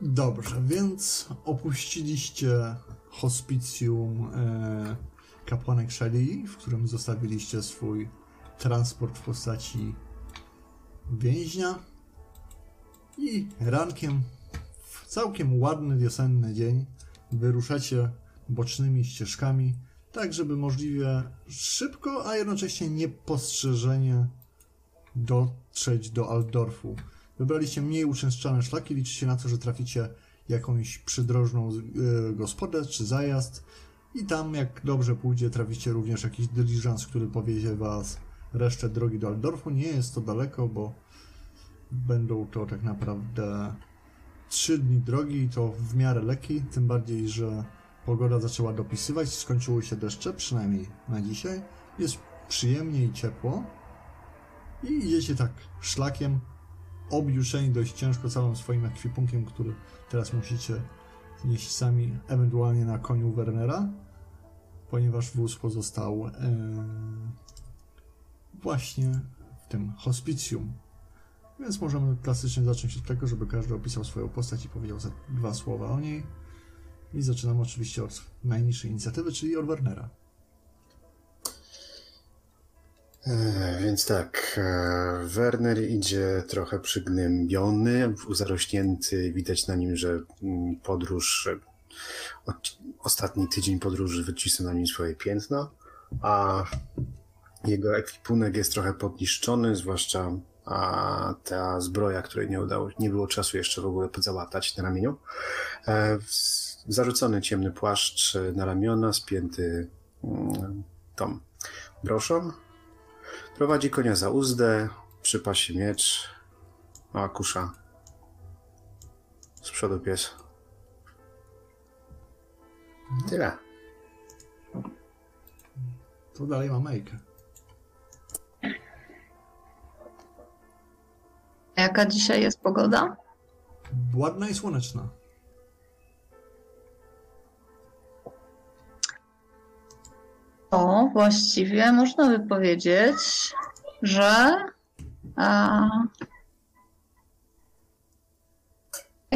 Dobrze, więc opuściliście hospicjum e, kapłanek Shelley, w którym zostawiliście swój transport w postaci więźnia i rankiem w całkiem ładny wiosenny dzień wyruszacie bocznymi ścieżkami, tak żeby możliwie szybko, a jednocześnie niepostrzeżenie dotrzeć do Altdorfu. Wybraliście mniej uczęszczane szlaki, liczycie na to, że traficie jakąś przydrożną e, gospodę czy zajazd i tam jak dobrze pójdzie traficie również jakiś dyliżans, który powiezie was resztę drogi do Altdorfu. Nie jest to daleko, bo będą to tak naprawdę trzy dni drogi i to w miarę lekki, tym bardziej, że pogoda zaczęła dopisywać, skończyły się deszcze, przynajmniej na dzisiaj. Jest przyjemnie i ciepło i idziecie tak szlakiem, objuszeni dość ciężko całym swoim ekwipunkiem, który teraz musicie nieść sami, ewentualnie na koniu Wernera, ponieważ wóz pozostał e, właśnie w tym hospicjum. Więc możemy klasycznie zacząć od tego, żeby każdy opisał swoją postać i powiedział dwa słowa o niej. I zaczynamy oczywiście od najniższej inicjatywy, czyli od Wernera. E, więc tak, e, Werner idzie trochę przygnębiony, zarośnięty, widać na nim, że mm, podróż, e, ostatni tydzień podróży wycisnął na nim swoje piętno, a jego ekwipunek jest trochę podniszczony, zwłaszcza a ta zbroja, której nie udało, nie było czasu jeszcze w ogóle załatać na ramieniu. Zarzucony ciemny płaszcz na ramiona, spięty mm, tą broszą, Prowadzi konia za uzdę, przypasi miecz, a kusza. Z przodu pies. Tyle. To dalej ma Mejkę. Jaka dzisiaj jest pogoda? Ładna i słoneczna. O, właściwie można by powiedzieć, że a,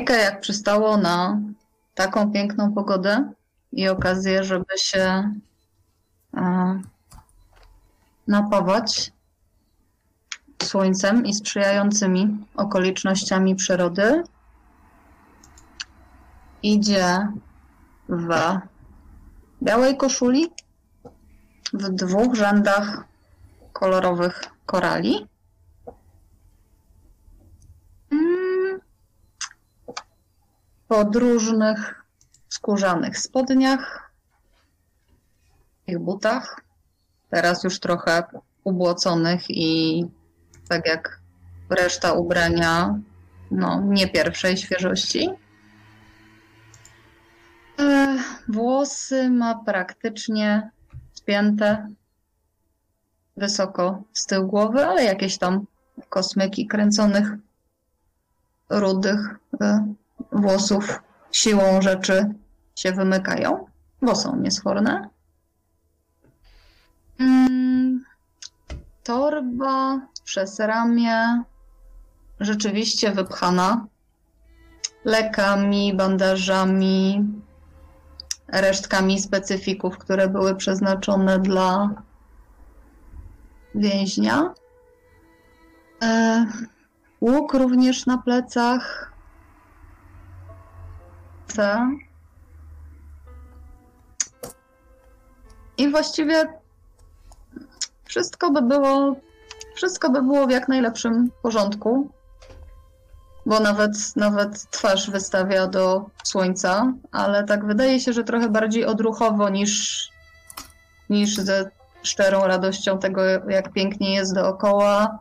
jak przystało na taką piękną pogodę i okazję, żeby się a, napawać słońcem i sprzyjającymi okolicznościami przyrody, idzie w białej koszuli, w dwóch rzędach kolorowych korali. Mm. Podróżnych skórzanych spodniach, ich butach, teraz już trochę ubłoconych i tak jak reszta ubrania, no nie pierwszej świeżości. E, włosy ma praktycznie wysoko z tyłu głowy, ale jakieś tam kosmyki kręconych, rudych y, włosów siłą rzeczy się wymykają, bo są niesforne. Mm, torba przez ramię rzeczywiście wypchana lekami, bandażami, resztkami specyfików, które były przeznaczone dla więźnia. E, łuk również na plecach. C. I właściwie wszystko by było, wszystko by było w jak najlepszym porządku bo nawet, nawet twarz wystawia do słońca, ale tak wydaje się, że trochę bardziej odruchowo niż, niż ze szczerą radością tego, jak pięknie jest dookoła.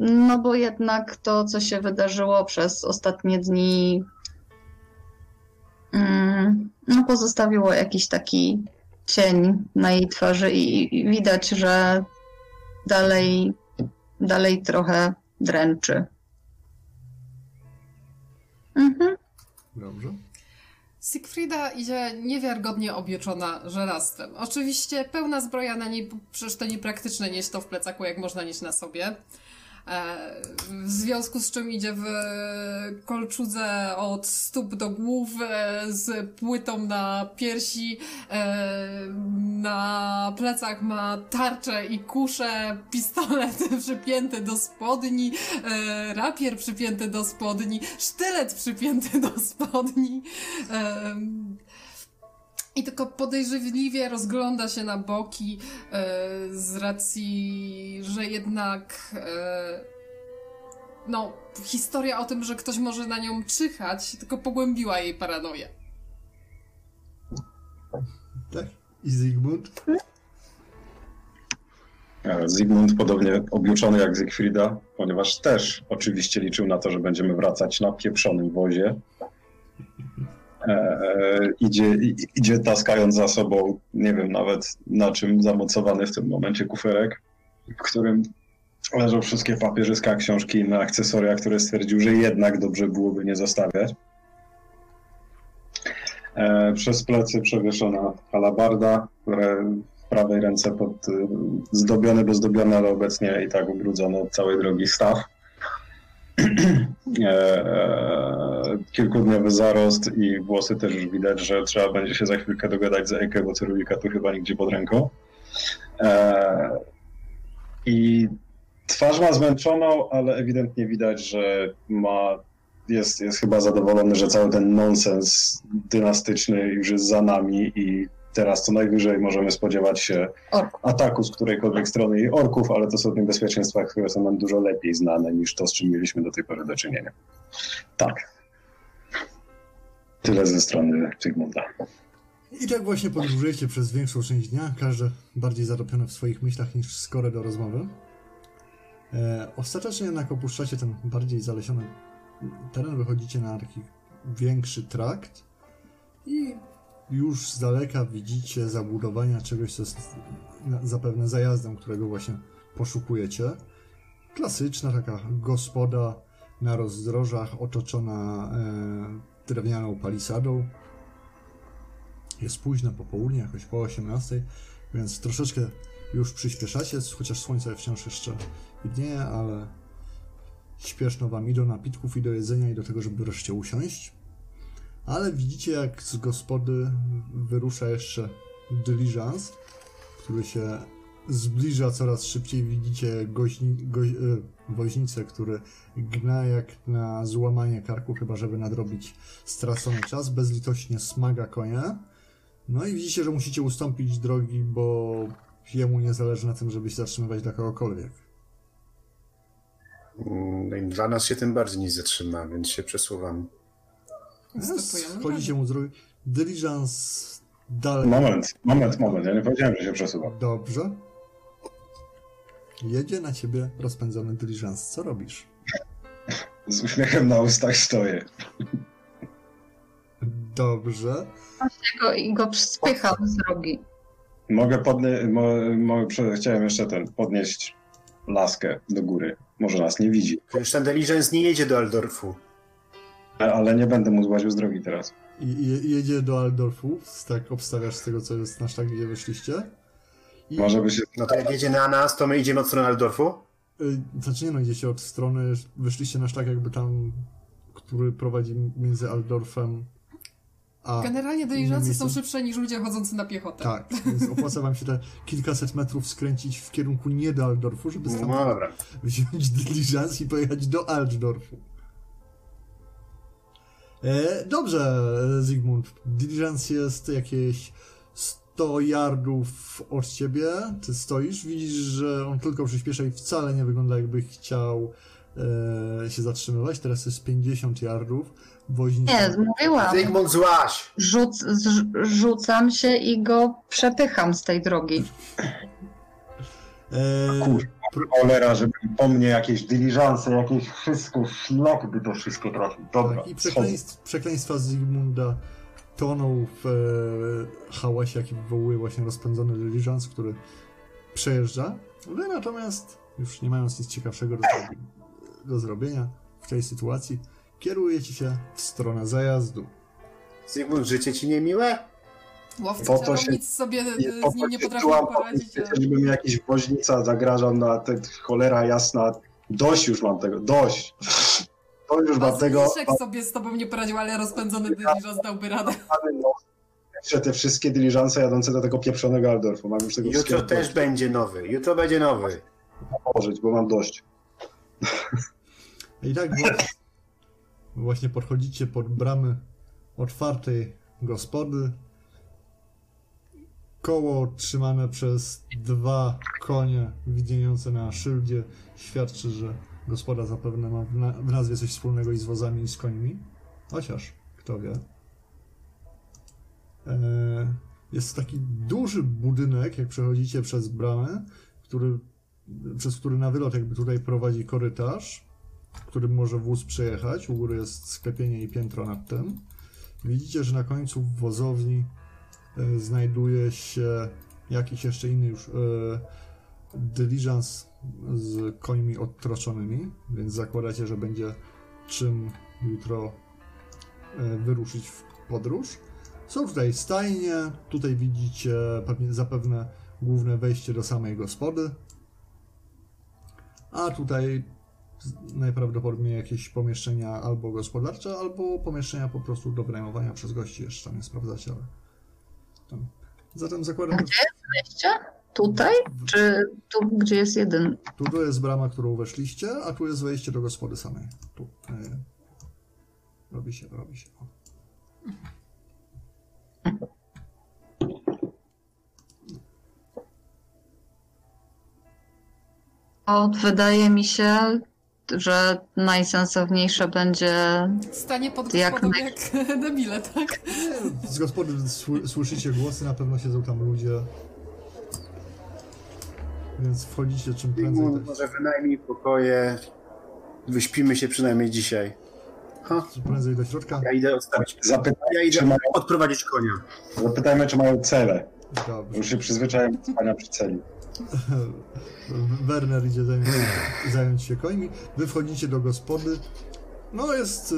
No bo jednak to, co się wydarzyło przez ostatnie dni, mm, no pozostawiło jakiś taki cień na jej twarzy i, i widać, że dalej, dalej trochę dręczy. Dobrze. Siegfrieda idzie niewiarygodnie obieczona żelastwem. Oczywiście pełna zbroja na niej, przecież to niepraktyczne nieść to w plecaku, jak można nieść na sobie. E, związku z czym idzie w kolczudze od stóp do głów, e, z płytą na piersi, e, na plecach ma tarczę i kuszę, pistolet przypięty do spodni, rapier przypięty do spodni, sztylet przypięty do spodni. I tylko podejrzliwie rozgląda się na boki e, z racji, że jednak e, no, historia o tym, że ktoś może na nią czyhać, tylko pogłębiła jej paranoję. Tak? I Zygmunt? E, Zygmunt podobnie objuczony jak Zygfrida, ponieważ też oczywiście liczył na to, że będziemy wracać na pieprzonym wozie. E, e, idzie, idzie taskając za sobą, nie wiem nawet na czym zamocowany w tym momencie kuferek, w którym leżą wszystkie papierzyska, książki i inne akcesoria, które stwierdził, że jednak dobrze byłoby nie zostawiać. E, przez plecy przewieszona halabarda, które w prawej ręce pod zdobiony, bo zdobiony, ale obecnie i tak ubrudzony od całej drogi staw. E, kilkudniowy zarost i włosy też już widać, że trzeba będzie się za chwilkę dogadać z Ejkę, bo cyrulika tu chyba nigdzie pod ręką. E, I twarz ma zmęczoną, ale ewidentnie widać, że ma, jest, jest chyba zadowolony, że cały ten nonsens dynastyczny już jest za nami i teraz co najwyżej możemy spodziewać się Orku. ataku z którejkolwiek strony i orków, ale to są niebezpieczeństwa, które są nam dużo lepiej znane niż to, z czym mieliśmy do tej pory do czynienia. Tak. Tyle ze strony Zygmunta. I tak właśnie podróżujecie przez większą część dnia, każdy bardziej zatopiony w swoich myślach niż skore do rozmowy. E, ostatecznie jednak opuszczacie ten bardziej zalesiony teren, wychodzicie na taki większy trakt i już z daleka widzicie zabudowania czegoś, co jest zapewne zajazdem, którego właśnie poszukujecie. Klasyczna taka gospoda na rozdrożach, otoczona e, drewnianą palisadą. Jest późne popołudnie, jakoś po 18, więc troszeczkę już przyspieszacie, chociaż słońce wciąż jeszcze widnieje, ale śpieszno wam i do napitków, i do jedzenia, i do tego, żeby wreszcie usiąść. Ale widzicie, jak z gospody wyrusza jeszcze dyliżans, który się zbliża coraz szybciej. Widzicie goźni, go, e, woźnicę, który gna jak na złamanie karku, chyba żeby nadrobić stracony czas. Bezlitośnie smaga konia. No i widzicie, że musicie ustąpić drogi, bo jemu nie zależy na tym, żeby się zatrzymywać dla kogokolwiek. Mm, dla nas się tym bardziej nie zatrzyma, więc się przesuwam. Wchodzicie mu z drogi. Dyliżans dalej. Moment, moment, moment. Ja nie powiedziałem, że się przesuwam. Dobrze. Jedzie na ciebie rozpędzony dyliżans. Co robisz? Z uśmiechem na ustach stoję. Dobrze. Go, I go spycham z drogi. Mogę podnieść, mo, mo, chciałem jeszcze ten, podnieść laskę do góry. Może nas nie widzi, Już ten diligence nie jedzie do Aldorfu. Ale nie będę mu złaził z drogi teraz. I, i jedzie do Aldorfu. Tak obstawiasz z tego, co jest na szlak, gdzie wyszliście. I, Może by się No to jak jedzie na nas, to my idziemy od strony Aldorfu? Y, Znaczy nie no, idziecie od strony, wyszliście na szlak jakby tam, który prowadzi między Aldorfem a... Generalnie diliżancje są szybsze niż ludzie chodzący na piechotę. Tak, więc opłaca wam się te kilkaset metrów skręcić w kierunku nie do Aldorfu, żeby No stamtąd dobra. wziąć dyliżans i pojechać do Altdorfu. E, dobrze, Zygmunt. Dyliżans jest jakieś 100 yardów od ciebie. Ty stoisz, widzisz, że on tylko przyspiesza i wcale nie wygląda jakby chciał e, się zatrzymywać. Teraz jest 50 yardów. Woźnica... Nie, mówiłam. Zygmunt złaś! Rzuc, rzucam się i go przepycham z tej drogi. E, Kur- cholera, żeby po mnie jakieś dyliżanse, jakieś wszystko, szlak by to wszystko trafił. Dobra, Tak, i przekleństw, przekleństwa Zygmunda toną w e, hałasie, jaki wywołuje właśnie rozpędzony dyliżans, który przejeżdża. Wy natomiast, już nie mając nic ciekawszego do, do zrobienia w tej sytuacji, kierujecie się w stronę zajazdu. Zygmunt, życie ci niemiłe? Łowcy Po to się- czarownic sobie Nie, e, z nim nie potrafią poradzić. a- żeby mi jakiś woźnica zagrażał na te cholera jasna. Dość już mam tego, dość. Dość już mam tego. Bazyliszek sobie z tobą nie poradził, ale rozpędzony dyliżans dałby radę. Jeszcze te wszystkie dyliżanse jadące do tego pieprzonego Aldorfu. Mam już tego Jutro też dość. będzie nowy. Jutro będzie nowy. położyć, bo mam dość. I tak właśnie podchodzicie pod bramy otwartej gospody. Koło trzymane przez dwa konie widniejące na szyldzie świadczy, że gospoda zapewne ma w, na- w nazwie coś wspólnego i z wozami i z końmi. Chociaż, kto wie. E, jest taki duży budynek, jak przechodzicie przez bramę, który, przez który na wylot jakby tutaj prowadzi korytarz którym może wóz przejechać. U góry jest sklepienie i piętro nad tym. Widzicie, że na końcu wozowni znajduje się jakiś jeszcze inny już e, dyliżans z końmi odtroczonymi, więc zakładacie, że będzie czym jutro e, wyruszyć w podróż. Są tutaj stajnie, tutaj widzicie zapewne główne wejście do samej gospody. A tutaj najprawdopodobniej jakieś pomieszczenia albo gospodarcze, albo pomieszczenia po prostu do wynajmowania przez gości. Jeszcze tam nie sprawdzacie, ale... Tam. Zatem zakładam, że Wejście? Tutaj? Czy tu, gdzie jest jeden? tu, tu jest brama, którą weszliście, a tu jest wejście do gospody samej. Tu. e, Robi się, robi się. O. O, wydaje mi się, że najsensowniejsze będzie Stanie pod Jak gospodą jak debile, tak? Z gospody sły- słyszycie głosy, na pewno siedzą tam ludzie. Więc wchodzicie czym prędzej. Tak, może wynajmij pokoje. Wyśpimy się przynajmniej dzisiaj. Ha, czym prędzej do środka. ja idę odstawić. Zapytaj, Ja idę mają, odprowadzić konia. zapytajmy, czy mają cele. Dobrze. Już się przyzwyczaiłem do spania przy celi. Werner idzie zająć, się końmi. Wy wchodzicie do gospody. No jest y,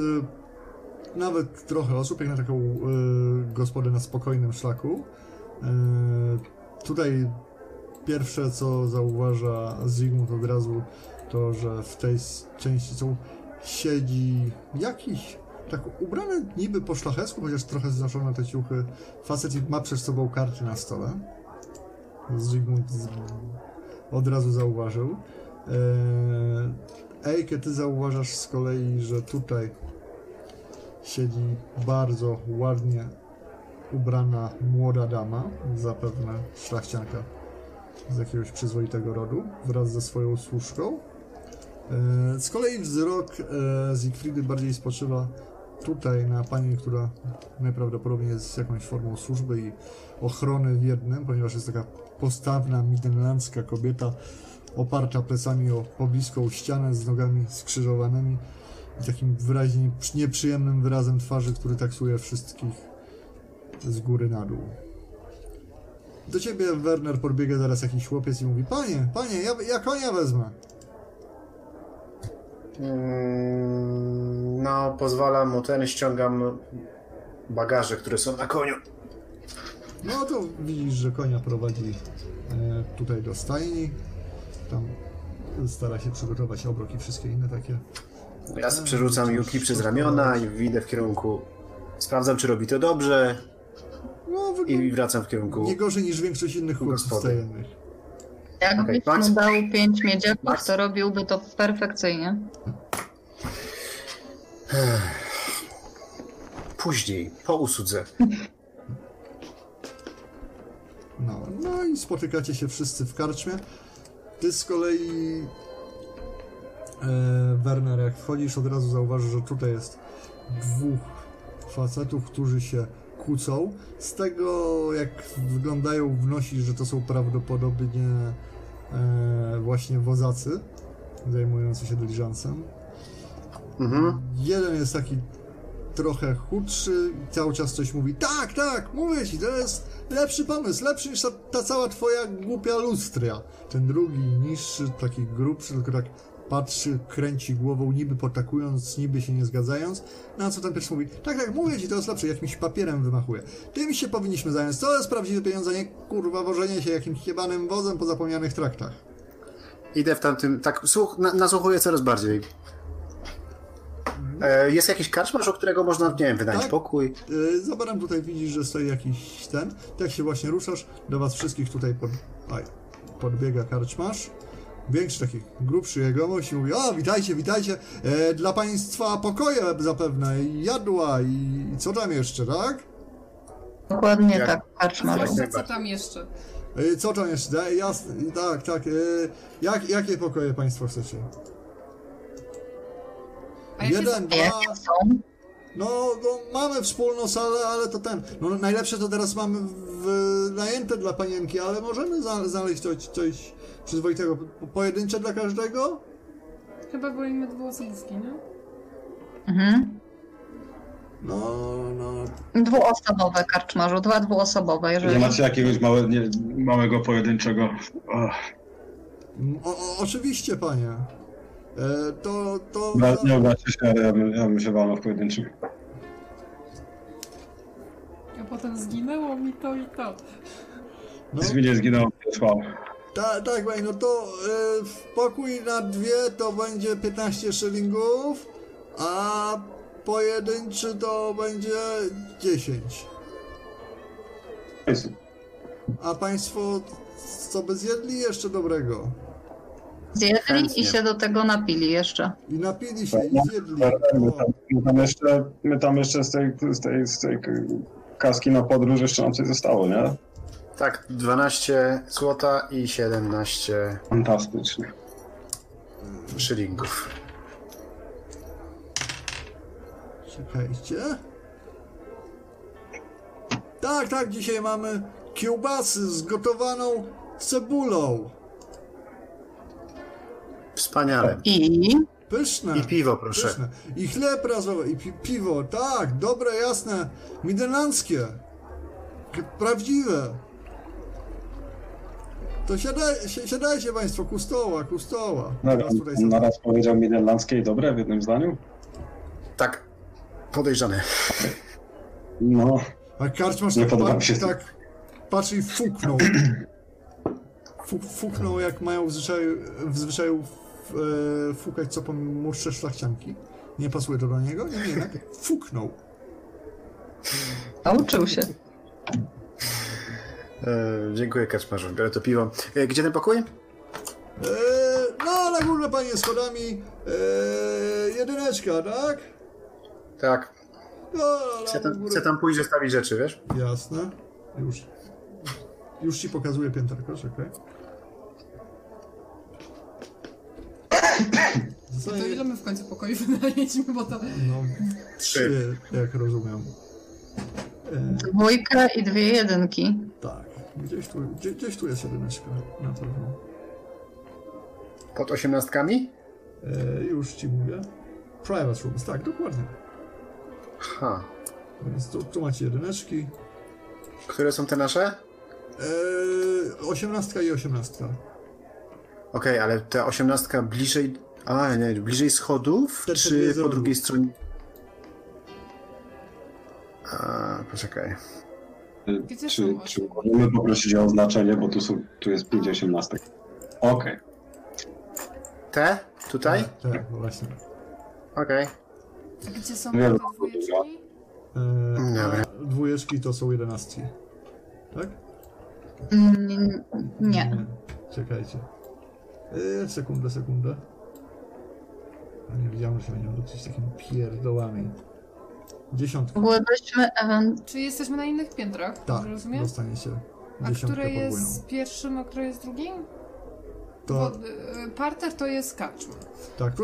nawet trochę osób, jak na taką y, gospodę na spokojnym szlaku. Y, tutaj pierwsze, co zauważa Zygmunt od razu, to, że w tej części są siedzi jakiś tak ubrany niby po szlachecku, chociaż trochę znoszone te ciuchy. Facet i ma przed sobą karty na stole. Zygmunt z, od razu zauważył. Eee, Ejke, ty zauważasz z kolei, że tutaj siedzi bardzo ładnie ubrana młoda dama, zapewne szlachcianka z jakiegoś przyzwoitego rodu, wraz ze swoją służką. Eee, Z kolei wzrok e, Zigfridy bardziej spoczywa tutaj na pani, która najprawdopodobniej jest jakąś formą służby i ochrony w jednym, ponieważ jest taka postawna, midenlandzka kobieta oparta plecami o pobliską ścianę z nogami skrzyżowanymi i takim wyraźnie nieprzyjemnym wyrazem twarzy, który taksuje wszystkich z góry na dół. Do ciebie, Werner, podbiega zaraz jakiś chłopiec i mówi Panie, panie, ja, ja konia wezmę. Mm, No, pozwalam mu ten, ściągam bagaże, które są na koniu. No to widzisz, że konia prowadzi e, tutaj do stajni. Tam stara się przygotować obrok i wszystkie inne takie. Ja sobie przerzucam Yuki przez ramiona i idę w kierunku. Sprawdzam, czy robi to dobrze No, i wracam w kierunku. nie gorzej niż większość innych chłopców stajennych. Jakbyś Max? mu dał pięć miedziaków, Max? to robiłby to perfekcyjnie. Później, po usłudze. No, no i spotykacie się wszyscy w karczmie. Ty z kolei, e, Werner, jak wchodzisz, od razu zauważysz, że tutaj jest dwóch facetów, którzy się kłócą. Z tego, jak wyglądają, wnosisz, że to są prawdopodobnie e, właśnie wozacy zajmujący się dyliżansem. Mhm. Jeden jest taki trochę chudszy i cały czas coś mówi. Tak, tak, mówię ci, to jest lepszy pomysł, lepszy niż ta, ta cała twoja głupia lustria. Ten drugi, niższy, taki grubszy, tylko tak patrzy, kręci głową, niby potakując, niby się nie zgadzając. Na co ten pierwszy mówi, tak, tak, mówię ci, to jest lepsze, jakimś papierem wymachuje. Tym się powinniśmy zająć, to jest prawdziwe pieniądze, nie kurwa wożenie się jakimś jebanym wozem po zapomnianych traktach. Idę w tamtym, tak, słuch, na, nasłuchuję coraz bardziej. E, jest jakiś karczmarz, o którego można, nie wiem, wynająć Tak. pokój? Yy, za barem tutaj widzisz, że stoi jakiś ten. Jak się właśnie ruszasz, do was wszystkich tutaj pod, aj, podbiega karczmarz. Większy, taki grubszy jegomość i mówi, o witajcie, witajcie, e, dla państwa pokoje zapewne, i jadła i co tam jeszcze, tak? Dokładnie Jak- tak, karczmarz. Jak Co tam jeszcze? E, co tam jeszcze, e, jasne, tak, tak, e, jak, jakie pokoje państwo chcecie? A Jeden, dwa, są? No, no, mamy wspólną salę, ale to ten. No, najlepsze to teraz mamy w, najęte dla panienki, ale możemy znaleźć coś, coś przyzwoitego. Po- Pojedyncze dla każdego? Chyba wolimy dwuosobówki, nie? Mhm. No, no. Dwuosobowe karczmarzu, dwa dwuosobowe, jeżeli... Nie macie jakiegoś małe, nie, małego, pojedynczego... O, oczywiście, panie. E, to, to. no, nie obraźcie się, ale ja bym, ja bym się walnął w pojedynczych. A potem zginęło mi to i to. No, Nic mi nie zginęło, nie trwał. ta, tak, panie, no to w pokój na dwie to będzie 15 szylingów, a pojedynczy to będzie 10. Jest. A państwo co by zjedli jeszcze dobrego? Zjedli Chętnie. i się do tego napili jeszcze. I napili się, i zjedli. My tam, my tam jeszcze, my tam jeszcze z tej, z tej, z tej kaski na podróż jeszcze nam coś zostało, nie? Tak, 12 złota i 17 Fantastycznie. szylingów. czekajcie. Tak, tak, dzisiaj mamy kiełbasy z gotowaną cebulą. Wspaniale. I Pyszne. I piwo, proszę. Pyszne. I chleb razowy, i pi piwo, tak, dobre, jasne, midenlandzkie. K- Prawdziwe. To siadaj, si- siadajcie państwo, ku stoła, ku stoła. Na, Teraz tutaj są- na raz powiedział midenlandzkie i dobre w jednym zdaniu? Tak, podejrzane. No, A karczmarz Nie tak, podoba się tak patrzy i fuknął. Fu, fuknął jak mają w zwyczaju, w zwyczaju e, fukać co po młodsze szlachcianki. Nie pasuje to do niego? Nie, nie, jednak fuknął. nauczył się. E, dziękuję karczmarzu, biorę to piwo. E, gdzie ten pokój? E, no, na górze panie schodami e, jedyneczka, tak? Tak, No, chcę na tam, górę. chcę tam pójść zostawić rzeczy, wiesz? Jasne. Już. Już ci pokazuję pięterko, czekaj. To ile my w końcu pokoju wynajęliśmy, bo to... No, trzy, jak rozumiem. E, Dwójkę i dwie jedynki. tak, gdzieś tu, gdzie, gdzieś tu jest jedyneczka, na pewno. Pod osiemnastkami? E, już ci mówię. Private rooms, tak, dokładnie. Ha. Więc tu, tu macie jedyneczki. Które są te nasze? E, osiemnastka i osiemnastka. Okej, ale ta osiemnastka bliżej... A, nie, bliżej schodów? Te- czy po drugiej stronie? A, poczekaj. Gdzie czy, są czy możemy poprosić o oznaczenie, bo tu, są, tu jest 5 osiemnastek. Okej. Te? Tutaj? Tak, tak, właśnie. Okej. Gdzie są te dwójeczki? E, Dobra. a dwójeczki to są jedenastki. Tak? Mm, Nie. Czekajcie. E, sekundę, sekundę. A nie wiedziałem, że się będziemy dotyczyć takimi pierdołami. Dziesiątka. Ewent... Czy jesteśmy na innych piętrach? Tak, rozumiem? dostaniecie. A Dziesiątkę które podwójną. jest pierwszym, a które jest drugim? To, Bo y, parter to jest karczma. tak, tu,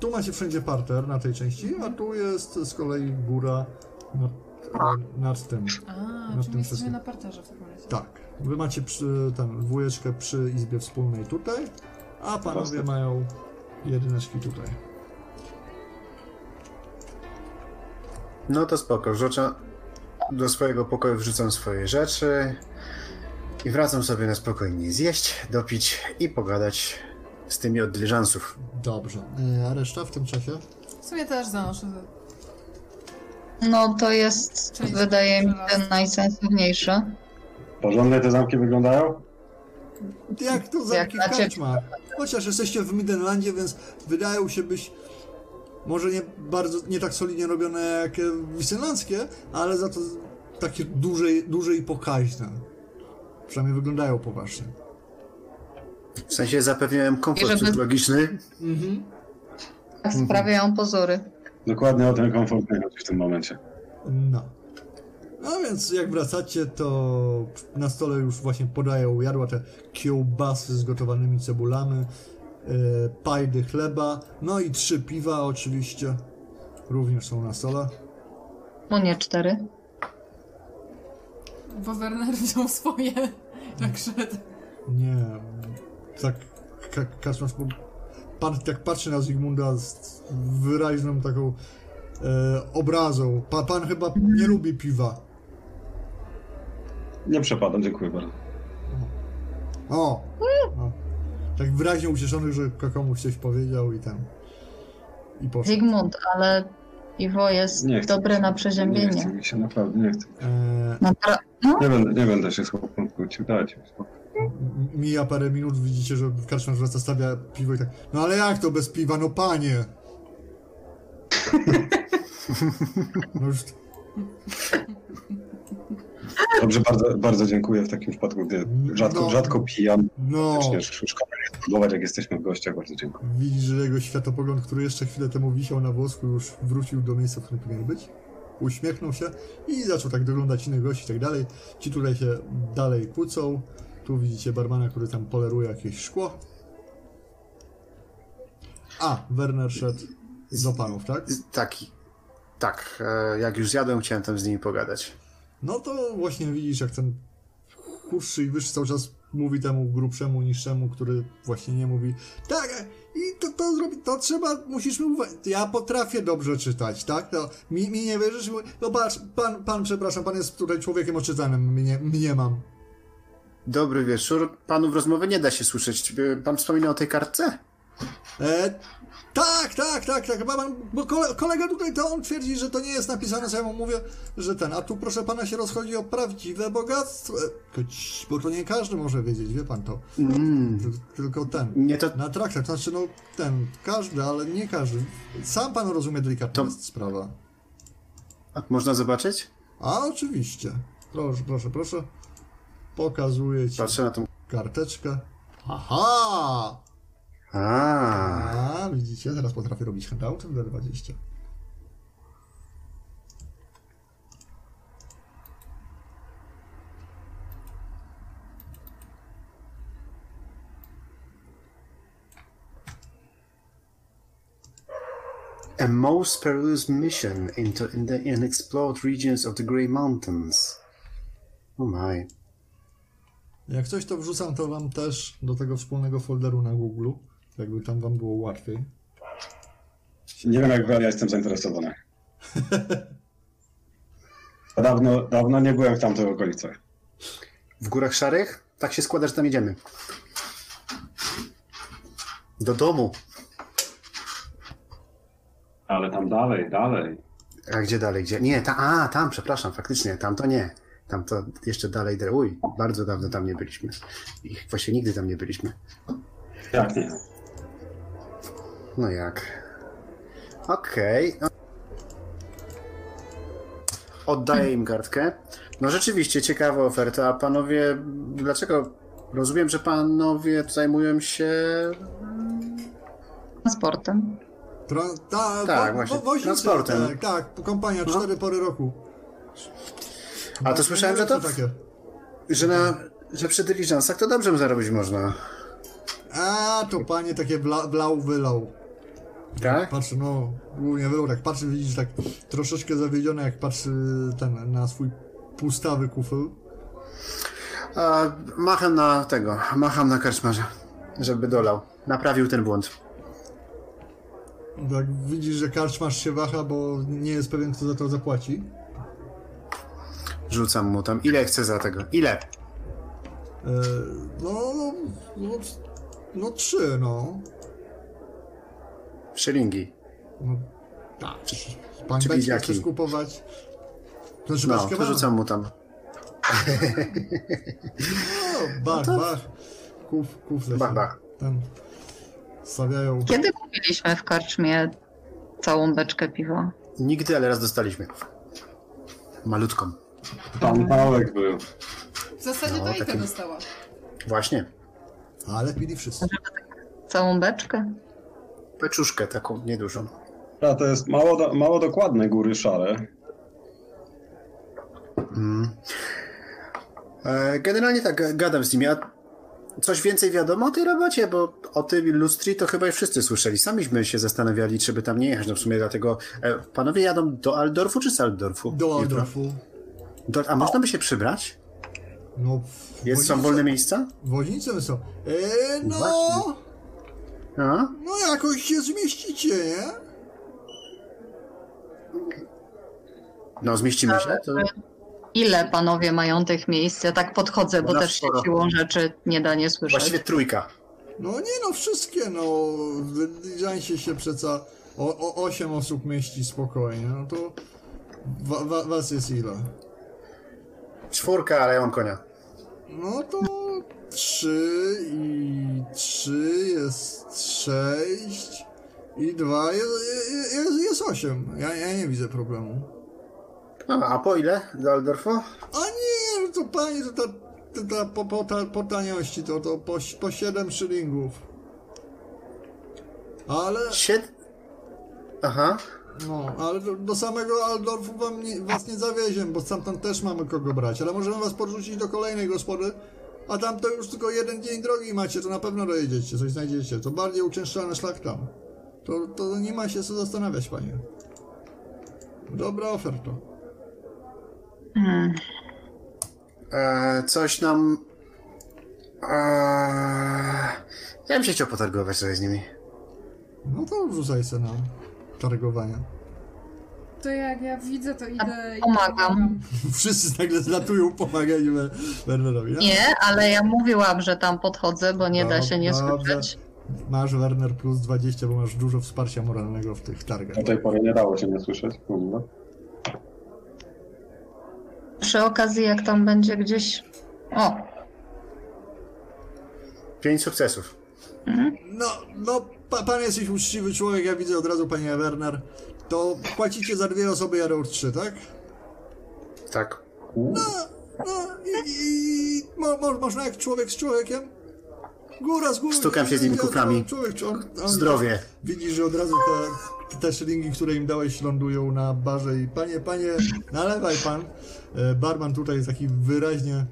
tu macie wszędzie parter na tej części, a tu jest z kolei góra nad, nad tym. A, Na czyli tym jesteśmy wszystkim. na parterze w takim razie. Tak. Wy macie przy, tam dwójeczkę przy izbie wspólnej tutaj, a panowie Proste. mają jedyneczki tutaj. No to spoko. Wrzucam do swojego pokoju wrzucam swoje rzeczy i wracam sobie na spokojnie zjeść, dopić i pogadać z tymi od dyliżansów. Dobrze. E, A reszta w tym czasie? W sumie też zanoszę. No to jest, Część wydaje mi się, najsensowniejsze. Porządne te zamki wyglądają? Jak to zamki Jak karczmach? Chociaż jesteście w Midenlandzie, więc wydają się być może nie bardzo, nie tak solidnie robione jak wisenlandzkie, ale za to takie duże, duże i pokaźne. Przynajmniej wyglądają poważnie. W sensie zapewniałem komfort żeby- psychologiczny. Mhm. Tak sprawiają pozory. Dokładnie o ten komfort w tym momencie. No. A więc jak wracacie, to na stole już właśnie podają jadła te kiełbasy z gotowanymi cebulami, yy, pajdy chleba, no i trzy piwa oczywiście również są na stole. No nie cztery. Bo Werner wziął swoje, jak szedł. Nie, tak ka Kaczmarz pan, tak patrzy na Zygmunda z wyraźną taką e, obrazą. Pa, pan chyba nie lubi piwa. Nie przepadam, dziękuję bardzo. O! o. Tak wyraźnie ucieszony, że komuś coś powiedział i ten. I poszedł. Zygmunt, ale Iwo jest Nie chcę dobry mi się. na Nie przeziębienie. chcę mi się, naprawdę nie chcę. E, Napra- no, Nie będę, nie będę się z chłopem kłócił, dajcie mi spokój. mija parę minut, widzicie, że Kaczmarz wraca, stawia piwo i tak. No ale jak to bez piwa, no panie! No już, Dobrze, bardzo, bardzo dziękuję w takim przypadku, gdy rzadko, No. rzadko pijam. no. Szkoda nie spróbować, jak jesteśmy w gościach, bardzo dziękuję. Widzisz, że jego światopogląd, który jeszcze chwilę temu wisiał na włosku, już wrócił do miejsca, w którym powinien być. Uśmiechnął się i zaczął tak doglądać innych gości i tak dalej. Ci tutaj się dalej kłócą. Tu widzicie barmana, który tam poleruje jakieś szkło. A, Werner szedł do panów, tak? Taki. Tak, e, jak już zjadłem, chciałem tam z nimi pogadać. No to właśnie widzisz, jak ten chudszy i wyższy cały czas mówi temu grubszemu, niższemu, który właśnie nie mówi tak, i to, to zrobi, to trzeba, musisz mi uważać, ja potrafię dobrze czytać, tak, no, mi, mi nie wierzysz, no patrz, pan, pan, przepraszam, pan jest tutaj człowiekiem oczytanym, mnie, mnie mam. Dobry wieczór. Panów rozmowy nie da się słyszeć. Pan wspominał o tej kartce? E, tak, tak, tak, tak, chyba pan, bo kole, kolega tutaj to on twierdzi, że to nie jest napisane, co ja mu mówię, że ten, a tu proszę pana się rozchodzi o prawdziwe bogactwo, e, bo to nie każdy może wiedzieć, wie pan to. Mm, Ty- Tylko ten. nie to... Na traktat, to znaczy no ten, każdy, ale nie każdy. Sam pan rozumie delikatna To- jest sprawa. A, Można zobaczyć? A oczywiście. Proszę, proszę, proszę. Pokazuję ci Patrzę na tą... karteczkę. Aha! A, A, widzicie, teraz potrafię robić handouty w D20. A most perilous mission into in the unexplored regions of the Grey Mountains. Oh my. Jak coś to wrzucam to wam też do tego wspólnego folderu na Google, jakby tam wam było łatwiej. Nie wiem jak wy, ale ja jestem zainteresowany. Dawno, dawno nie byłem w tamtych okolicach. W Górach Szarych? Tak się składa, że tam idziemy. Do domu. Ale tam dalej, dalej. A gdzie dalej? Gdzie? Nie, ta, a, tam, przepraszam, faktycznie, tam to nie. Tam to jeszcze dalej. Uj, bardzo dawno tam nie byliśmy. I właśnie nigdy tam nie byliśmy. Jak nie? No jak? Okej. no. Oddaję im kartkę. No rzeczywiście, ciekawa oferta. A panowie, dlaczego? Rozumiem, że panowie zajmują się... transportem. Tra- ta, Tak, właśnie, woźnicy, transportem. Tak, tak, kompania, No. cztery pory roku. A to słyszałem, że to, takie. że, na, że przy dyliżansach to dobrze zarobić można. A, to panie takie wla, wlał, wylał. Tak? Patrzy, no, głównie wylał, tak patrzy, widzisz, tak troszeczkę zawiedziony, jak patrzy ten, na swój pustawy kufel. A, macham na tego, macham na karczmarza, żeby dolał. Naprawił ten błąd. Tak widzisz, że karczmarz się waha, bo nie jest pewien, kto za to zapłaci. Rzucam mu tam. Ile chce za tego? Ile? E, no, no, no, no trzy, no. Szylingi. no tak. Pan czy będzie chcesz kupować? No, beczkę to mam. rzucam mu tam. No, bach, bach. kuf, kufle Bach, bach. Ten stawiają. Kiedy kupiliśmy w karczmie całą beczkę piwa? Nigdy, ale raz dostaliśmy. Malutką. Pan Pałek był. W zasadzie No, to takim- dostała. Właśnie. Ale pili wszyscy. Całą beczkę? Peczuszkę taką niedużą. A to jest mało, do, mało dokładne góry szare. Mm. E, Generalnie tak, gadam z nimi. A coś więcej wiadomo o tej robocie? Bo o tym lustri to chyba już wszyscy słyszeli. Samiśmy się zastanawiali, czy by tam nie jechać. No w sumie dlatego... E, panowie jadą do Aldorfu czy z Aldorfu? Do? Aldorfu. Do, a można by się przybrać? No, Jest, są wolne miejsca? Woźnice są. E, no, Właśnie. A? no jakoś się zmieścicie, nie? No, zmieścimy się. To... Ile panowie mają tych miejsc? Ja tak podchodzę, bo No, też się sporo. siłą rzeczy nie da nie słyszeć. Właściwie trójka. No nie no, wszystkie, no. Zbliżajcie się przeca. O, o, osiem osób mieści spokojnie, no to. Wa, wa, was jest ile? Czwórka, ale ja mam konia. No to trzy i trzy jest sześć i dwa jest, jest, jest osiem. Ja, ja nie widzę problemu. A, a po ile do Aldorfu? A nie, no to pani, to ta, ta, ta po, po, ta, po taniości to, to po, po 7 szylingów. Ale, Sied... Aha. no, ale do, do samego Aldorfu wam nie, was nie zawieziem, bo stamtąd też mamy kogo brać, ale możemy was podrzucić do kolejnej gospody, a tam to już tylko jeden dzień drogi macie, to na pewno dojedziecie, coś znajdziecie. To bardziej uczęszczany szlak tam. To, to nie ma się co zastanawiać, panie. Dobra oferta. Hmm. E, coś nam... E, ja bym się chciał potargować sobie z nimi. No to rzucaj se na targowanie. To jak ja widzę, to idę i pomagam. Wszyscy nagle zlatują pomagać We- Wernerowi. No, Nie, ale ja mówiłam, że tam podchodzę, bo nie da się nie słyszeć. Masz Werner plus 20, bo masz dużo wsparcia moralnego w tych targach. Do tej pory nie dało się nie słyszeć. Kurwa. Przy okazji, jak tam będzie gdzieś. O, Pięć sukcesów. No, no, pa, pan jesteś uczciwy człowiek, ja widzę od razu, panie Werner. To płacicie za dwie osoby, ja robię trzy, tak? Tak. No i, i mo, mo, można jak człowiek z człowiekiem? Góra z górą. Stukam się z nimi kuflami. Człowiek, on, on, Zdrowie. Widzisz, że od razu te, te szylingi, które im dałeś, lądują na barze i panie, panie, nalewaj pan. E, Barman tutaj jest taki wyraźnie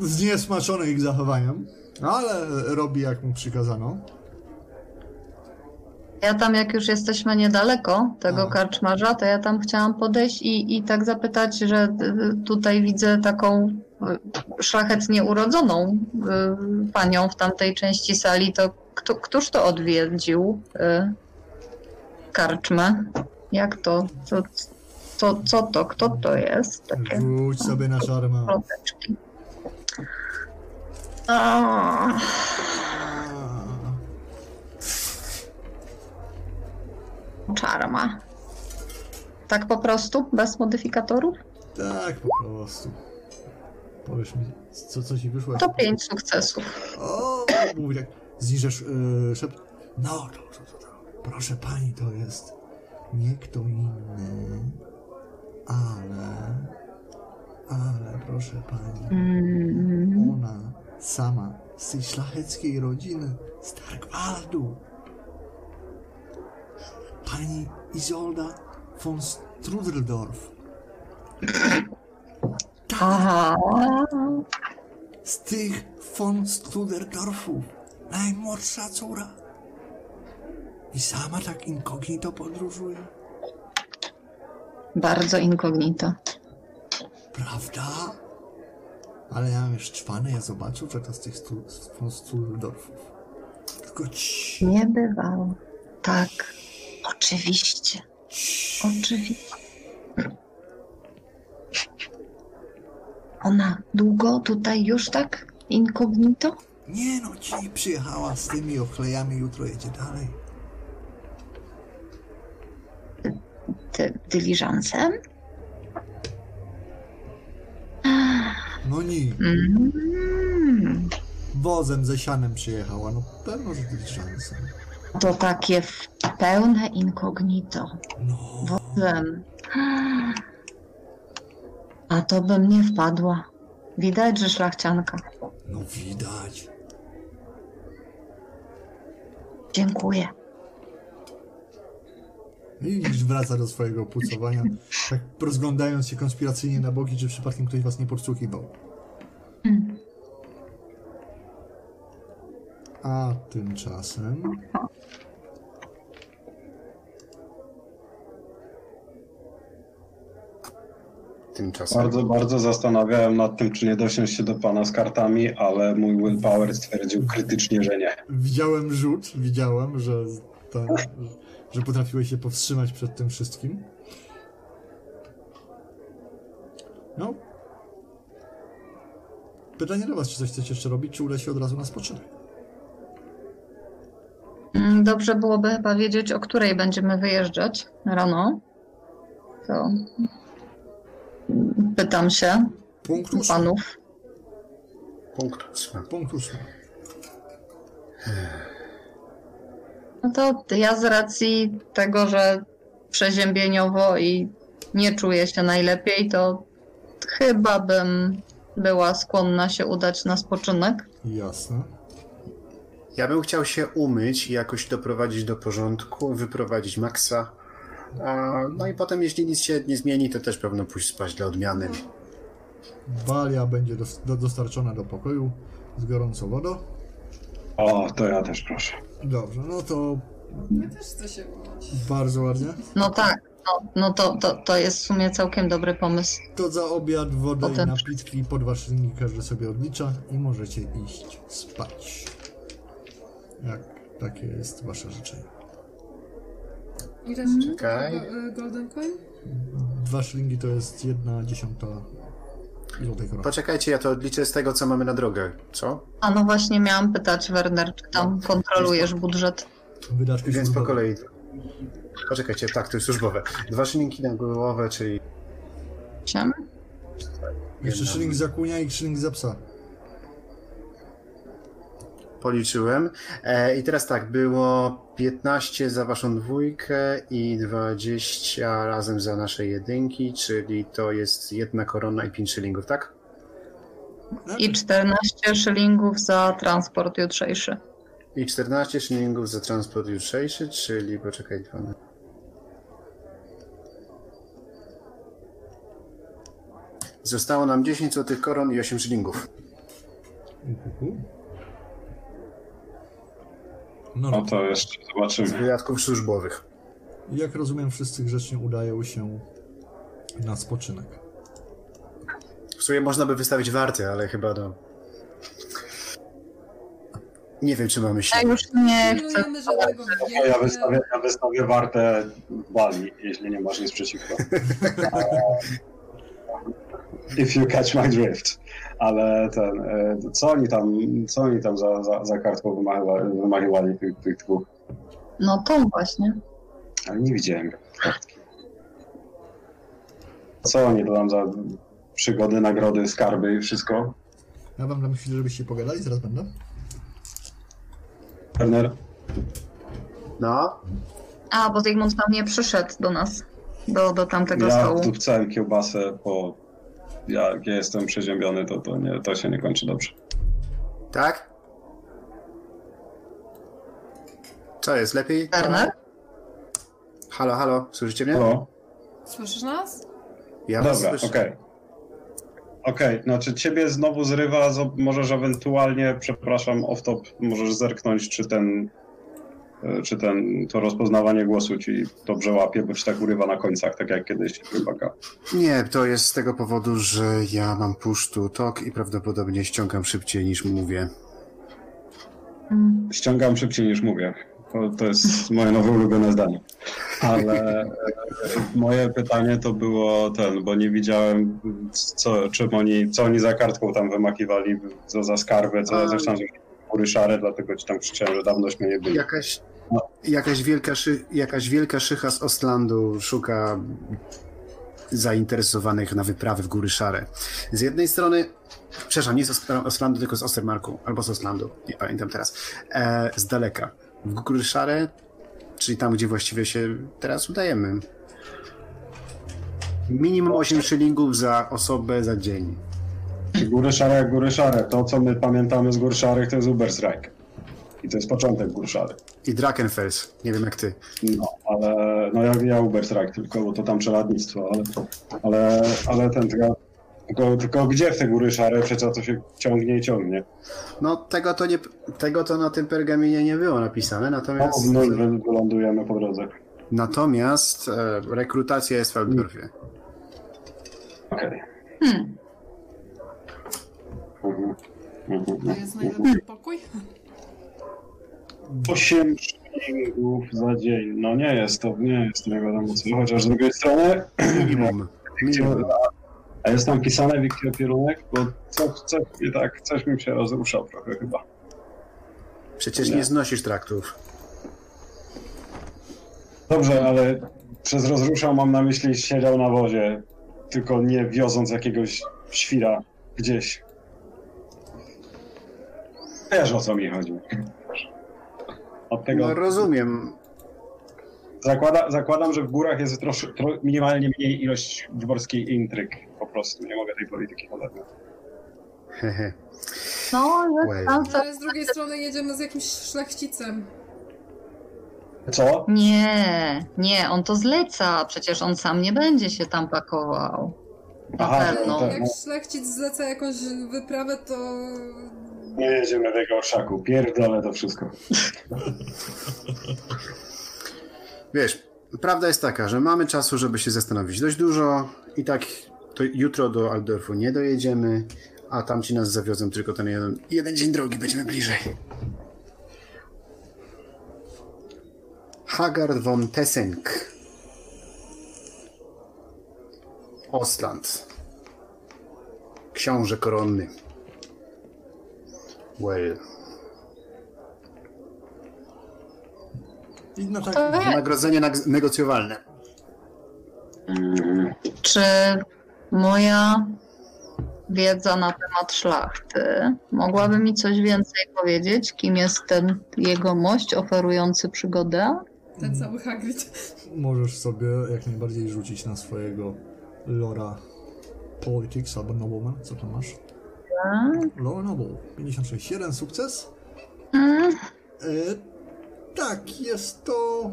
zniesmaczony ich zachowaniem, ale robi jak mu przykazano. Ja tam, jak już jesteśmy niedaleko tego A. karczmarza, to ja tam chciałam podejść i, i tak zapytać, że y, tutaj widzę taką y, szlachetnie urodzoną y, panią w tamtej części sali. To kto, któż to odwiedził karczmę? Jak to? Co, co, co to? Kto to jest? Takie Rzuć sobie na czarma. ploteczki. A, czarma. Tak po prostu? Bez modyfikatorów? Tak, po prostu. Powiesz mi, co, co ci wyszło? To pięć sukcesów. O, mówi tak, zniżesz yy, szept. No, to, to, to, to. Proszę pani, to jest nie kto inny, ale, ale proszę pani, Mm, ona sama z tej szlacheckiej rodziny, z Targwaldu. Pani Izolda von Strudeldorf. Aha. Z tych von Studerdorfów. Najmłodsza córa. I sama tak inkognito podróżuje. Bardzo inkognito. Prawda? Ale ja już czwany, ja zobaczył, że to z tych von Studerdorfów. Tylko ci, Nie bywało. Tak. Oczywiście. ci. Oczywiście. Ona długo tutaj już tak inkognito? Nie no, ci przyjechała z tymi ochlejami, jutro jedzie dalej. Ty, dyliżansem? No nie, Mm. wozem ze sianem przyjechała. No pewno, że szansa. To takie w pełne incognito. No, Wozem. A to bym nie wpadła. Widać, że szlachcianka. no widać. Dziękuję. I widzisz, wraca do swojego pucowania, tak rozglądając się konspiracyjnie na boki, czy przypadkiem ktoś was nie podsłuchiwał. Mm. A tymczasem... Tymczasem. Bardzo, bardzo zastanawiałem nad tym, czy nie dosiąść się do pana z kartami, ale mój willpower stwierdził krytycznie, że nie. Widziałem rzut, widziałem, że, ten, że potrafiłeś się powstrzymać przed tym wszystkim. No. Pytanie do was, czy coś chcecie jeszcze robić, czy uda się od razu na spoczynek? Mm, Dobrze byłoby chyba wiedzieć, o której będziemy wyjeżdżać rano. To pytam się Punkt ósmy. panów. Punkt ósmy. Punkt ósmy. No to ja z racji tego, że przeziębieniowo i nie czuję się najlepiej, to chyba bym była skłonna się udać na spoczynek. Jasne. Ja bym chciał się umyć i jakoś doprowadzić do porządku, wyprowadzić Maxa. No i potem, jeśli nic się nie zmieni, to też pewno pójść spać dla odmiany. Balia będzie dos- do, dostarczona do pokoju z gorącą wodą. O, to ja też proszę. Dobrze, no to Ja też chcę się umyć. bardzo ładnie. No tak, no, no to, to, to jest w sumie całkiem dobry pomysł. To za obiad, wodę i Potem- napitki po dwa szylningi każdy sobie odlicza i możecie iść spać. Jak takie jest wasze życzenie. Ile się Czekaj. czeka Golden Coin? Dwa szylningi to jest jedna dziesiąta złotej korony. Poczekajcie, ja to odliczę z tego, co mamy na drogę. Co? A no właśnie miałam pytać, Werner, czy tam kontrolujesz budżet? Wydatki Więc po służbowe. kolei. Poczekajcie, tak, to jest służbowe. Dwa szylinki na głowę, czyli Siem? Jeszcze szyling za kunia i szyling za psa. Policzyłem. E, I teraz tak, było 15 za waszą dwójkę i 20 razem za nasze jedynki, czyli to jest jedna korona i 5 szylingów, tak? I 14 szylingów za transport jutrzejszy. I 14 szylingów za transport jutrzejszy, czyli poczekaj, 12. Zostało nam 10 złotych koron i 8 szylingów. Uhuhu. No, No no to jeszcze Z zobaczymy. wydatków służbowych. jak rozumiem, wszyscy grzecznie udają się na spoczynek. W sumie można by wystawić warty, ale chyba no... Nie wiem, czy mamy Ja siłę. już nie chcę. Ja wystawię, ja wystawię wartę w Bali, jeśli nie masz nic przeciwko. If you catch my drift. Ale ten, e, co oni tam, co oni tam za, za, za kartką wymachiwali, wymachiwali tych, tych dwóch? No tą właśnie. Ale nie widziałem kartki. Co oni to tam za przygody, nagrody, skarby i wszystko? Ja wam dam chwilę, żebyście pogadali, zaraz będę. Werner? No, A, bo Zygmunt tam nie przyszedł do nas. Do, do tamtego Ja stołu. wdupcałem kiełbasę, bo jak ja jestem przeziębiony, to, to, nie, to się nie kończy dobrze. tak? Co jest, lepiej? Werner? Halo, halo, słyszycie mnie? No, Słyszysz nas? Ja was dobra, słyszę. okej. Okej, znaczy ciebie znowu zrywa, możesz ewentualnie, przepraszam, off-top, możesz zerknąć, czy ten, czy ten, to rozpoznawanie głosu ci dobrze łapie, bo ci tak urywa na końcach, tak jak kiedyś rybaka. Nie, to jest z tego powodu, że ja mam push to talk i prawdopodobnie ściągam szybciej niż mówię. Ściągam szybciej niż mówię. To, to jest moje nowe ulubione zdanie. Ale e, moje pytanie to było ten, bo nie widziałem, co, czym oni, co oni za kartką tam wymakiwali, co za skarbę, co A. zresztą że góry szare, dlatego ci tam krzyczałem, że dawnośmy nie byli. Jakaś, jakaś, wielka szy, jakaś wielka szycha z Ostlandu szuka zainteresowanych na wyprawy w Góry Szare. Z jednej strony, przepraszam, nie z Os- Oslandu, tylko z Ostermarku, albo z Oslandu, nie pamiętam teraz, e, z daleka. W Góry Szare, czyli tam, gdzie właściwie się teraz udajemy. Minimum 8 szylingów za osobę za dzień. Góry szare jak góry szare. To, co my pamiętamy z gór szarych, to jest Uberstrike. I to jest początek gór szarych. I Drakenfels, nie wiem jak ty. No, ale no ja, ja Uberstrike tylko, bo to tam czeladnictwo, ale, ale, ale ten tylko, tylko, tylko gdzie w te góry szare? Przecież to się ciągnie i ciągnie. No tego to, nie, tego to na tym pergaminie nie było napisane, No, natomiast, no, wy- wylądujemy po drodze. natomiast e, rekrutacja jest w Waldorfie. Okej. Hmm. Mhm. Mhm. To jest najlepszy pokój? Osiem szylingów za dzień. No nie jest to, nie jest to nie wiadomo co. Chociaż z drugiej strony, Minimum. Minimum. a jest tam pisane w ich kierunek, bo co, co, i tak coś mi się rozruszał trochę chyba. Przecież Nie. nie znosisz traktów. Dobrze, ale przez rozruszał mam na myśli siedział na wozie, tylko nie wioząc jakiegoś świra gdzieś. Wiesz o co mi chodzi. Od tego No rozumiem. zakłada, zakładam, że w górach jest trosz, tro, minimalnie mniej ilość dworskiej intryg. Po prostu nie mogę tej polityki. Hehe. No, jest. Ale z drugiej strony jedziemy z jakimś szlachcicem. Co? Nie, nie, on to zleca. Przecież on sam nie będzie się tam pakował. Na Aha, pewno. tak. Jak szlachcic zleca jakąś wyprawę, to Nie jedziemy w jego orszaku. Pierdolę to wszystko. Wiesz, prawda jest taka, że mamy czasu, żeby się zastanowić dość dużo i tak to jutro do Aldorfu nie dojedziemy, a tamci nas zawiozą tylko ten jeden, jeden dzień drogi, będziemy bliżej. Hagard von Tessenk. Ostland. Książę koronny. Well. I no tak, To Wynagrodzenie nag- negocjowalne. czy moja wiedza na temat szlachty mogłaby mi coś więcej powiedzieć? Kim jest ten jego mość oferujący przygodę? ten cały Hagrid. możesz sobie jak najbardziej rzucić na swojego Lora Politics albo Nobleman, co tam masz? Noble, 56, jeden sukces. Mm, E, tak, jest to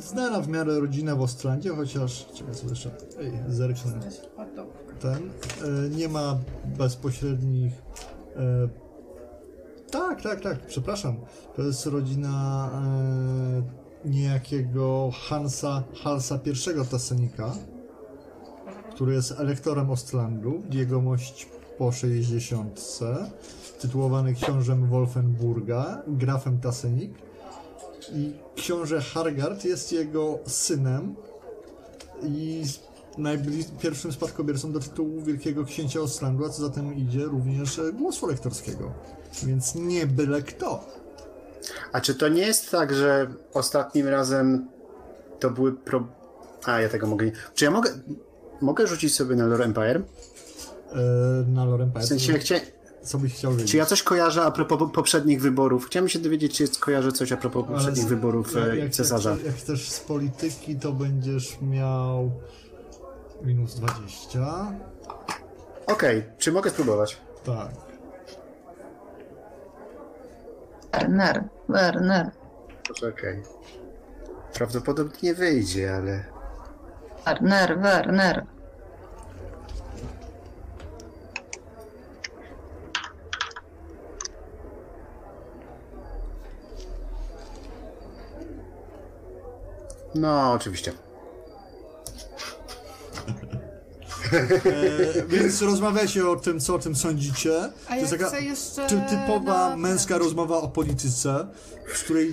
znana w miarę rodzina w Ostrandzie, chociaż, czekaj sobie jeszcze, ej, zerknę ten, e, nie ma bezpośrednich, e, tak, tak, tak, przepraszam, to jest rodzina e, niejakiego Hansa, Halsa I Tassenika, który jest elektorem Ostlandu, jegomość po 60, tytułowany książem Wolfenburga, grafem Tassenik i książę Hargard jest jego synem i najbliż, pierwszym spadkobiercą do tytułu Wielkiego Księcia Ostrandu, a co za tym idzie również e, głosu lektorskiego. Więc nie byle kto. A czy to nie jest tak, że ostatnim razem to były pro... A, ja tego mogę. Czy ja mogę... Mogę rzucić sobie na Lore Empire? E, na Lorem W sensie, chcia... co byś chciał wiedzieć? czy ja coś kojarzę a propos po- poprzednich wyborów? Chciałem się dowiedzieć, czy kojarzę coś a propos Ale poprzednich z- wyborów jak, jak, cesarza. Jak, jak chcesz z polityki, to będziesz miał minus 20. Okej, czy mogę spróbować? Tak. Werner, Werner, Poczekaj. Prawdopodobnie nie wyjdzie, ale... Werner, Werner. No, oczywiście. E, więc rozmawiajcie o tym, co o tym sądzicie. A to ja jest taka chcę jeszcze... ty, typowa na- męska rozmowa o polityce, w której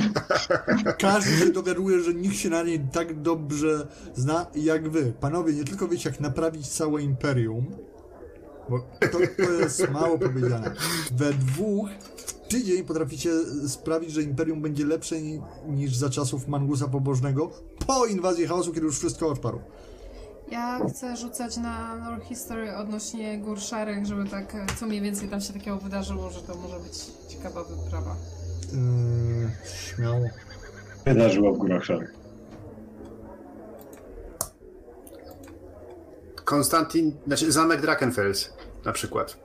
każdy się dowiaduje, że nikt się na niej tak dobrze zna jak wy. Panowie, nie tylko wiecie, jak naprawić całe imperium, bo to, to jest mało powiedziane. We dwóch tydzień potraficie sprawić, że imperium będzie lepsze ni, niż za czasów Mangusa Pobożnego po inwazji chaosu, kiedy już wszystko odparł. Ja chcę rzucać na lore history odnośnie gór szarych, żeby tak, co mniej więcej tam się takiego wydarzyło, że to może być ciekawa wyprawa. Yy, śmiało. Wydarzyło w Górach Szarych. Konstantin, znaczy zamek Drakenfels na przykład.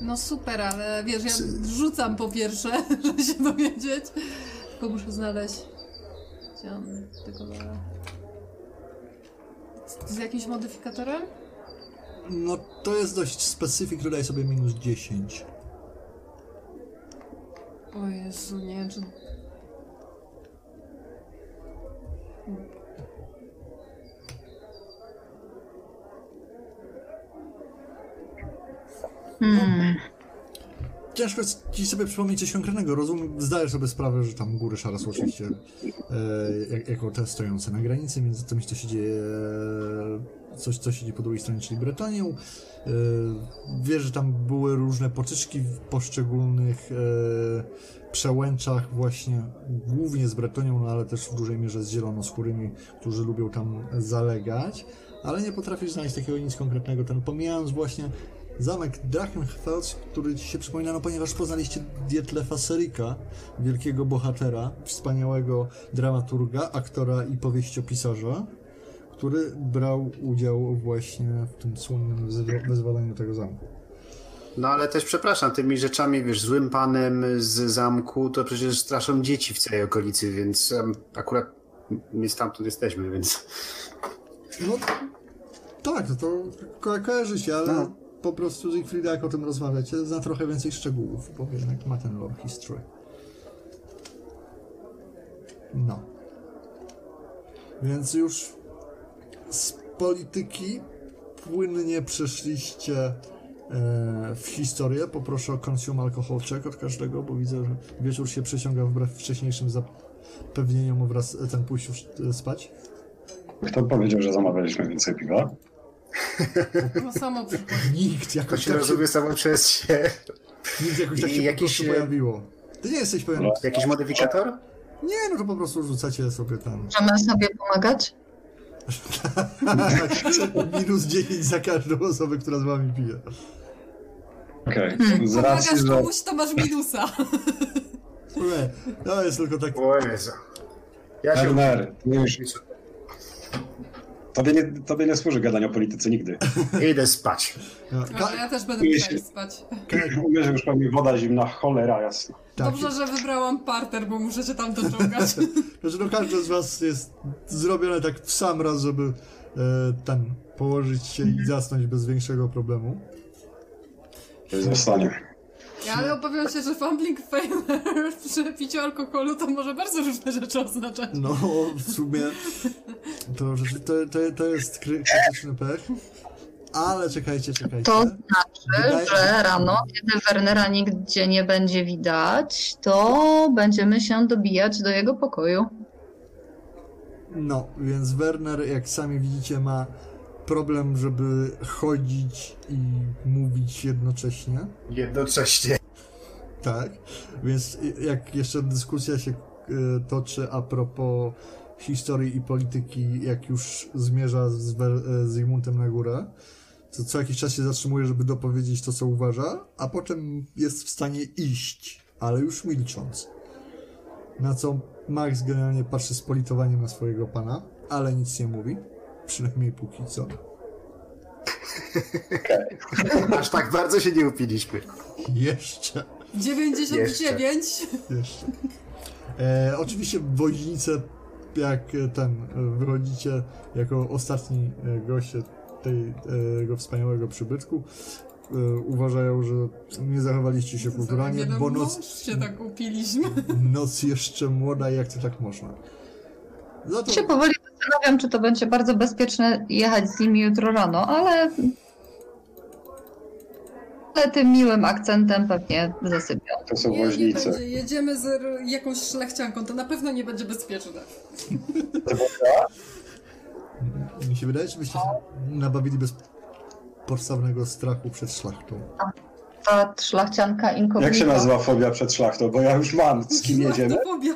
No super, ale wiesz, ja rzucam po pierwsze, żeby się dowiedzieć. Tylko muszę znaleźć. Gdzie on tego? Z, z jakimś modyfikatorem? No to jest dość specyfik, dodaj sobie minus 10. O Jezu, nie wiem czy... Hmm. Ciężko ci sobie przypomnieć coś konkretnego. Rozumiem, zdajesz sobie sprawę, że tam góry szare są oczywiście e, jak, jako te stojące na granicy między tym, co się dzieje, coś, co się dzieje po drugiej stronie, czyli Bretonią. E, wiesz, że tam były różne potyczki w poszczególnych e, przełęczach właśnie, głównie z Bretonią, no ale też w dużej mierze z zielonoskórymi, którzy lubią tam zalegać, ale nie potrafisz znaleźć takiego nic konkretnego. Ten pomijając właśnie Zamek Drachenfels, który się przypomina, no ponieważ poznaliście Dietlefa Serika, wielkiego bohatera, wspaniałego dramaturga, aktora i powieściopisarza, który brał udział właśnie w tym słynnym wyzwoleniu tego zamku. No ale też przepraszam, tymi rzeczami, wiesz, złym panem z zamku, to przecież straszą dzieci w całej okolicy, więc em, akurat my stamtąd jesteśmy, więc... No tak, no to ko- kojarzy się, ale No. Po prostu Siegfrieda, jak o tym rozmawiacie, zna trochę więcej szczegółów, bo jednak ma ten lore history. No. Więc już z polityki płynnie przeszliście e, w historię. Poproszę o consume alcohol check od każdego, bo widzę, że wieczór się przeciąga wbrew wcześniejszym zapewnieniom wraz ten pójść już e, spać. Kto powiedział, że zamawialiśmy więcej piwa? No samo. Nikt To jakoś się tak rozumie samo przez się. Nikt jakoś tak I się jakiś, po prostu e, pojawiło. Ty nie jesteś pewien. No. Jakiś modyfikator? Nie, no to po prostu rzucacie sobie tam. Możemy sobie pomagać? Minus 10 za każdą osobę, która z wami pije. Okej, Hmm. z racji, że komuś, to masz minusa. Słuchaj, to jest tylko tak. O Jezu. Ja się... Werner, ty już, tobie, nie, tobie nie służy gadanie o polityce nigdy. Idę spać. No, No, ka- ja też będę się- spać. Uwierz, że już pewnie woda zimna, cholera jasna. tak. Dobrze, że wybrałam parter, bo muszę się tam dociągać. Znaczy, no każdy z was jest zrobione tak w sam raz, żeby e, ten położyć się i zasnąć bez większego problemu. Zostanie. Ja, ale obawiam się, że fumbling failure przy piciu alkoholu to może bardzo różne rzeczy oznaczać. No, w sumie to, to, to, to jest kry- krytyczny pech. Ale czekajcie, czekajcie. To znaczy, Wydaje- że rano, kiedy Wernera nigdzie nie będzie widać, to będziemy się dobijać do jego pokoju. No, więc Werner, jak sami widzicie, ma problem, żeby chodzić i mówić jednocześnie. Jednocześnie. Tak, więc jak jeszcze dyskusja się e, toczy a propos historii i polityki, jak już zmierza e, z Zygmuntem na górę, to co jakiś czas się zatrzymuje, żeby dopowiedzieć to, co uważa, a potem jest w stanie iść, ale już milcząc. Na co Max generalnie patrzy z politowaniem na swojego pana, ale nic nie mówi, przynajmniej póki co. Aż tak bardzo się nie upiliśmy. Jeszcze. 99. Jeszcze. E, oczywiście woźnice, jak e, ten, e, wychodzicie jako ostatni e, goście tego wspaniałego przybytku, e, uważają, że nie zachowaliście się kulturalnie, Nie, bo noc, się tak upiliśmy. noc jeszcze młoda, jak to tak można. Za to, się powoli zastanawiam, czy to będzie bardzo bezpieczne jechać z nimi jutro rano, ale... Ale tym miłym akcentem pewnie zasypią. To są Nie, nie woźnice. będzie. Jedziemy z r- jakąś szlachcianką, to na pewno nie będzie bezpieczne. mi się wydaje, że byście się nabawili bez podstawnego strachu przed szlachtą. Ta szlachcianka inkognito. Jak się nazywa fobia przed szlachtą? Bo ja już mam, z kim jedziemy. Szlachtofobia.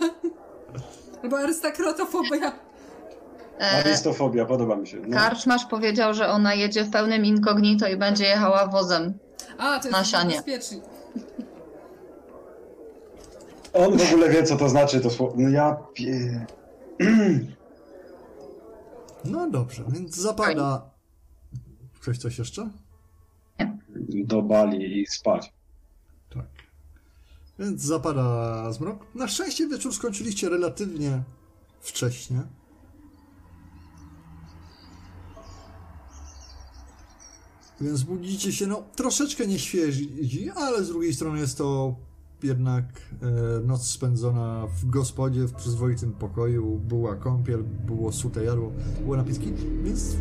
Albo arystokratofobia. E, Arystofobia, podoba mi się. No. Karczmarz powiedział, że ona jedzie w pełnym incognito i będzie jechała wozem. A, to Na jest sianie. bezpiecznik. On w ogóle wie, co to znaczy to słowo. No ja... pie- No dobrze, więc zapada... Ktoś coś jeszcze? Do bali i spać. Tak. Więc zapada zmrok. Na szczęście wieczór skończyliście relatywnie wcześnie. Więc budzicie się, no troszeczkę nieświeży, ale z drugiej strony jest to jednak e, noc spędzona w gospodzie, w przyzwoitym pokoju. Była kąpiel, było sute jadło, były napiski, więc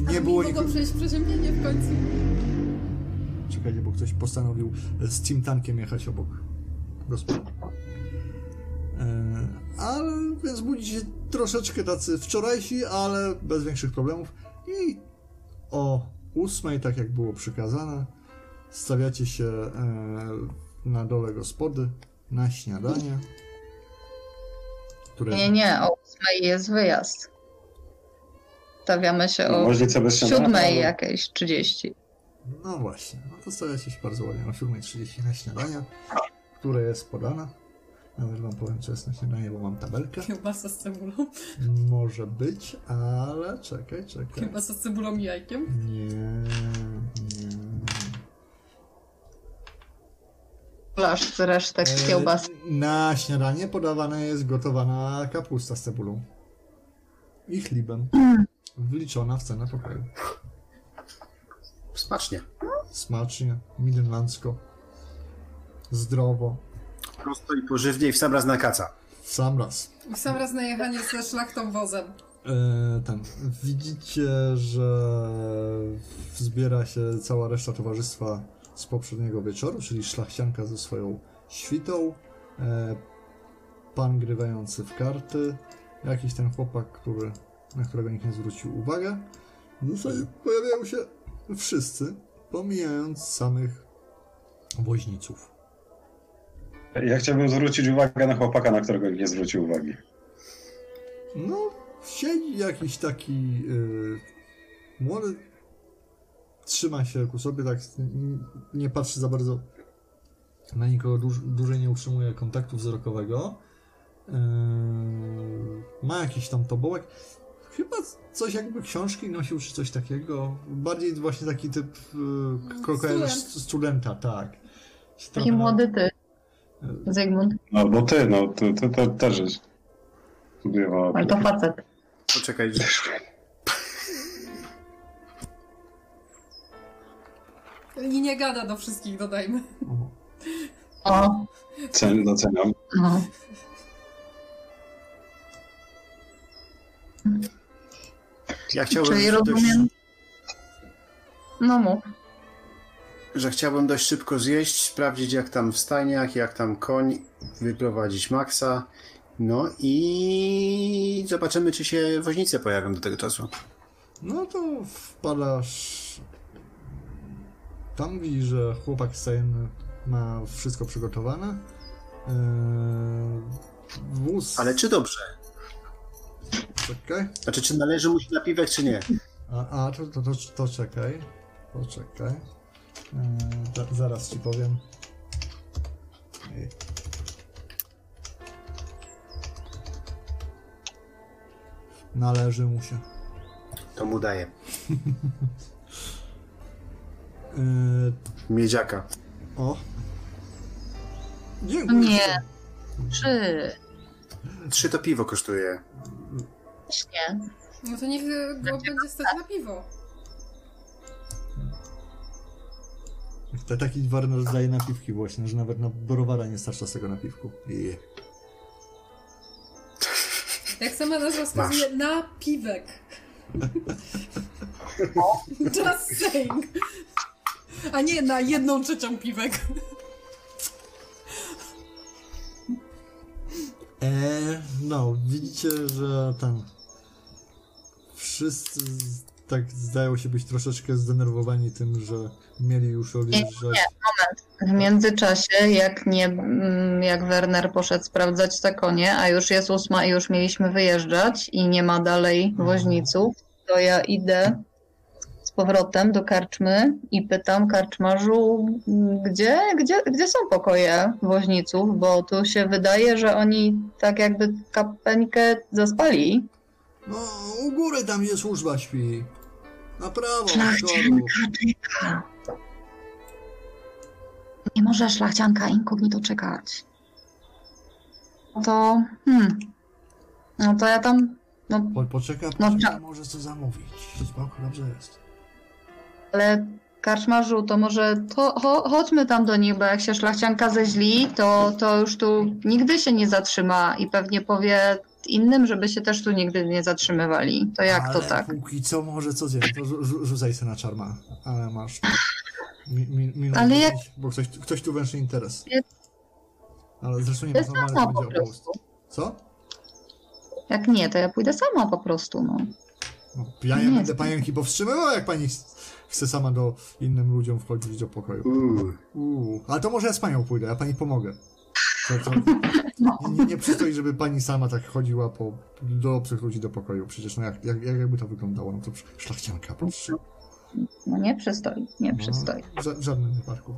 nie Ale było nikogo. mogą przejść przeziębienie w końcu. Czekajcie, bo ktoś postanowił z Team Tankiem jechać obok gospody. E, ale więc budzicie się troszeczkę tacy wczorajsi, ale bez większych problemów. I o ósmej, tak jak było przykazane, stawiacie się e, na dole gospody na śniadanie. Które Nie, nie, o ósmej jest wyjazd. Stawiamy się o bez śniadania. siódmej jakieś 30. No właśnie, no to stawiacie się bardzo ładnie o 7.30 na śniadanie, które jest podane. Nawet wam powiem, co jest na śniadanie, bo mam tabelkę. Kiełbasa z cebulą. Może być, ale czekaj, czekaj. Kiełbasa z cebulą i jajkiem. Nie, nie. Flasz resztek E, kiełbas. Na śniadanie podawana jest gotowana kapusta z cebulą. I chlebem. Wliczona w cenę pokoju. Smacznie. Smacznie, milenlandzko. Zdrowo. Prosto i pożywnie i w sam raz na kaca. W sam raz. W sam raz na jechanie ze szlachtą wozem. E, ten. Widzicie, że zbiera się cała reszta towarzystwa z poprzedniego wieczoru, czyli szlachcianka ze swoją świtą, e, pan grywający w karty, jakiś ten chłopak, który, na którego nikt nie zwrócił uwagę. W zasadzie pojawiają się wszyscy, pomijając samych woźniców. Ja chciałbym zwrócić uwagę na chłopaka, na którego nie zwrócił uwagi. No, siedzi jakiś taki yy, młody, trzyma się ku sobie, tak nie patrzy za bardzo na nikogo, duż, dłużej nie utrzymuje kontaktu wzrokowego. Yy, ma jakiś tam tobołek. Chyba coś jakby książki nosił, czy coś takiego. Bardziej właśnie taki typ yy, studenta, tak. Taki młody ty, yy, Zygmunt. No bo ty, no, ty, ty, ty też jest. Studiowała. Ale to facet. Poczekaj, że... I nie gada do wszystkich, dodajmy. o. Cen, doceniam. no. Ja chciałbym Czyli dość, rozumiem. No mów. Że chciałbym dość szybko zjeść, sprawdzić jak tam w stajniach, jak tam koń, wyprowadzić Maxa. No i zobaczymy, czy się woźnice pojawią do tego czasu. No to wpadasz. Tam widzisz, że chłopak Sejn ma wszystko przygotowane. Eee, wóz. Ale czy dobrze? Czekaj. Znaczy, czy należy mu się napiwek, czy nie? A, a to, to, to, to czekaj. Poczekaj. Za, zaraz ci powiem. Należy mu się. To mu daje. Eee, Miedziaka. o. Dziękuję. Nie. Trzy. Trzy to piwo kosztuje. Nie. No to niech go będzie stać na piwo. To taki Warner zdaje napiwki właśnie, że nawet na browara nie starcza z tego napiwku. Je. Jak sama nazwa wskazuje, na piwek. Just saying. A nie na jedną trzecią piwek. Eee, no, widzicie, że ten. Wszyscy. Tak zdają się być troszeczkę zdenerwowani tym, że mieli już odjeżdżać. W międzyczasie, jak nie, mm, jak Werner poszedł sprawdzać te konie, a już jest ósma i już mieliśmy wyjeżdżać i nie ma dalej Mhm. woźniców, to ja idę z powrotem do karczmy i pytam karczmarzu, gdzie, gdzie, gdzie są pokoje woźniców, bo tu się wydaje, że oni tak jakby kapeńkę zaspali. No, u góry tam gdzie służba śpi. Na prawo, Szlachcianka, czeka. Nie może szlachcianka inkognito czekać. No to, hmm. No to ja tam, no Po, poczeka, No, poczeka, cza- może co zamówić. Spoko, dobrze jest. ale karczmarzu, to może to, cho, chodźmy tam do nich, bo jak się szlachcianka zeźli, to, to już tu nigdy się nie zatrzyma i pewnie powie innym, żeby się też tu nigdy nie zatrzymywali. To jak Ale to tak? póki co może codziennie, to rzu- rzu- rzucaj se na czarma. Ale masz mi, mi, minut Ale jak- 10, Bo ktoś, ktoś tu węszy interes. Ale zresztą nie To to po będzie opust. Co? Jak nie, to ja pójdę sama po prostu, no. No, ja nie Nie, będę to- panienki powstrzymywał, jak pani ch- chce sama do innym ludziom wchodzić do pokoju. Uuu. Uuu, ale to może ja z panią pójdę, ja pani pomogę. To, to, No. nie, nie, przystoi, żeby pani sama tak chodziła po, do obcych ludzi do pokoju. Przecież no jak, jak, jak jakby to wyglądało, no to sz- szlachcianka, proszę. No nie przystoi, nie przystoi. No, w żadnym wypadku.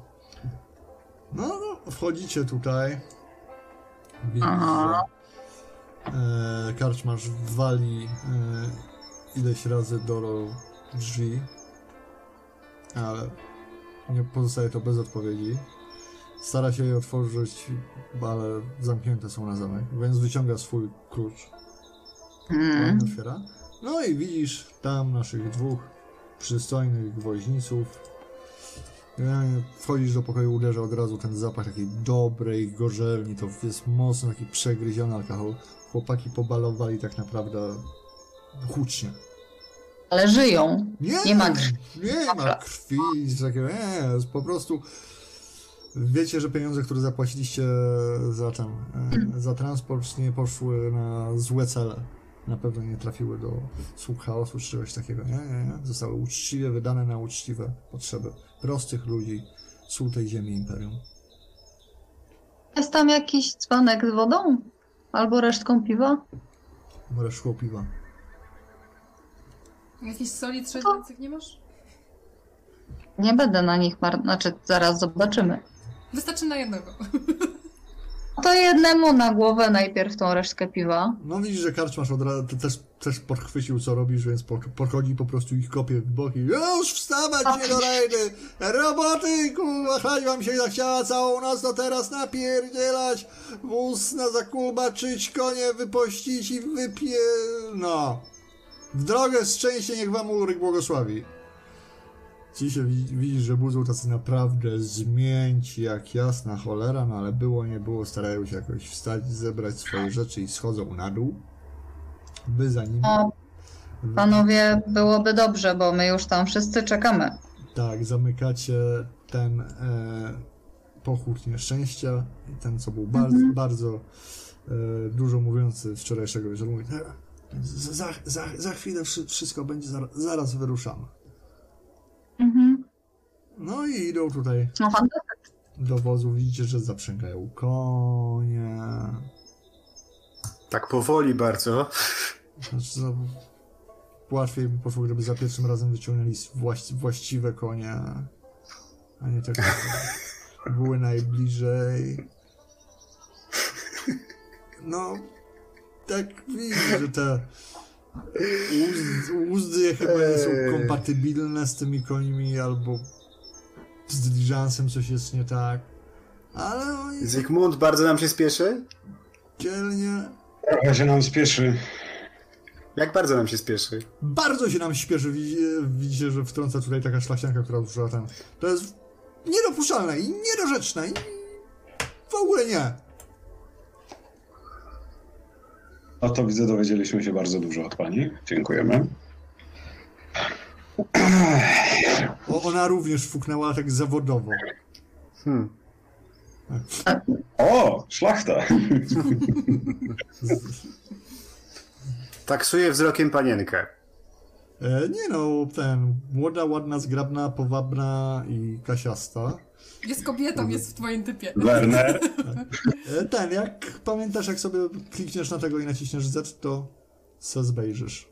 No, no, wchodzicie tutaj. Widzisz, Aha. że e, karczmarz wali e, ileś razy do drzwi, ale nie pozostaje to bez odpowiedzi. Stara się je otworzyć, ale zamknięte są na zamek, więc wyciąga swój klucz. Mm. Otwiera. No i widzisz tam naszych dwóch przystojnych woźniców. Generalnie Wchodzisz do pokoju, uderza od razu ten zapach takiej dobrej gorzelni, to jest mocno taki przegryziony alkohol. Chłopaki pobalowali tak naprawdę hucznie. Ale żyją. Nie, Nie ma krwi. Nie ma krwi, nic takiego, nie, jest po prostu wiecie, że pieniądze, które zapłaciliście za ten, e, za transport nie poszły na złe cele. Na pewno nie trafiły do sług chaosu czy czegoś takiego, nie, nie, nie. Zostały uczciwie wydane na uczciwe potrzeby prostych ludzi, sól tej ziemi imperium. Jest tam jakiś dzbanek z wodą? Albo resztką piwa? Szkło piwa. Jakieś soli trzeźwiących nie masz? Nie będę na nich mar... Znaczy, zaraz zobaczymy. Wystarczy na jednego. To jednemu na głowę najpierw tą resztkę piwa. No widzisz, że karczmasz od razu te- też, też podchwycił co robisz, więc po- podchodzi po prostu ich kopie w boki. Już wstawać nie do rejdy! Roboty, kurwa, chlać wam się zachciała całą noc, to teraz napierdzielać, wóz na zakulbaczyć, konie wypościć i wypie... no. W drogę szczęście niech wam Ulryk błogosławi. Ci się wi- widzisz, że budzą tacy naprawdę zmięci jak jasna cholera, no ale było, nie było, starają się jakoś wstać, zebrać swoje rzeczy i schodzą na dół. Wy za nimi. O, panowie, byłoby dobrze, bo my już tam wszyscy czekamy. Tak, zamykacie ten e, pochód nieszczęścia i ten, co był bardzo, bardzo e, dużo mówiący wczorajszego wieczoru, mówi, "E, za, za, za, chwilę wszy- wszystko będzie, zaraz, zaraz wyruszamy. Mhm. No i idą tutaj No do wozu, widzicie, że zaprzęgają konie. Tak powoli bardzo. Znaczy, no, łatwiej by poszło, gdyby za pierwszym razem wyciągnęli właś, właściwe konie, a nie takie, które były najbliżej. No, tak widzę, że te uzdy, uzdy chyba nie są kompatybilne z tymi końmi, albo z diligencem coś jest nie tak. Ale oni Zygmunt, bardzo nam się spieszy? dzielnie Trochę się nam spieszy. Jak bardzo nam się spieszy? Bardzo się nam śpieszy. Widzi- Widzicie, że wtrąca tutaj taka szlachcianka, która użyła ten. To jest niedopuszczalne i niedorzeczne i w ogóle nie. No to widzę, dowiedzieliśmy się bardzo dużo od pani. Dziękujemy. O, ona również fuknęła tak zawodowo. Hmm. O, szlachta! Taksuję wzrokiem panienkę. E, nie no, ten, młoda, ładna, zgrabna, powabna i kasiasta. Jest kobietą, jest w twoim typie. Werner, E, ten, jak pamiętasz, jak sobie klikniesz na tego i naciśniesz Z, to se zbejrzysz.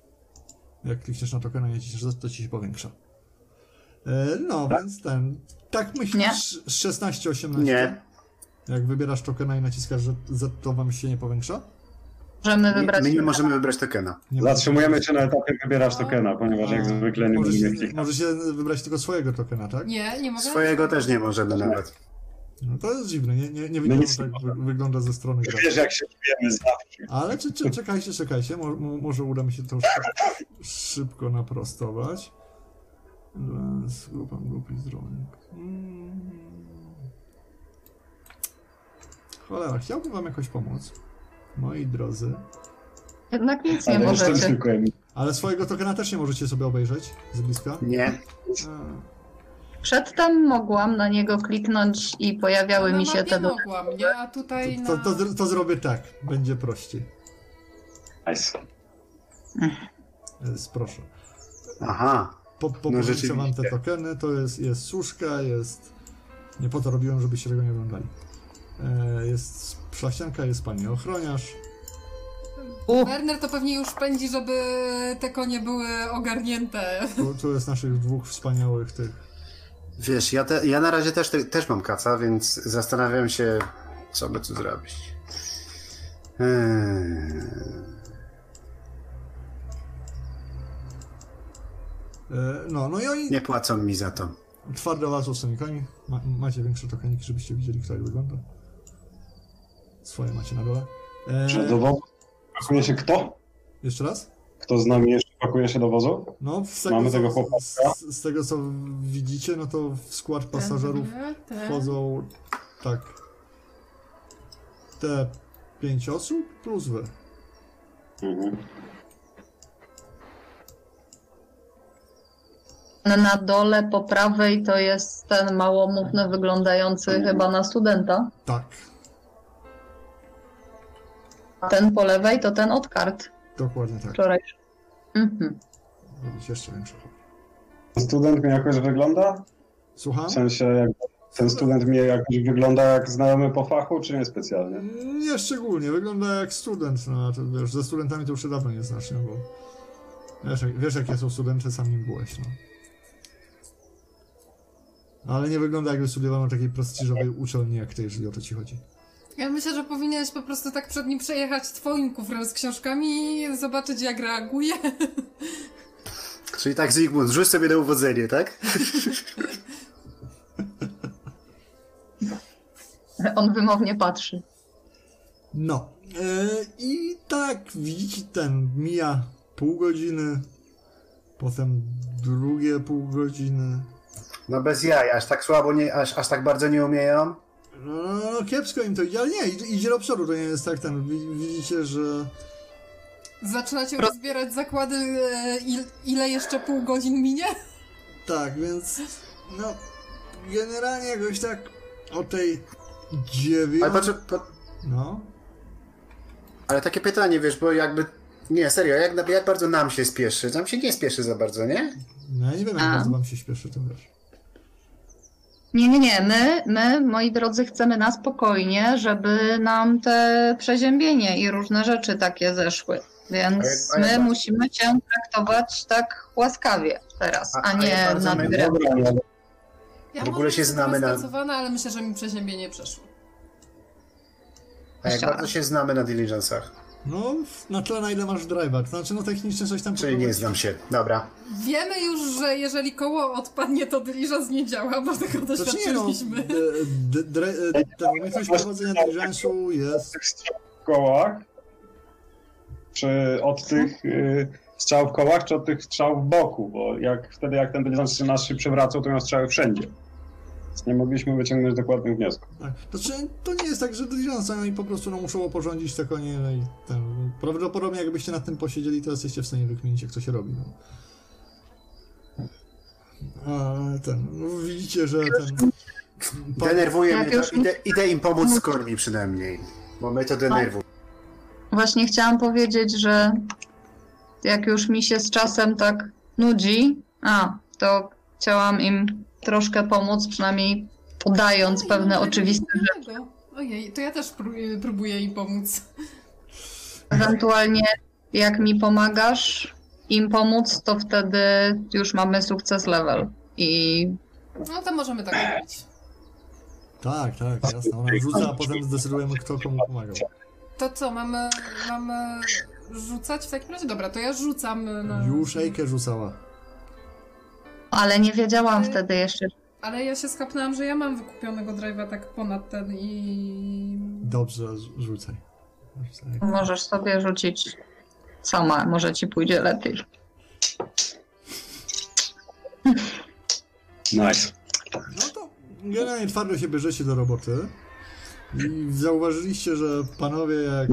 Jak klikniesz na tokena i naciśniesz Z, to ci się powiększa. E, no, więc ten, tak myślisz, 16-18? Nie. Jak wybierasz tokena i naciskasz Z, to wam się nie powiększa? Możemy My, wybrać. my nie możemy wybrać tokena. Nie zatrzymujemy się na etapie wybierasz tokena, ponieważ jak A, zwykle nie będziemy klikać. możecie wybrać tylko swojego tokena, tak? Nie, nie mogę. Swojego też nie możemy nawet. No to jest dziwne, nie, nie, nie No widziałem, nie wy, wygląda ze strony Wiesz gracza. jak się czujemy zawsze. Ale czy, czy, czekajcie, czekajcie, mo, mo, może uda mi się to szy- szybko naprostować. Z grupą grupy. Cholera, chciałbym wam jakoś pomóc. Moi drodzy. Jednak nic nie Ale możecie. Ale swojego tokena też nie możecie sobie obejrzeć z bliska? Nie. A, Przedtem mogłam na niego kliknąć i pojawiały na mi się mapie te do... mogłam, nie? A tutaj na... To, to, to, to zrobię tak, będzie prościej. Nice. Jest, proszę. Aha. Po, po No wam te rzeczywiście. tokeny, to jest, jest suszka, jest... Nie po to robiłem, żebyście tego nie oglądali. E, jest szlachcianka, jest pani ochroniarz. U, Werner to pewnie już pędzi, żeby te konie były ogarnięte. Tu, tu jest naszych dwóch wspaniałych tych. Wiesz, ja, te, ja na razie też, też mam kaca, więc zastanawiam się, co by tu zrobić. Eee, E, no, no i oni nie płacą mi za to. twardo walczą z tymi koni. Ma, macie większe tokeniki, żebyście widzieli, kto jak wygląda. Swoje macie na dole. Czy E, do wozu pakuje się kto? jeszcze raz? Kto z nami jeszcze pakuje się do wozu? No, z tego, Mamy co, tego chłopaka. z, z tego co widzicie, no to w skład pasażerów wchodzą tak. Te pięć osób plus wy. Mhm. na dole po prawej to jest ten małomówny wyglądający chyba na studenta. Tak, ten po lewej to ten od kart dokładnie tak. wczorajszy. Mhm. Robić jeszcze większe. Student mi jakoś wygląda? Słucham? W sensie, jak ten student mi jakoś wygląda jak znajomy po fachu, czy nie specjalnie? Nie szczególnie, wygląda jak student, no to wiesz, ze studentami to już się dawno nie znasz, no bo wiesz, jak- wiesz jakie są studenty, sam nim byłeś, no. Ale nie wygląda jakby studiował na takiej prestiżowej uczelni jak ty, jeżeli o to ci chodzi. Ja myślę, że powinieneś po prostu tak przed nim przejechać twoim kufrem z książkami i zobaczyć jak reaguje. Czyli tak, Zygmunt, rzuć sobie na uwodzenie, tak? On wymownie patrzy. No, e, i tak, widzicie, ten, mija pół godziny, potem drugie pół godziny. No bez jaj, aż tak słabo, nie, aż, aż tak bardzo nie umieją. No, no, no kiepsko im to idzie, ale nie, idzie, idzie do przodu, to nie jest tak, ten, wi- widzicie, że... Zaczynacie rozbierać zakłady, e, il, ile jeszcze pół godzin minie? Tak, więc no generalnie jakoś tak o tej dziewięć... Ale patrz, po, No, ale takie pytanie, wiesz, bo jakby... Nie, serio, jak, jak bardzo nam się spieszy? Nam się nie spieszy za bardzo, nie? no ja nie wiem jak A. bardzo wam się śpieszy, to wiesz. Nie, nie, nie. My, my, moi drodzy, chcemy na spokojnie, żeby nam te przeziębienie i różne rzeczy takie zeszły. Więc A a my musimy cię traktować tak łaskawie teraz, A- a, nie bardzo na grę. Ja W ogóle może się znamy na- ale myślę, że mi przeziębienie przeszło. A jak bardzo się znamy na diligencach? No, na tle na ile masz drive'a, to znaczy no technicznie coś tam... Czyli nie znam się. Dobra. Wiemy już, że jeżeli koło odpadnie, to diligence nie działa, bo tego Znaczy no, doświadczyliśmy. dre- e, umiejętność prowadzenia diligence'u jest... tych strzał w kołach, czy od tych strzał w kołach, czy od tych strzał w boku, bo jak wtedy jak ten dyligent się nas się przewracał, to miał strzały wszędzie. Nie mogliśmy wyciągnąć dokładnych wniosków. Tak, to, znaczy, to nie jest tak, że diligence, oni po prostu no, muszą oporządzić te konie no i ten... Prawdopodobnie jakbyście nad tym posiedzieli, to jesteście w stanie wykminić, jak to się robi, no. A ten, no, widzicie, że ten... pan- Denerwuje mnie to. Idę, idę im pomóc z kormi przynajmniej. Bo mnie to denerwuje. Właśnie chciałam powiedzieć, że jak już mi się z czasem tak nudzi. A, to chciałam im troszkę pomóc, przynajmniej podając Oj, pewne no, oczywiste rzeczy. Ojej, to ja też pró- próbuję im pomóc. Ewentualnie jak mi pomagasz im pomóc, to wtedy już mamy sukces level. I No to możemy tak robić. Tak, tak, jasne. Ona rzuca, a potem zdecydujemy, kto komu pomagał. To co, mamy, mamy rzucać w takim razie? Dobra, to ja rzucam na... Już Ejkę rzucała. Ale nie wiedziałam wtedy jeszcze. Ale ja się skapnęłam, że ja mam wykupionego drive'a tak ponad ten i... Dobrze, rzucaj. Rzucaj. Możesz sobie rzucić sama, może ci pójdzie lepiej. Nice. No to generalnie twardo się bierzecie do roboty. I zauważyliście, że panowie jak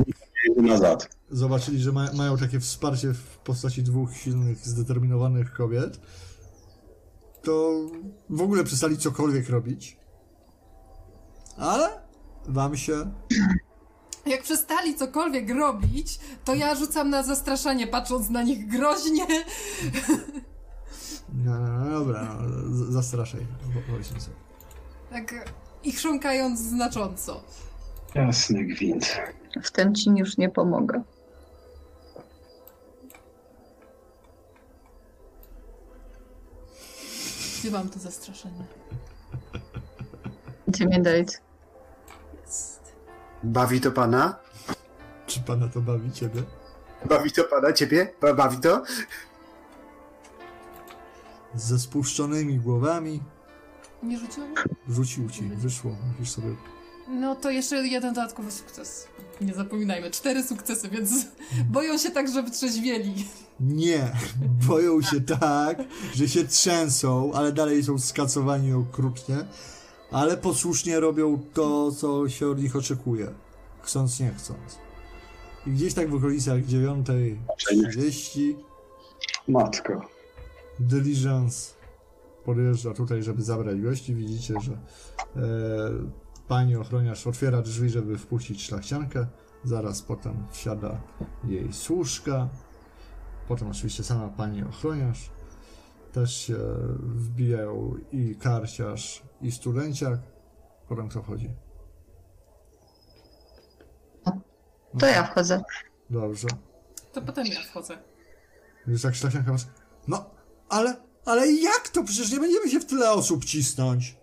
nazad. zobaczyli, że ma, mają takie wsparcie w postaci dwóch silnych, zdeterminowanych kobiet, to w ogóle przestali cokolwiek robić. Ale wam się Jak przestali cokolwiek robić, to ja rzucam na zastraszanie, patrząc na nich groźnie. No, no, no dobra, no, zastraszaj. Sobie. Tak i chrząkając znacząco. Jasny gwint. W tym ci już nie pomogę. Mam to zastraszenie? Intimidate. Jest. Bawi to pana? Czy pana to bawi ciebie? Bawi to pana, ciebie? Ba- Bawi to? Ze spuszczonymi głowami Nie rzuciłam? rzucił ci, wyszło. Musisz sobie. No to jeszcze jeden dodatkowy sukces. Nie zapominajmy, cztery sukcesy, więc boją się tak, że wytrzeźwieli. Nie, boją się tak, że się trzęsą, ale dalej są skacowani okrutnie, ale posłusznie robią to, co się od nich oczekuje. Chcąc, nie chcąc. I gdzieś tak w okolicach 9.30 Matko. Diligence podjeżdża tutaj, żeby zabrać gości. Widzicie, że e, pani ochroniarz otwiera drzwi, żeby wpuścić szlachciankę. Zaraz potem wsiada jej służka. Potem oczywiście sama pani ochroniarz. Też się wbijają i karciarz, i studenciak. Potem kto wchodzi? To ja wchodzę. Dobrze. To potem ja wchodzę. Już jak szlachcianka was... No, ale, ale jak to? Przecież nie będziemy się w tyle osób cisnąć.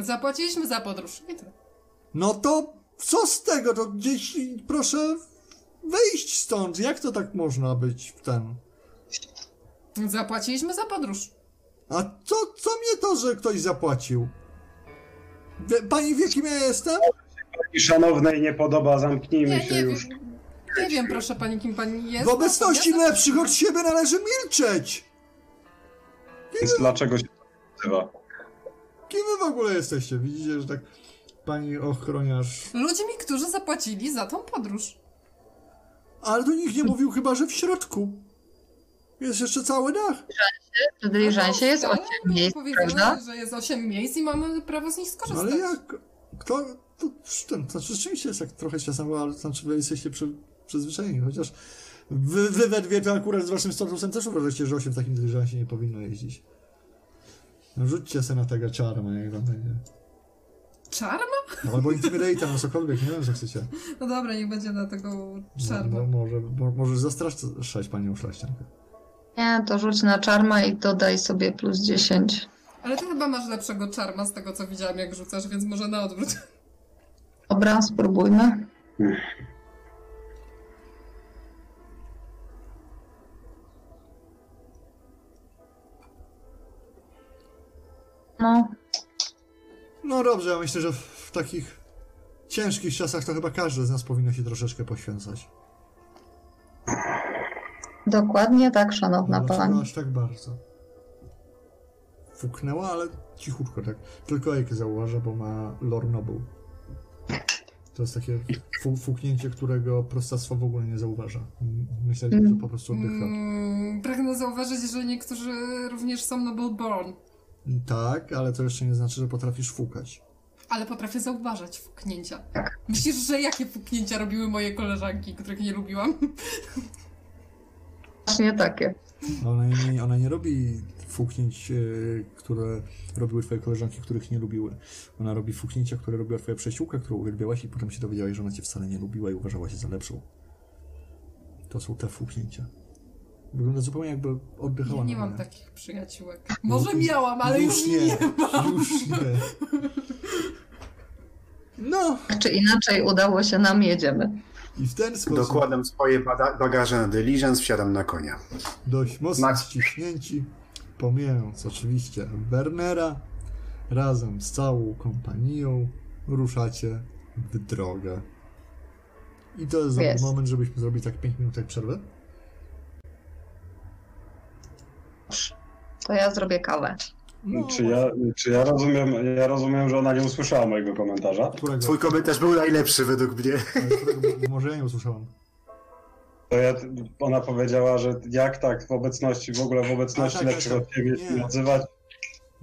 Zapłaciliśmy za podróż. I tyle. No to co z tego? To gdzieś proszę wyjść stąd. Jak to tak można być w ten? Zapłaciliśmy za podróż. A co, co mnie to, że ktoś zapłacił? Wie, pani wie, kim ja jestem? I szanownej nie podoba, zamknijmy Nie, się nie już. wiem. Nie wiem, proszę pani, kim pani jest. W obecności lepszych od siebie należy milczeć. Więc dlaczego się to nazywa? Kim wy w ogóle jesteście? Widzicie, że tak pani ochroniarz... Ludźmi, którzy zapłacili za tą podróż. Ale tu nikt nie mówił chyba, że w środku. Jest jeszcze cały dach. W dyliżansie jest Ale 8 miejsc, powiedziane, prawda? że jest 8 miejsc i mamy prawo z nich No skorzystać. ale jak? Kto? To, ten, to rzeczywiście jest tak trochę ciasno, ale to znaczy wy jesteście przy, przyzwyczajeni, chociaż wy, wy we dwie to akurat z waszym statusem też uważacie, że 8 w takim dyliżansie nie powinno jeździć. No rzućcie se na tego czarma, jak wam będzie. Czarma? No, albo intimidate, no cokolwiek, nie wiem, co chcecie. No dobra, niech będzie na tego No, czarma. no, może, mo, możesz zastraszać panią szlaściankę. Nie, to rzuć na czarma i dodaj sobie plus 10. Ale ty chyba masz lepszego czarma z tego, co widziałam, jak rzucasz, więc może na odwrót. Dobra, spróbujmy. No, No dobrze, ja myślę, że w takich ciężkich czasach to chyba każdy z nas powinno się troszeczkę poświęcać. dokładnie tak, szanowna Dlaczego pani. aż tak bardzo? Fuknęła, ale cichutko tak. Tylko Ejkę zauważa, bo ma Lore Noble. To jest takie fu fuknięcie, którego prostactwo w ogóle nie zauważa. Myślę, że to po prostu oddycha. Mm, pragnę zauważyć, że niektórzy również są noble born. Tak, ale to jeszcze nie znaczy, że potrafisz fukać. Ale potrafię zauważać fuknięcia. Myślisz, że jakie fuknięcia robiły moje koleżanki, których nie lubiłam? Właśnie takie. Ona nie, ona nie robi fuknięć, e, które robiły twoje koleżanki, których nie lubiły. Ona robi fuknięcia, które robiła twoja przyjaciółka, którą uwielbiałaś i potem się dowiedziałaś, że ona cię wcale nie lubiła i uważała się za lepszą. To są te fuknięcia. Wygląda zupełnie jakby oddychała Ja nie mam takich przyjaciółek. Może miałam, ale już, nie. nie mam. Już nie. No, Tak czy inaczej udało się nam, jedziemy. i w ten sposób Dokładam swoje bagaże na dyliżans, wsiadam na konia. dość mocno Max. ściśnięci, pomijając oczywiście Wernera, razem z całą kompanią ruszacie w drogę. I to jest moment, żebyśmy zrobili tak 5 minut przerwy. To ja zrobię kawę. No, Czy ja, czy ja rozumiem, ja rozumiem, że ona nie usłyszała mojego komentarza? Którego? Twój komentarz był najlepszy według mnie. Którego? Może ja nie usłyszałem. To ja, ona powiedziała, że jak tak w obecności, w ogóle w obecności A, tak, lepszych tak, od ciebie się nie. nazywać.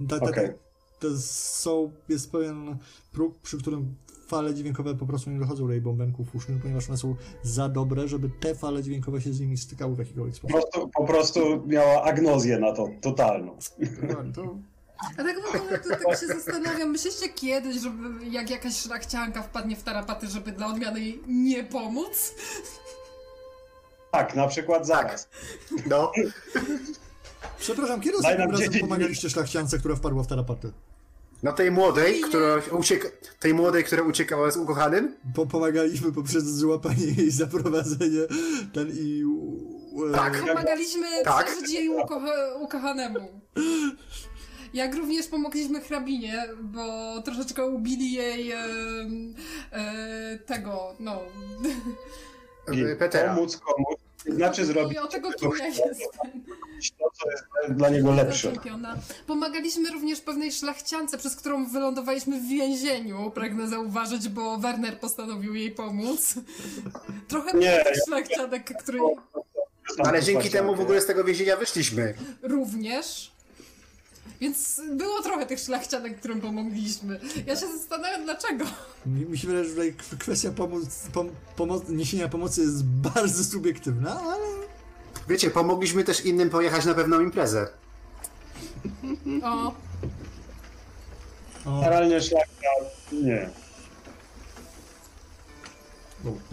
Ta, ta, Okej. ta, to są, jest pewien próg, przy którym fale dźwiękowe po prostu nie dochodzą do jej bąbenków usznych, ponieważ one są za dobre, żeby te fale dźwiękowe się z nimi stykały w jakikolwiek Po sposób. prostu, po prostu miała agnozję na to, totalną. To A tak w ogóle to tak się zastanawiam, myślicie kiedyś, żeby jak jakaś szlachcianka wpadnie w tarapaty, żeby dla odmiany jej nie pomóc? Tak, na przykład zaraz. No, Przepraszam, kiedy ostatnim razem pomagaliście szlachciance, która wpadła w tarapaty? No tej młodej, która ucieka, tej młodej, która uciekała z ukochanym? Po, pomagaliśmy poprzez złapanie jej, zaprowadzenie ten i... Tak. Pomagaliśmy Tak. przeżyć jej ukocha ukochanemu. Jak również pomogliśmy hrabinie, bo troszeczkę ubili jej e, e, tego, no. Petera. pomóc komuś, znaczy zrobić I o tego kimia jest. to, co jest dla niego lepsze. Pomagaliśmy również pewnej szlachciance, przez którą wylądowaliśmy w więzieniu, pragnę zauważyć, bo Werner postanowił jej pomóc. Trochę Nie, ja- szlachcianek, które Ale dzięki temu w ogóle z tego więzienia wyszliśmy. również. Więc było trochę tych szlachcianek, którym pomogliśmy. Ja się zastanawiam, dlaczego. Mi, mi się wydaje, że tutaj kwestia pomóc, pom, pomo- niesienia pomocy jest bardzo subiektywna, ale... Wiecie, pomogliśmy też innym pojechać na pewną imprezę. O, O, Generalnie szlachta nie.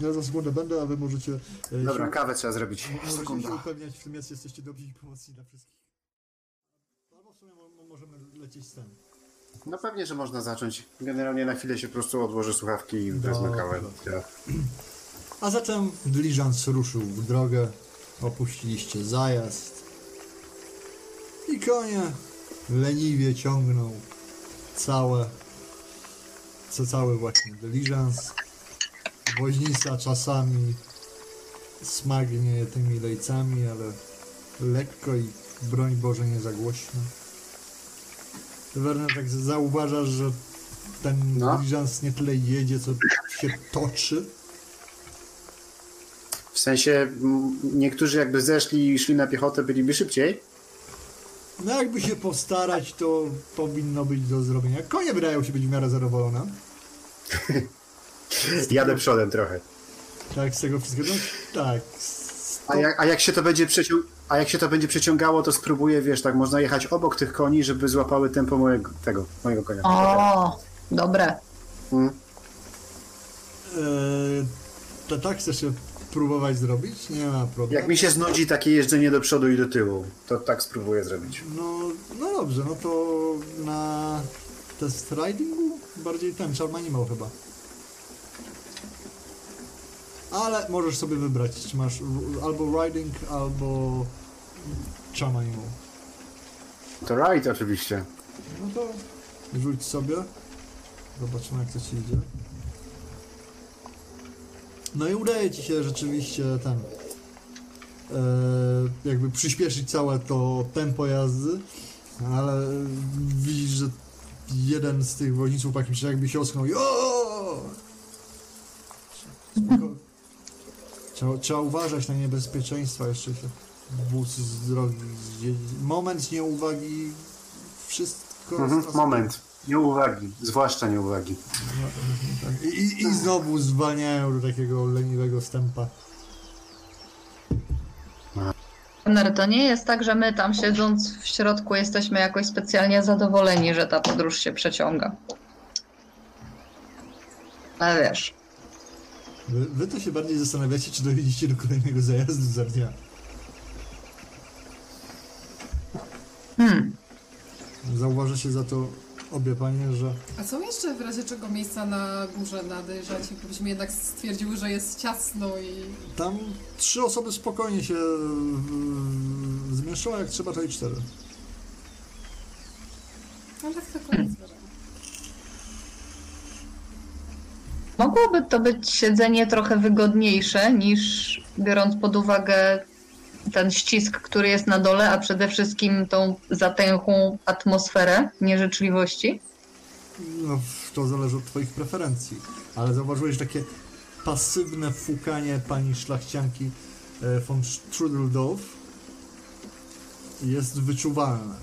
ja za sekundę będę, a wy możecie... e, Dobra, się- kawę trzeba zrobić. Możecie Sekunda. się upewniać w tym, jak jesteście dobrzy i pomocni dla wszystkich. Albo w sumie mo- mo- z tym. No pewnie, że można zacząć. Generalnie na chwilę się po prostu odłożę słuchawki i wezmę kawę. Ja. A zatem dyliżans ruszył w drogę, opuściliście zajazd i konie leniwie ciągną całe, co cały właśnie dyliżans. Woźnica czasami smagnie tymi lejcami, ale lekko i broń Boże nie za głośno. Werner tak zauważasz, że ten No. nie tyle jedzie, co się toczy. W sensie niektórzy jakby zeszli i szli na piechotę, byliby szybciej. No jakby się postarać, to powinno być do zrobienia. Konie wydają się być w miarę zadowolone. Jadę przodem trochę. Tak, z tego wszystkiego. No, tak. A jak, a jak się to będzie przecią... A jak się to będzie przeciągało, to spróbuję, wiesz, tak można jechać obok tych koni, żeby złapały tempo mojego, tego, mojego konia. O, dobre. Mm. Eee, to tak chcesz się próbować zrobić? Nie ma problemu. Jak mi się znudzi takie jeżdżenie do przodu i do tyłu, to tak spróbuję zrobić. No, no dobrze, no to na test ridingu bardziej ten Charm Animal chyba. Ale możesz sobie wybrać, czy masz albo riding, albo Animal. To right oczywiście. No to rzuć sobie. Zobaczymy jak to ci idzie. No i udaje ci się rzeczywiście ten e, jakby przyspieszyć całe to tempo jazdy, ale widzisz, że jeden z tych woźniców jakimś jakby się osknął i o! Trzeba, trzeba uważać na niebezpieczeństwa jeszcze się wóz z drogi zjedzie. Moment nieuwagi wszystko Mhm, moment. Nie uwagi, zwłaszcza nie uwagi. Tak. I, i, I znowu zwalniają do takiego leniwego stępa. Werner, to nie jest tak, że my tam siedząc w środku jesteśmy jakoś specjalnie zadowoleni, że ta podróż się przeciąga. Ale wiesz, Wy, wy to się bardziej zastanawiacie, czy dojedziecie do kolejnego zajazdu za dnia. hmm, Zauważacie za to obie panie, że A są jeszcze w razie czego miejsca na górze nadejrzać, gdybyśmy jednak stwierdziły, że jest ciasno i... tam trzy osoby spokojnie się mm, zmieszczą, a jak trzeba to i cztery. No tak to koniec mogłoby to być siedzenie trochę wygodniejsze niż biorąc pod uwagę ten ścisk, który jest na dole, a przede wszystkim tą zatęchłą atmosferę nieżyczliwości. No, to zależy od twoich preferencji. Ale zauważyłeś takie pasywne fukanie pani szlachcianki e, von Strudeldorf jest wyczuwalne.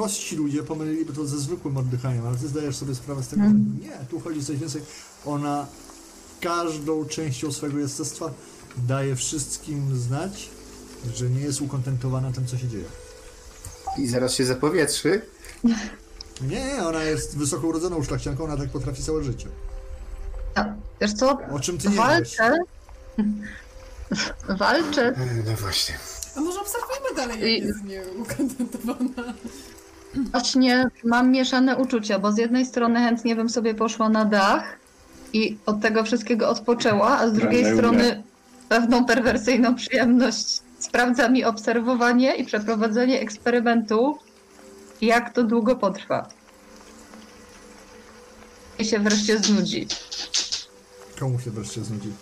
Prości ludzie pomyliliby to ze zwykłym oddychaniem, ale ty zdajesz sobie sprawę z tego, że Mhm. nie, tu chodzi o coś więcej. Ona każdą częścią swojego jestestwa daje wszystkim znać, że nie jest ukontentowana tym, co się dzieje. I zaraz się zapowietrzy. Nie, nie, ona jest wysoko urodzoną szlachcianką, ona tak potrafi całe życie. A, wiesz co, O czym ty nie wiesz? walczę. Walczę E, No właśnie. A może obserwujmy dalej, jak I- jest nieukontentowana. Właśnie mam mieszane uczucia, bo z jednej strony chętnie bym sobie poszła na dach i od tego wszystkiego odpoczęła, a z drugiej Prędzej strony pewną perwersyjną przyjemność sprawdza mi obserwowanie i przeprowadzenie eksperymentu, jak to długo potrwa. I się wreszcie znudzi. Komu się wreszcie znudzi?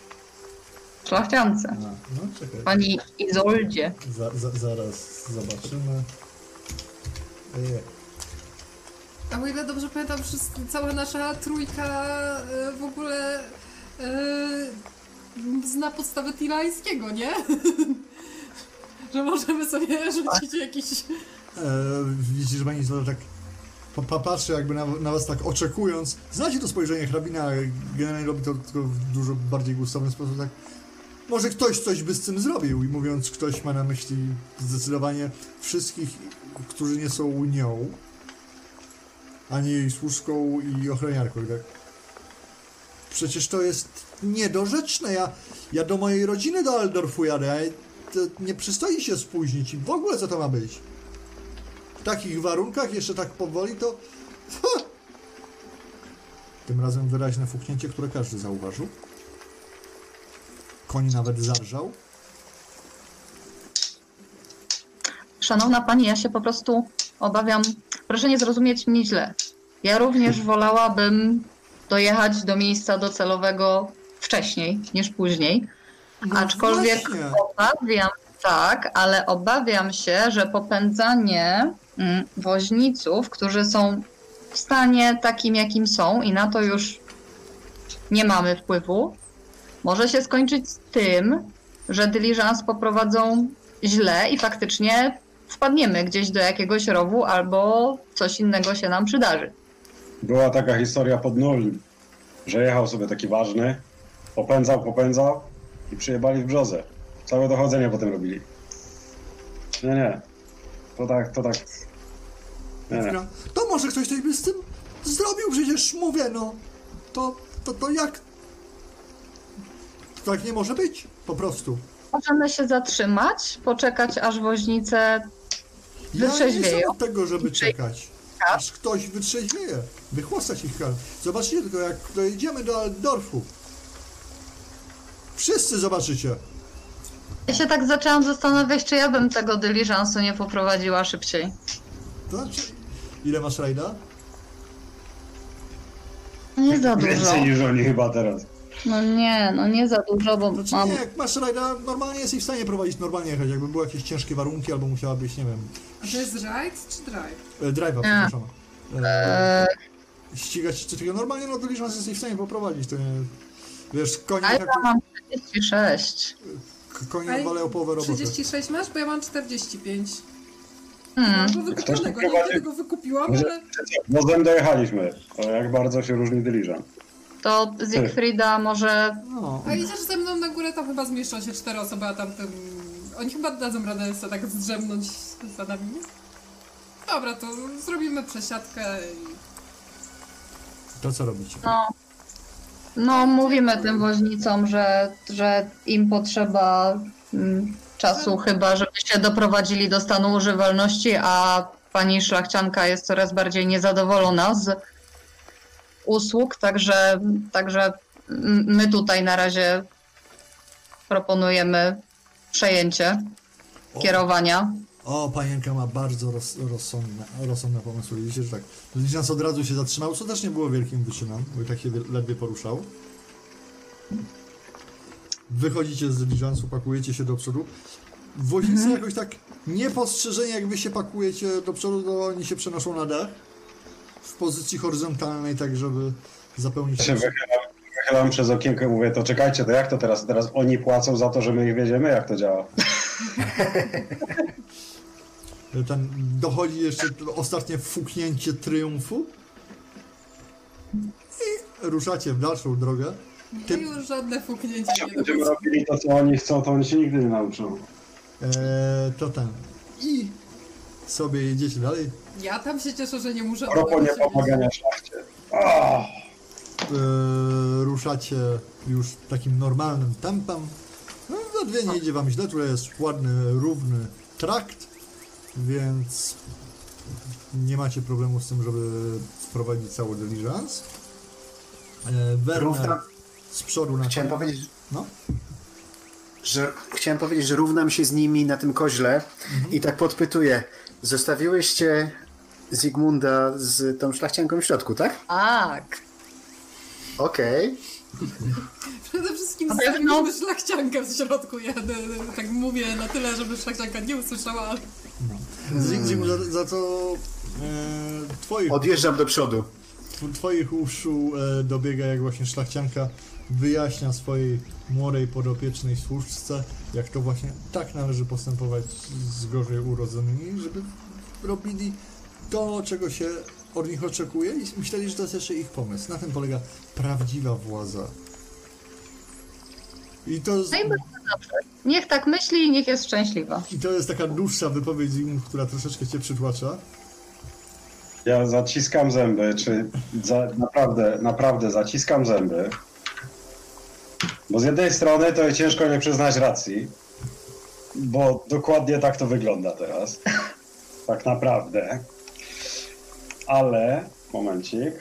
Szlachciance. A, no czekaj. Pani Izoldzie. Za, za, zaraz zobaczymy. A o ile dobrze pamiętam, wszyscy, cała nasza trójka e, w ogóle e, zna podstawę tirańskiego, nie? Że możemy sobie rzucić jakiś... E, widzicie, że pani tak pa- pa- patrzy jakby na, na was tak oczekując. Znacie to spojrzenie hrabina, generalnie robi to tylko w dużo bardziej gustowny sposób, tak może ktoś coś by z tym zrobił i mówiąc ktoś ma na myśli zdecydowanie wszystkich, którzy nie są nią, ani jej służką i ochroniarką, tak? Przecież to jest niedorzeczne, ja, ja do mojej rodziny do Aldorfu jadę, nie przystoi się spóźnić i w ogóle co to ma być? W takich warunkach, jeszcze tak powoli, to... Ha! Tym razem wyraźne fuknięcie, które każdy zauważył. Koń nawet zarżał. Szanowna pani, ja się po prostu obawiam. Proszę nie zrozumieć mnie źle. Ja również wolałabym dojechać do miejsca docelowego wcześniej niż później. No Aczkolwiek obawiam, tak, ale obawiam się, że popędzanie mm, woźniców, którzy są w stanie takim, jakim są, i na to już nie mamy wpływu, może się skończyć z tym, że dyliżans poprowadzą źle i faktycznie wpadniemy gdzieś do jakiegoś rowu albo coś innego się nam przydarzy. Była taka historia pod nul, że jechał sobie taki ważny, popędzał, popędzał i przyjebali w brzozę. Całe dochodzenie potem robili. Nie, nie. To tak, to tak. Nie, nie. To może ktoś coś by z tym zrobił, przecież mówię, no. To, to, to jak? To tak nie może być, po prostu. Możemy się zatrzymać, poczekać aż woźnice Ja nie jestem od tego, żeby czekać. Tak. Aż ktoś wytrzeźwieje. Wychłostać ich kal. Zobaczcie tylko, jak dojedziemy do Aldorfu. Wszyscy zobaczycie. Ja się tak zaczęłam zastanawiać, czy ja bym tego dyliżansu nie poprowadziła szybciej. To znaczy, ile masz rajda? Nie za dużo. Więcej niż oni chyba teraz. No nie, no nie za dużo, bo Znaczy mam... nie, jak masz rajda, normalnie jesteś w stanie prowadzić normalnie jechać. Jakby były jakieś ciężkie warunki, albo musiałabyś, nie wiem, A to jest ride czy drive? e, drive'a, przepraszam. E, E, ścigać czy takiego normalnie, no to licząc jesteś w stanie poprowadzić. To nie, wiesz, konie, ale jak, ja mam 36. konie Ej, odwalają połowę roboty. 36 masz? Bo ja mam 45. Hmm. Ktoś wykupionego, nie prowadzi- tego wykupiłam, Może- ale... Wozem dojechaliśmy. To jak bardzo się różni dyliżan. To Siegfrieda może... No, A idziesz ze mną na górę, tam chyba zmieszczą się cztery osoby, a tamtym Oni chyba dadzą radę sobie tak zdrzemnąć za nami, nie? Dobra, to zrobimy przesiadkę i... To co robicie? No, no mówimy tym woźnicom, że, że im potrzeba mm, czasu chyba, żeby się doprowadzili do stanu używalności, a pani szlachcianka jest coraz bardziej niezadowolona z usług, także, także my tutaj na razie proponujemy przejęcie O, kierowania. o panienka ma bardzo roz, rozsądne, rozsądne pomysły. Widzicie, że tak. Liczans od razu się zatrzymał, co też nie było wielkim wyczynem, bo i tak się ledwie poruszał. Wychodzicie z diligensu, pakujecie się do przodu. Woźnicy jakoś tak niepostrzeżenie, jak wy się pakujecie do przodu, to oni się przenoszą na dach w pozycji horyzontalnej, tak żeby zapełnić... Ja się wychylam, wychylam przez okienko i mówię, to czekajcie, to jak to teraz? Teraz oni płacą za to, że my ich wiedziemy? Jak to działa? Ten dochodzi jeszcze ostatnie fuknięcie triumfu i ruszacie w dalszą drogę. Ja Ty- już żadne fuknięcia Jak nie będziemy dochodzą. robili to, co oni chcą, to oni się nigdy nie nauczą. Eee, to ten. I sobie jedziecie dalej. Ja tam się cieszę, że nie muszę... A propos odmawiać się niepomagania szlachcie. Ah! Eee, ruszacie już takim normalnym tempem. No, we dwie nie idzie wam źle, tutaj jest ładny, równy trakt, więc nie macie problemu z tym, żeby sprowadzić cały diligence. Eee, Werner z przodu na chciałem powiedzieć, No. że chciałem powiedzieć, że równam się z nimi na tym koźle i tak podpytuję. Zostawiłyście Zygmunda z tą szlachcianką w środku, tak? Tak. Okej. Przede wszystkim zostawiliśmy szlachciankę w środku. Ja e, tak mówię na tyle, żeby szlachcianka nie usłyszała, ale za, za co e, twoich, Odjeżdżam do przodu. tw- twoich uszu e, dobiega, jak właśnie szlachcianka wyjaśnia swojej młodej podopiecznej służce, jak to właśnie tak należy postępować z gorzej urodzonymi, żeby robili to, czego się od nich oczekuje i myśleli, że to jest jeszcze ich pomysł. Na tym polega prawdziwa władza. I to, z, No i będzie dobrze. Niech tak myśli i niech jest szczęśliwa. I to jest taka dłuższa wypowiedź która troszeczkę cię przytłacza. Ja zaciskam zęby, czy za, naprawdę, naprawdę zaciskam zęby. Bo z jednej strony to ciężko nie przyznać racji, bo dokładnie tak to wygląda teraz. Tak naprawdę. Ale, momencik,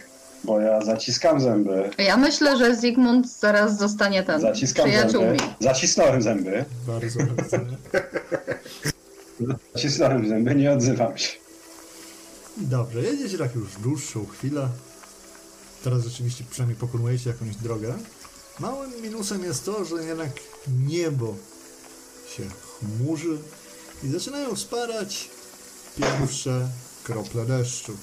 bo ja zaciskam zęby, Ja myślę, że Zygmunt zaraz zostanie ten zaciskam przyjaciółmi. zęby, zacisnąłem zęby, Bardzo, bardzo. zacisnąłem zęby, nie odzywam się. Dobrze, jedziecie tak już dłuższą chwilę. Teraz rzeczywiście przynajmniej pokonujecie jakąś drogę. Małym minusem jest to, że jednak niebo się chmurzy i zaczynają spadać pierwsze krople deszczu.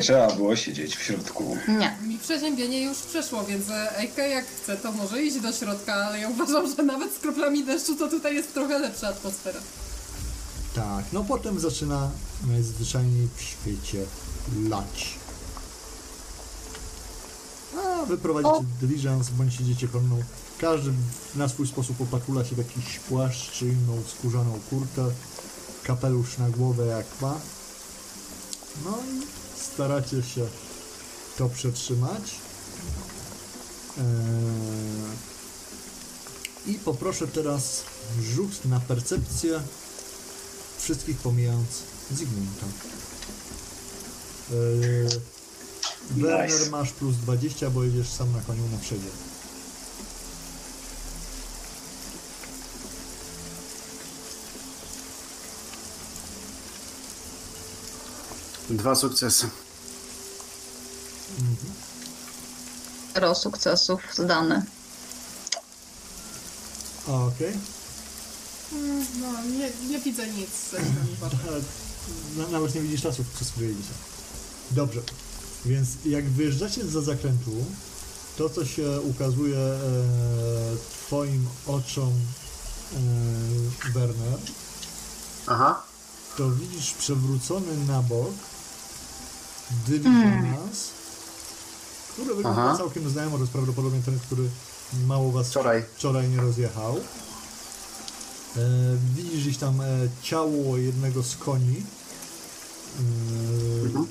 Trzeba było siedzieć w środku. Nie. mi przeziębienie już przeszło, więc e, Ejke jak chce, to może iść do środka, ale ja uważam, że nawet z kroplami deszczu to tutaj jest trochę lepsza atmosfera. Tak, no potem zaczyna najzwyczajniej w świecie lać. A wy prowadzicie O. diligence, bądź idziecie konną. Każdy na swój sposób opatula się w jakiś płaszcz czy inną skórzaną kurtę, kapelusz na głowę jak ma. No i staracie się to przetrzymać. Eee... I poproszę teraz rzut na percepcję wszystkich pomijając Zygmunta. Yy, Werner Nice. masz plus 20, bo jedziesz sam na koniu na przodzie. Dwa sukcesy. Zero sukcesów zdane. Okej. Mm, No, nie, nie widzę nic. tam Ale na- Nawet nie widzisz czasów, przez które jedziecie. Dobrze. Więc jak wyjeżdżacie za zakrętu, to co się ukazuje e, twoim oczom e, Werner, Aha. to widzisz przewrócony na bok dyligence, który wygląda Aha. całkiem znajomo, to jest prawdopodobnie ten, który mało was Wczoraj. wczoraj nie rozjechał. E, widzisz gdzieś tam e, ciało jednego z koni. E, Mhm.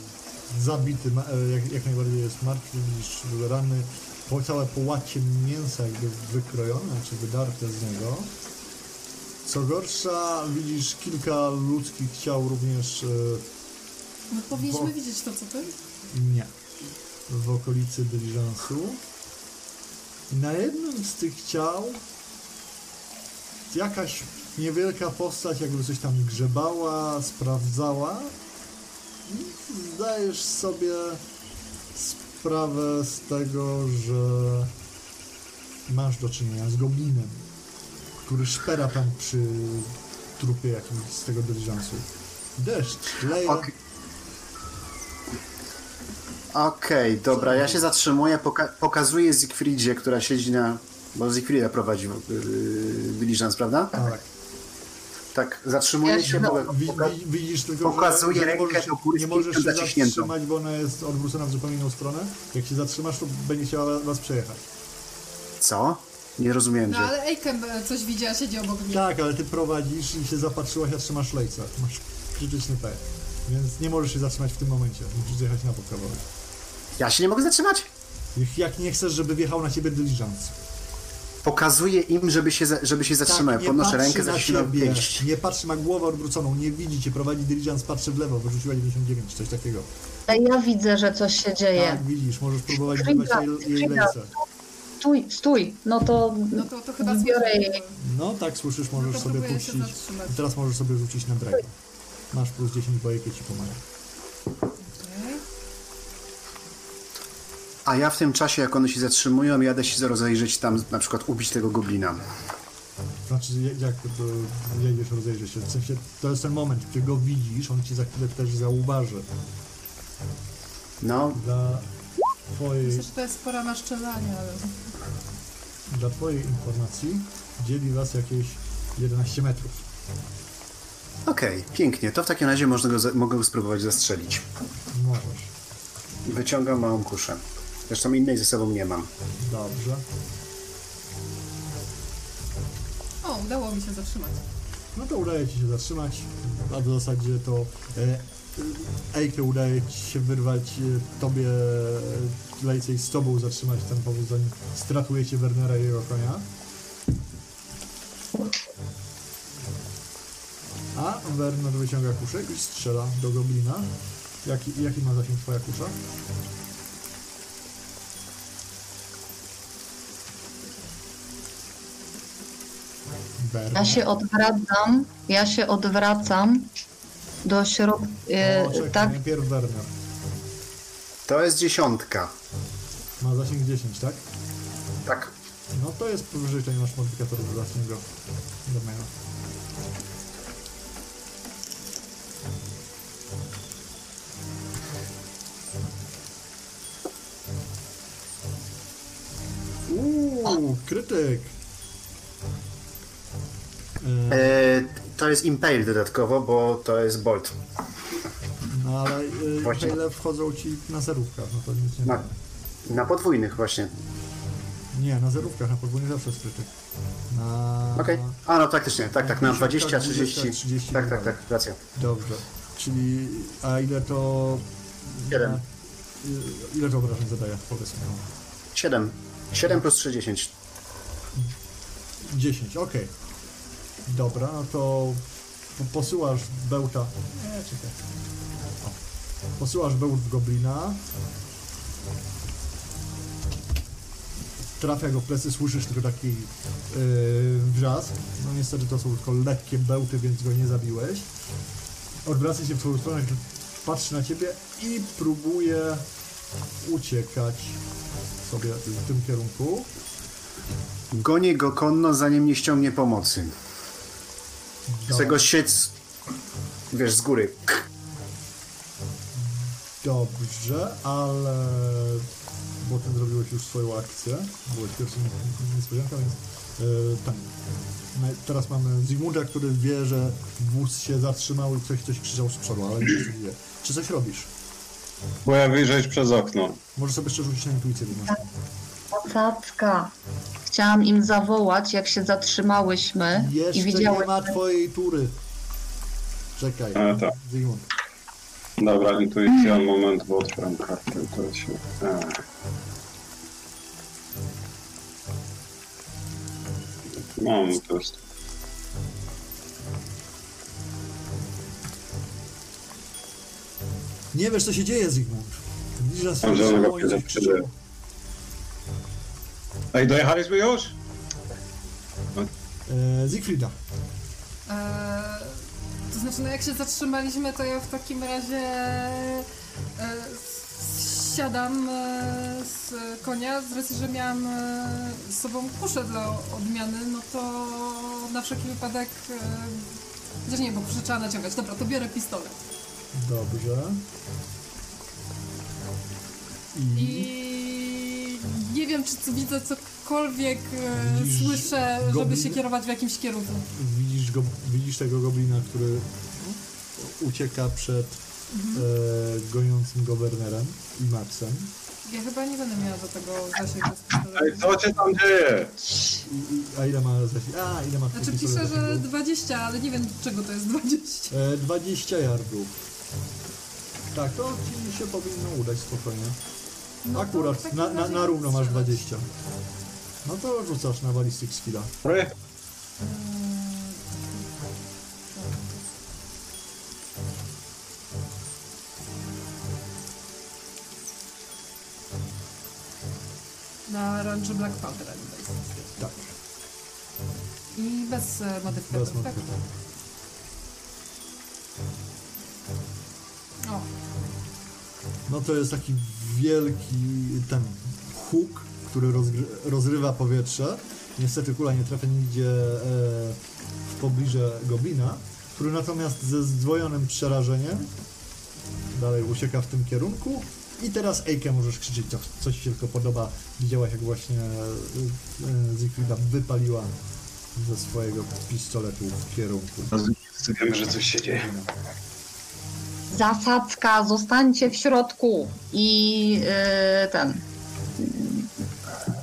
Zabity, ma, e, jak, jak najbardziej jest martwy, widzisz rany, po, całe połacie mięsa jakby wykrojone, czy wydarte z niego. Co gorsza, widzisz kilka ludzkich ciał również, e, No powinniśmy Bo- widzieć to, co ty? nie, w okolicy dyliżansu. I na jednym z tych ciał jakaś niewielka postać jakby coś tam grzebała, sprawdzała i zdajesz sobie sprawę z tego, że masz do czynienia z goblinem, który szpera tam przy trupie jakimś z tego dyliżansu. Deszcz, leje. Okej, dobra, ja się zatrzymuję, poka- pokazuję Zigfridzie, która siedzi na... Bo Zigfrida prowadzi yy, dyliżans, prawda? Tak. Tak, zatrzymuję Ja się, się- poka- Wi- poka- wi- widzisz tylko, pokazuję rękę nie możesz, do góry nie możesz się zaciśniętą. zatrzymać, bo ona jest odwrócona w zupełnie inną stronę. Jak się zatrzymasz, to będzie chciała was przejechać. Co? Nie rozumiem No cię. ale Ejkem e, coś widziała, siedzi obok mnie. Tak, ale ty prowadzisz i się zapatrzyłaś, a trzymasz lejca. Masz krytyczny P. Więc nie możesz się zatrzymać w tym momencie. Musisz zjechać na bok kawałek. Ja się nie mogę zatrzymać? Jak- nie chcesz, żeby wjechał na ciebie dyliżans. Pokazuję im, żeby się, żeby się zatrzymały. Tak, Podnoszę rękę, na zaścinam pięść. Nie patrzy, ma głowę odwróconą, nie widzi cię, prowadzi dyliżans, patrzy w lewo, wyrzuciła 99, coś takiego. Ale ja widzę, że coś się dzieje. Tak, widzisz, możesz próbować wyrwać jej, lejce. Stój, stój. No to No to, to chyba Zbiorę słyszę. jej. No tak, słyszysz, możesz to sobie puścić. Teraz możesz sobie rzucić na dragę. Masz plus 10, bo jakie ci pomaga. A ja w tym czasie, jak one się zatrzymują, jadę się rozejrzeć tam, na przykład ubić tego goblina. Znaczy, jak, to jedziesz, rozejrzysz się. W sensie, to jest ten moment, gdy go widzisz, on ci za chwilę też zauważy. No, Dla twojej, Myślę, że to jest pora na szczelanie, ale... dla twojej informacji dzieli was jakieś 11 metrów. okej, pięknie. To w takim razie można go, za- mogę go spróbować zastrzelić. Możesz. I wyciągam małą kuszę. Zresztą innej ze sobą nie mam. Dobrze. O, udało mi się zatrzymać. No to udaje ci się zatrzymać, a w zasadzie to e, Ejke udaje ci się wyrwać e, tobie e, lejce i z tobą zatrzymać ten powóz, zanim stratujecie Wernera i jego konia. A Werner wyciąga kuszek i strzela do goblina. Jaki, jaki ma zasięg twoja kusza? Ja się odwracam. Ja się odwracam do środka. Czekaj, tak, najpierw Werner. To jest dziesiątka. Ma zasięg 10, tak? Tak. No to jest powyżej, to nie masz modyfikatorów do zasięgu danego. Uuu, krytyk! E, to jest impale dodatkowo, bo to jest bolt. no ale e, Właśnie. ile wchodzą ci na zerówkach, no to nic nie Na, na podwójnych właśnie. Nie, na zerówkach, na podwójnie zawsze jest krytyk. Na... Okej. A no faktycznie, tak, tak, na 20, 30. 30 Tak, tak, tak, racja. Dobrze. Czyli, a ile to... Siedem. na- Ile to obrażeń zadaje, powiedz mi. 7. 7 plus 3, 10. 10, okej. Dobra, no to po- posyłasz bełta... Nie, czekaj. Posyłasz bełt w goblina. Trafia go w plecy, słyszysz tylko taki yy, wrzask. No niestety to są tylko lekkie bełty, więc go nie zabiłeś. Odwraca się w twoją stronę, patrzy na ciebie i próbuje uciekać sobie w tym kierunku. Gonię go konno, zanim nie ściągnie pomocy. Chcę go siec, wiesz, z góry. Dobrze, ale... Bo ty zrobiłeś już swoją akcję. Byłeś pierwszym niespodzianka, więc... Yy, tak. No Teraz mamy Zygmunta, który wie, że wóz się zatrzymał i ktoś coś krzyczał z przodu, ale nie wie. Czy coś robisz? Próbuję wyjrzeć przez okno. Możesz sobie jeszcze rzucić na intuicję. Wigmund. Chciałam im zawołać, jak się zatrzymałyśmy i Jeszcze nie widziałem. ma twojej tury. Czekaj. A, tak. Zygmunt. Dobra, intuicja, moment, bo otwieram kartę. To się... A. Mam test. Nie wiesz, co się dzieje, Zygmunt. Że Mam swoje zielonego Ej, dojechaliśmy już? E, Siegfrieda. E, to znaczy, no jak się zatrzymaliśmy, to ja w takim razie e, siadam e, z konia, z racji, że miałam e, z sobą kuszę dla odmiany, no to na wszelki wypadek, e, chociaż nie, bo kuszę trzeba naciągać. Dobra, to biorę pistolet. Dobrze. I... I nie wiem, czy co, widzę cokolwiek, e, Widzisz słyszę, żeby się kierować w jakimś kierunku. widzisz, go, widzisz tego goblina, który ucieka przed Mhm. e, goniącym gowernerem i Maxem. Ja chyba nie będę miała do tego zasięgu z. Ej, co się tam dzieje? I, i, a ile ma zasięg? A, ile ma twój Znaczy pistolet piszę, że zasięgu? 20, ale nie wiem czego to jest 20. E, 20 yardów. Tak, to ci się powinno udać spokojnie. No Akurat, na, na, na równo masz strzelać. 20. No to rzucasz na ballistic skilla. Projekt? Na Range Black Powder Animation. Tak, I bez e, modyfikatorów, bez tak? O, No to jest taki wielki ten huk, który rozrywa powietrze. Niestety kula nie trafia nigdzie e, w pobliże goblina, który natomiast ze zdwojonym przerażeniem dalej ucieka w tym kierunku. I teraz Ejke możesz krzyczeć, co, co ci tylko podoba. Widziałaś jak właśnie e, e, wypaliła ze swojego pistoletu w kierunku. Wiemy, że coś się dzieje. Zasadzka, zostańcie w środku. I yy, ten.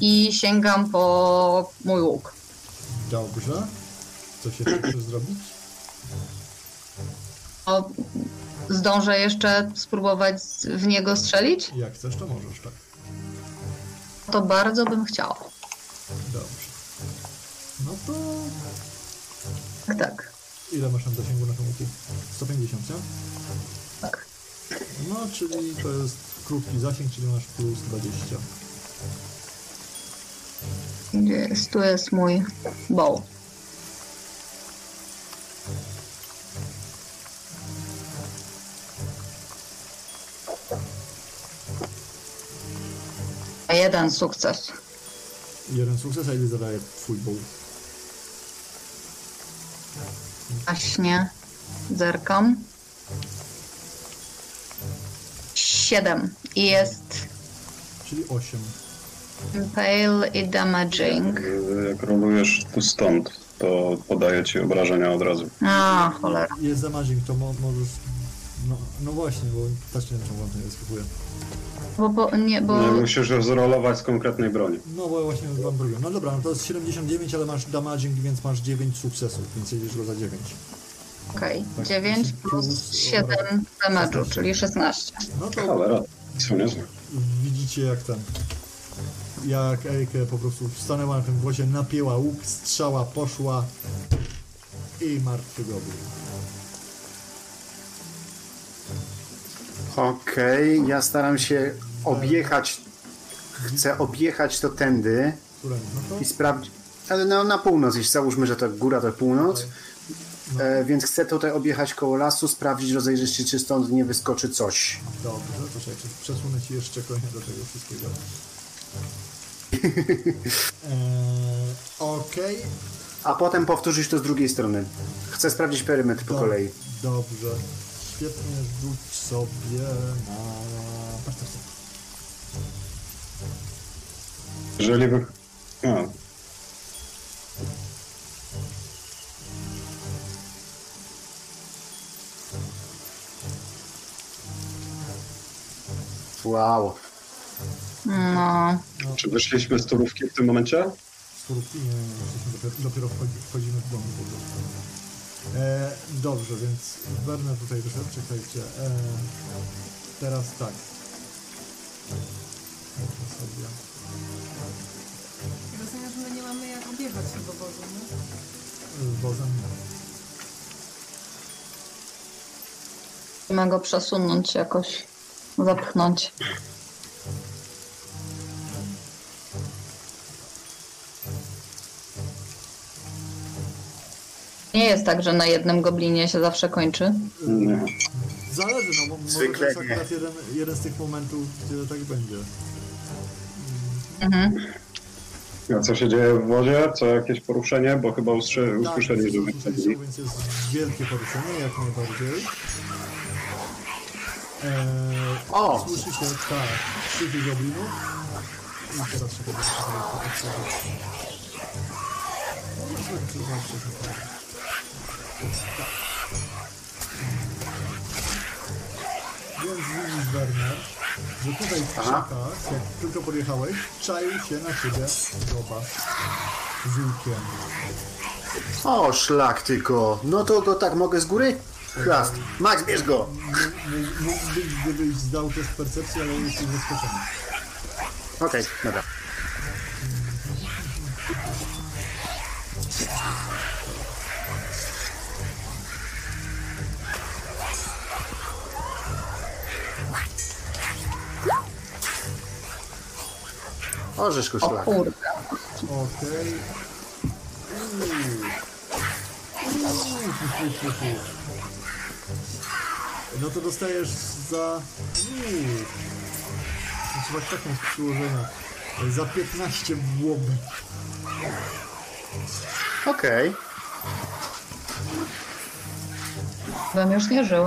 I sięgam po mój łuk. Dobrze. Co się chcesz zrobić? O, zdążę jeszcze spróbować w niego strzelić? Jak chcesz, to możesz, tak. To bardzo bym chciała. Dobrze. No to Tak, tak. ile masz tam zasięgu na tym łuku? 150, nie? No, czyli to jest krótki zasięg, czyli masz plus 20. Gdzie jest? Tu jest mój bow. Jeden sukces. Jeden sukces, a ile zadaje twój bow? Właśnie. Zerkam. Siedem. I jest Czyli 8. Pale i damaging. Jak rolujesz tu stąd, to podaje ci obrażenia od razu. A, cholera. Jest damaging, to mo możesz... No, no właśnie, bo też nie wiem, czemu wam to nie skakuje. Bo, bo, nie, bo... Nie musisz zrolować z konkretnej broni. No bo właśnie wam drugią. No dobra, no to jest 79, ale masz damaging, więc masz 9 sukcesów, więc jedziesz go za 9. Okej, Tak, 9 plus 7 damage'u, czyli 16. No to Cholera, są niezłe. widzicie jak ten... Jak Ejke po prostu stanęła na tym wozie, napięła łuk, strzała poszła i martwy goblin. Okej, ja staram się objechać. Chcę objechać to tędy? No to... i sprawdzić. Ale no, na północ, jeśli załóżmy, że to góra to północ. No. E, więc chcę tutaj objechać koło lasu, sprawdzić, rozejrzeć się, czy stąd nie wyskoczy coś. Dobrze, to czekaj, przesunę ci jeszcze konia do tego wszystkiego. Eee, Okej, A potem powtórzyć to z drugiej strony. Chcę sprawdzić perymetr po do- kolei. Dobrze. Świetnie, rzuć sobie na... Patrz. Jeżeli. A, Wow. No. Czy wyszliśmy z turówki w tym momencie? Skorupki? Nie, nie, jesteśmy dopiero, dopiero wchodzi, wchodzimy w dom po prostu. E, dobrze, więc Werner tutaj wyszedł, czekajcie. E, teraz tak. Można sobie... Rozumiem, że my nie mamy jak objechać tego wozu, nie? Z wozem Musimy go przesunąć jakoś. Zapchnąć. Nie jest tak, że na jednym goblinie się zawsze kończy. Nie. Zależy, no bo może to Zwykle jest akurat jeden, jeden z tych momentów, gdzie tak będzie. Mhm. A co się dzieje w wozie? Co jakieś poruszenie? Bo chyba Tak, usłyszeli, że usłyszeliście, wychodzili. więc jest wielkie poruszenie, jak najbardziej. Eee, O! Słyszycie, tak, krzyki goblinów. I teraz się. No, zobaczcie, zobaczcie, zobaczcie. Tak. Więc widzisz, Werner, że tutaj w krzakach, jak tylko podjechałeś, czaił się na ciebie Goba z łukiem. O, szlak tylko. No to go tak mogę z góry? Chrast. Max, bierz go. Gdybyś zdał test percepcji, ale jesteś zaskoczony. Okej, dobra. Orzeszku O szlak. kurde. Okej. Uuu. Uuu, fu, fu. No to dostajesz za... Uuu. Trzeba taką przyłożenia. Za 15 w łobę. Okej. Bym już nie żył.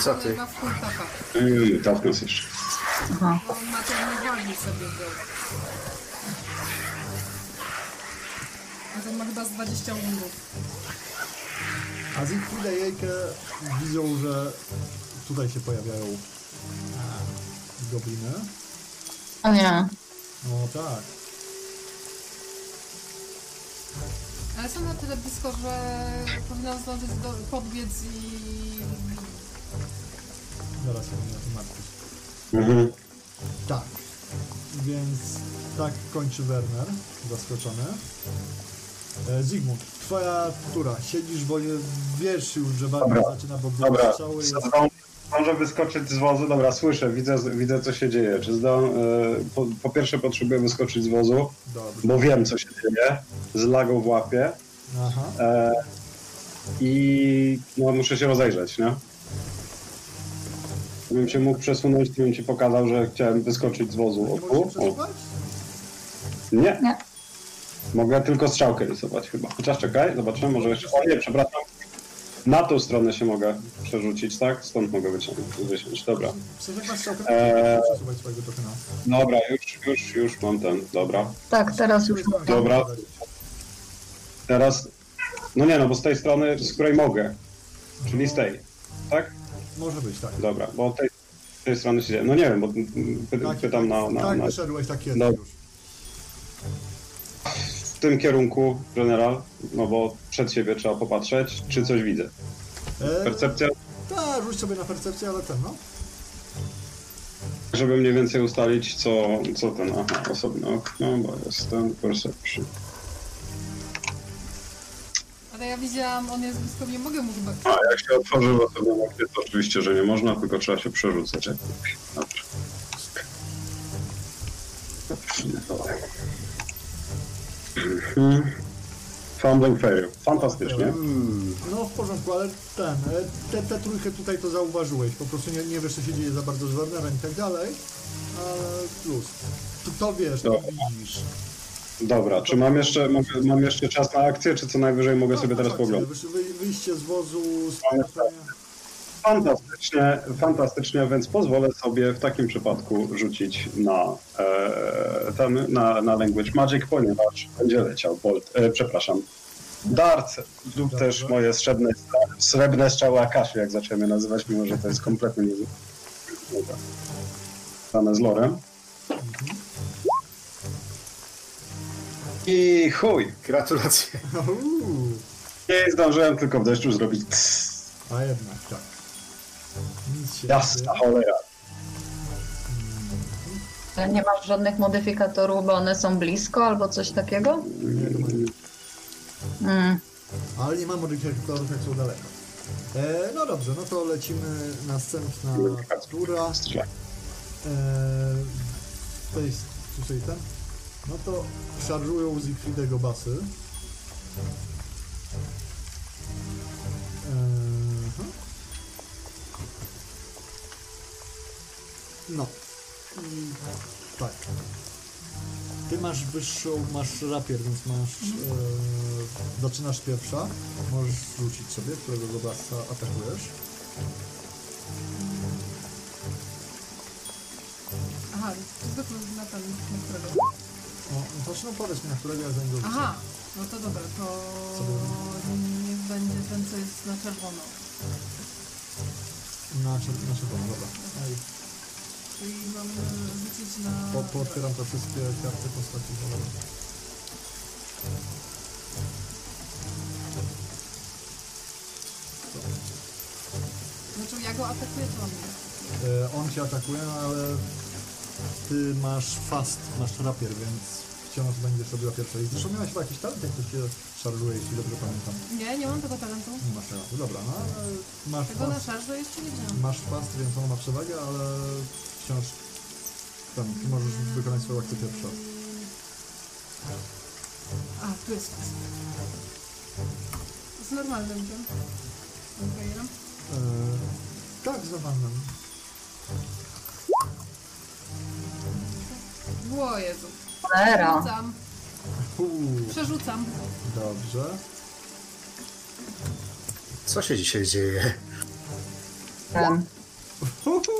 Co ty? Ma w. Yy, Tafnos jeszcze. Aha. On ma wolni sobie wziął. A ten ma chyba z 20 undów. A Siegfried i Jejke widzą, że tutaj się pojawiają a, gobliny. O nie. No tak. Ale są na tyle blisko, że powinno zdążyć do, podbiec i... Zaraz się na to martwić. Mhm. Tak. Więc tak kończy Werner, zaskoczony. E, Zygmunt, twoja tura. Siedzisz, bo nie wiesz już, że walka Dobra. zaczyna, bo Dobra, strzały jest... zdążę, zdążę wyskoczyć z wozu. Dobra, słyszę, widzę, widzę co się dzieje. Czy zdą, e, po, po pierwsze potrzebuję wyskoczyć z wozu, Dobrze. bo wiem co się dzieje. Z lagą w łapie. Aha. E, I no, muszę się rozejrzeć, nie? Gdybym się mógł przesunąć, to bym ci pokazał, że chciałem wyskoczyć z wozu. Nie O, możesz tu? się o. przesuwać? Nie. Nie. Mogę tylko strzałkę rysować chyba. Chociaż czekaj, zobaczymy, może jeszcze... O nie, przepraszam. Na tą stronę się mogę przerzucić, tak? Stąd mogę wyciągnąć. wyciąć. Dobra. Eee. Dobra, już, już, już mam ten. Dobra. Tak, teraz już mogę. Dobra. Teraz... No nie, no bo z tej strony, z której mogę. Czyli z tej. Tak? Może być, tak. Dobra, bo tej, tej strony się dzieje. No nie wiem, bo py, Tak, pytam na, na, tak na... wyszedłeś tak kiedyś No. już. W tym kierunku, general, no bo przed siebie trzeba popatrzeć, czy coś widzę. E, Percepcja, Tak, rzuć sobie na percepcję, ale ten, no. żeby mniej więcej ustalić, co, co ten, aha, osobne okno, bo jest ten perception. Ale ja widziałam, on jest blisko, nie mogę mu chyba... A jak się otworzy w osobnym oknie, to oczywiście, że nie można, tylko trzeba się przerzucać. kupi. Dobrze. Mhm. Fumbling fail. Fantastycznie. Mm, No w porządku, ale ten, e, te, te trójkę tutaj to zauważyłeś. Po prostu nie, nie wiesz, co się dzieje za bardzo z Wernerem i tak dalej. Ale plus. To, to wiesz, to widzisz. Dobra, czy mam jeszcze, mogę, mam jeszcze czas na akcję, czy co najwyżej mogę No, sobie teraz faktycznie, poglądać? wysz- wy- Wyjście z wozu, spotkanie. Fantastycznie, fantastycznie, więc pozwolę sobie w takim przypadku rzucić na, e, ten, na, na Language Magic, ponieważ będzie leciał Bolt, e, przepraszam, Dart lub Dobrze. też moje srebrne, srebrne strzały Akashi, jak zaczęły je nazywać, mimo że to jest kompletnie nie... Dane z lorem. I chuj! Gratulacje. Nie zdążyłem tylko w deszczu zrobić tss. a jednak tak. Nic się Jasna nie cholera. Ale nie masz żadnych modyfikatorów, bo one są blisko albo coś takiego? Nie, nie, Mm. Ale nie mam modyfikatorów, jak są daleko. E, no dobrze, no to lecimy następna tura. E, to jest tutaj ten. No to szarżują Siegfriedego basy. No. I tak. Ty masz wyższą, masz rapier, więc masz. E, zaczynasz pierwsza. Możesz rzucić sobie, którego go basa atakujesz. Aha, to zwykle na ten, na którego. O, no to no powiedz mi, na którego ja zanim go rzucę. Aha, no to dobra, to Co niech będzie ten, co jest na czerwono. Na, czer- na czerwono, dobra. Ej, Czyli mam rzucić na... po, pootwieram te wszystkie karty postaci. Dobra. Znaczy ja go atakuję, to on mnie. E, on cię atakuje, no ale ty masz fast, masz rapier, więc wciąż będziesz robiła pierwsze. I zresztą miałeś chyba jakiś talent, jak to się szarżuje, jeśli dobrze pamiętam. Nie, nie mam tego talentu. Nie masz talentu, dobra, no ale masz Tego na fast, szarżę jeszcze nie wziąłem. masz fast, więc on ma przewagę, ale wciąż tam, ty możesz wykonać swoją akcję pierwsza. A, tu jest fast. Z normalnym tym. Okej, E, tak, z normalnym. O Jezu. Cholera. Przerzucam, Uuu, przerzucam. dobrze. Co się dzisiaj dzieje? Em,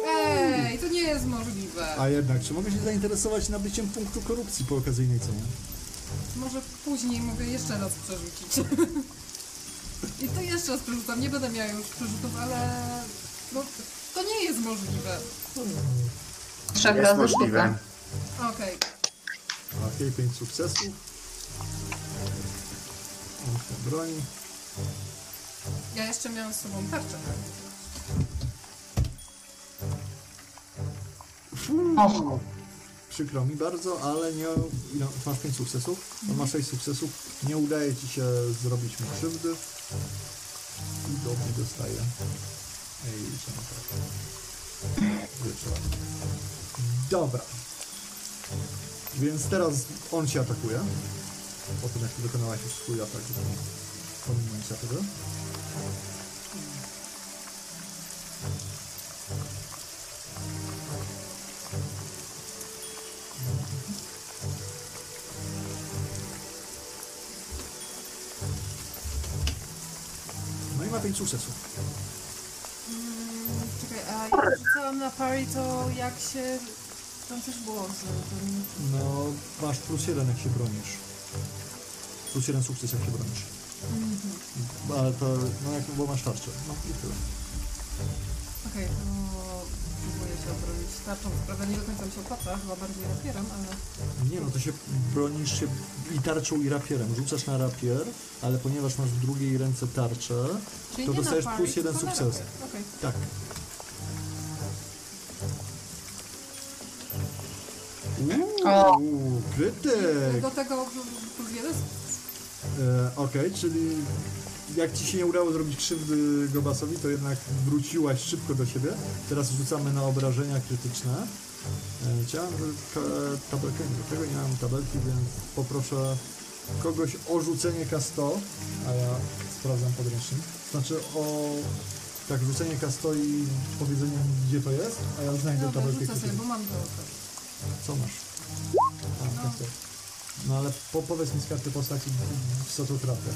Ej, to nie jest możliwe. A jednak, czy mogę się zainteresować nabyciem punktu korupcji po okazyjnej cenie? Może później mogę jeszcze raz przerzucić. I to jeszcze raz przerzucam. Nie będę miała już przerzutów, ale... No, to nie jest możliwe. Trzech Jest razy możliwe. sztuka. Okej. Okej, pięć sukcesów. Się broni. Ja jeszcze miałam z sobą tarczę. Och, Przykro mi bardzo, ale nie. No, masz 5 sukcesów, on ma 6 sukcesów. Nie udaje ci się zrobić mu krzywdy. I dobrze dostaje. Ej, na tak. Wieczora. Dobra. Więc teraz on cię atakuje. Po tym jak wykonałaś już swój atak. Pomimo inicjatywy. No i ma 5 sukcesów. Mm, czekaj, a jak rzucałam na parry, to jak się... Tam coś było z tym... No, masz plus jeden jak się bronisz. Plus jeden sukces jak się bronisz. Ale to, no jak, bo masz tarczę. No i tyle. Okej, to próbuję się obronić tarczą. Prawda nie do końca mi się opłaca, chyba bardziej rapierem, ale... Nie no, to się bronisz się i tarczą i rapierem. Rzucasz na rapier, ale ponieważ masz w drugiej ręce tarczę, Czyli to nie dostajesz na parry, plus jeden tylko na sukces. Okej. Tak. O. Uuu, krytyk! Do tego plus jeden? E, Okej, czyli jak ci się nie udało zrobić krzywdy Gobasowi, to jednak wróciłaś szybko do siebie. Teraz rzucamy na obrażenia krytyczne. E, Chciałem tabelkę, do tego nie mam tabelki, więc poproszę kogoś o rzucenie K100, a ja sprawdzam podręcznik. Znaczy o tak, rzucenie K100 i powiedzenie gdzie to jest, a ja znajdę Dobra, tabelkę rzucę sobie, bo mam to. Co masz? A, K100. No ale po, powiedz mi z karty postaci, w co to trafia.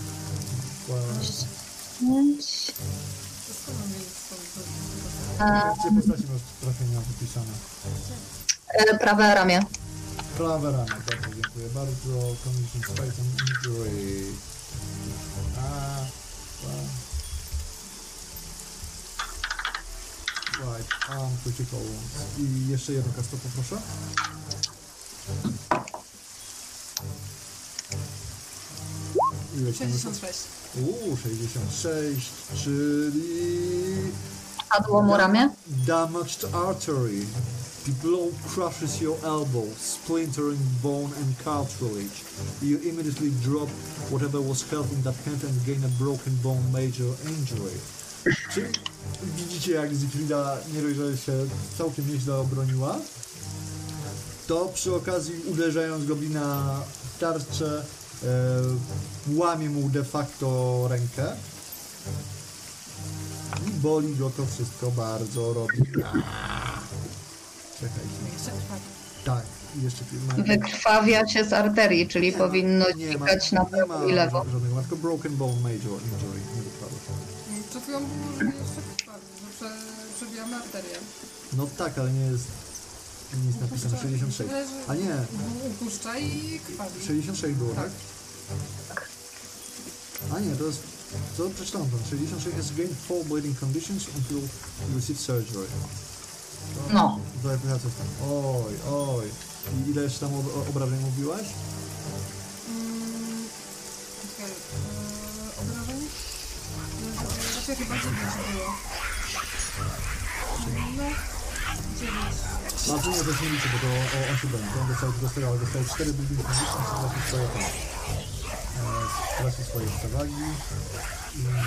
Bo- pięć. E, Gdzie postaci masz trafienia wypisane? e, prawe ramię. Prawe ramię, dobrze, dziękuję bardzo. Condition Space and Injury. A, a. Right, um, critical wounds. I jeszcze jedno kasto poproszę. Ile 66. Uuu, 66, czyli... Padło mu ramię. Damaged artery. The blow crushes your elbow, splintering bone and cartilage. You immediately drop whatever was held in that hand and gain a broken bone major injury. Czyli widzicie jak Zygfrida nie się całkiem nieźle obroniła, to przy okazji uderzając goblina w tarczę e, łamie mu de facto rękę. I boli go to wszystko bardzo, robi. Krwawi. Tak, jeszcze ma, Wykrwawia się z arterii, czyli powinno nie ma, na nie prawo ma i lewo. żadnego, ma tylko broken bone major injury, nie. Przed chwilą było, że jeszcze krwawi, że prze, przebijamy arterię. No tak, ale nie jest nic napisane 66. A nie, Upuszcza i krwawi. 66 było, tak? A nie, to jest, to przeczytałem to, 66 has gained full bleeding conditions until you receive surgery. No. To jak ja coś tam, oj, oj. I ile jeszcze tam ob- obrażeń mówiłaś? Mm, Czekaj? Raczej chyba 9 było. No, 9. Bardzo nie też nie liczę, bo to o, on się broni. To on dostał, dostał, ale dostał 4 bleeding conditions, stracił swoje tam. E, stracił swoje przewagi i ma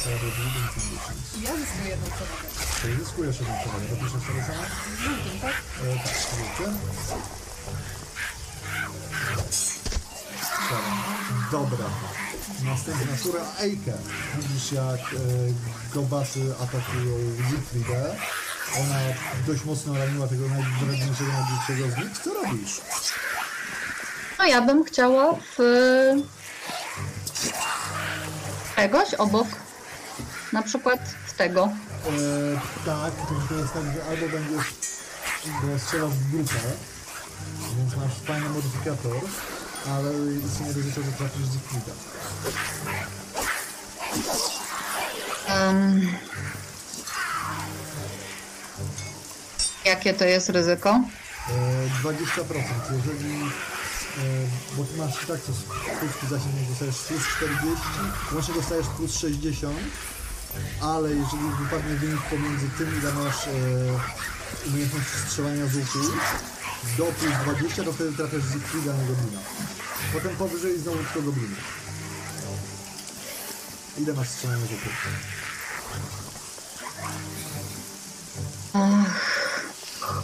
4 bleeding conditions. I ja zyskuję jedną przewagę. Czyli zyskujesz jedną przewagę. Dopiszesz sobie samo? Żółtym, tak? E, tak, wiecie? Dobra. Następna tura Eike. Widzisz jak e, gobasy atakują Zygfridę. Ona dość mocno raniła tego najdrażniejszego, najbliższego z nich. Co robisz? No ja bym chciała w czegoś obok. Na przykład w tego. E, tak, to jest tak, że albo będziesz bo strzelasz w grupę, więc masz fajny modyfikator, ale istnieje ryzyko, że trafisz Zygfrida. Em, jakie to jest ryzyko? E, 20%. Jeżeli. E, bo ty masz tak coś krótki zasięg, dostajesz plus 40, łącznie dostajesz plus 60, ale jeżeli wypadnie wynik pomiędzy tym, ile masz e, umiejętność strzelania z łuku, do plus 20, to wtedy trafiasz z Zygfrida na goblina. Potem powyżej znowu tylko gobliny. Ile masz strzelania z łuku?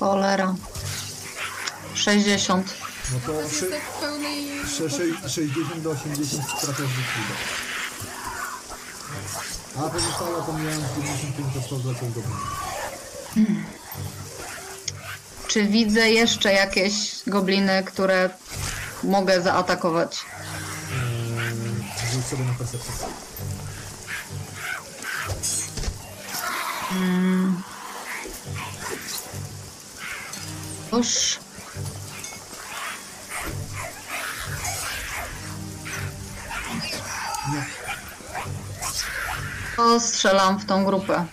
Cholera. 60. No to szy- tak w pełnej... sze- sze- 60 do 80 trafiasz z Zygfrida. A pozostałe pomijając 95 to 100 zlecą gobliny. Czy widzę jeszcze jakieś gobliny, które mogę zaatakować? Rzuć sobie na percepcję. Już. Nie. To strzelam w tą grupę.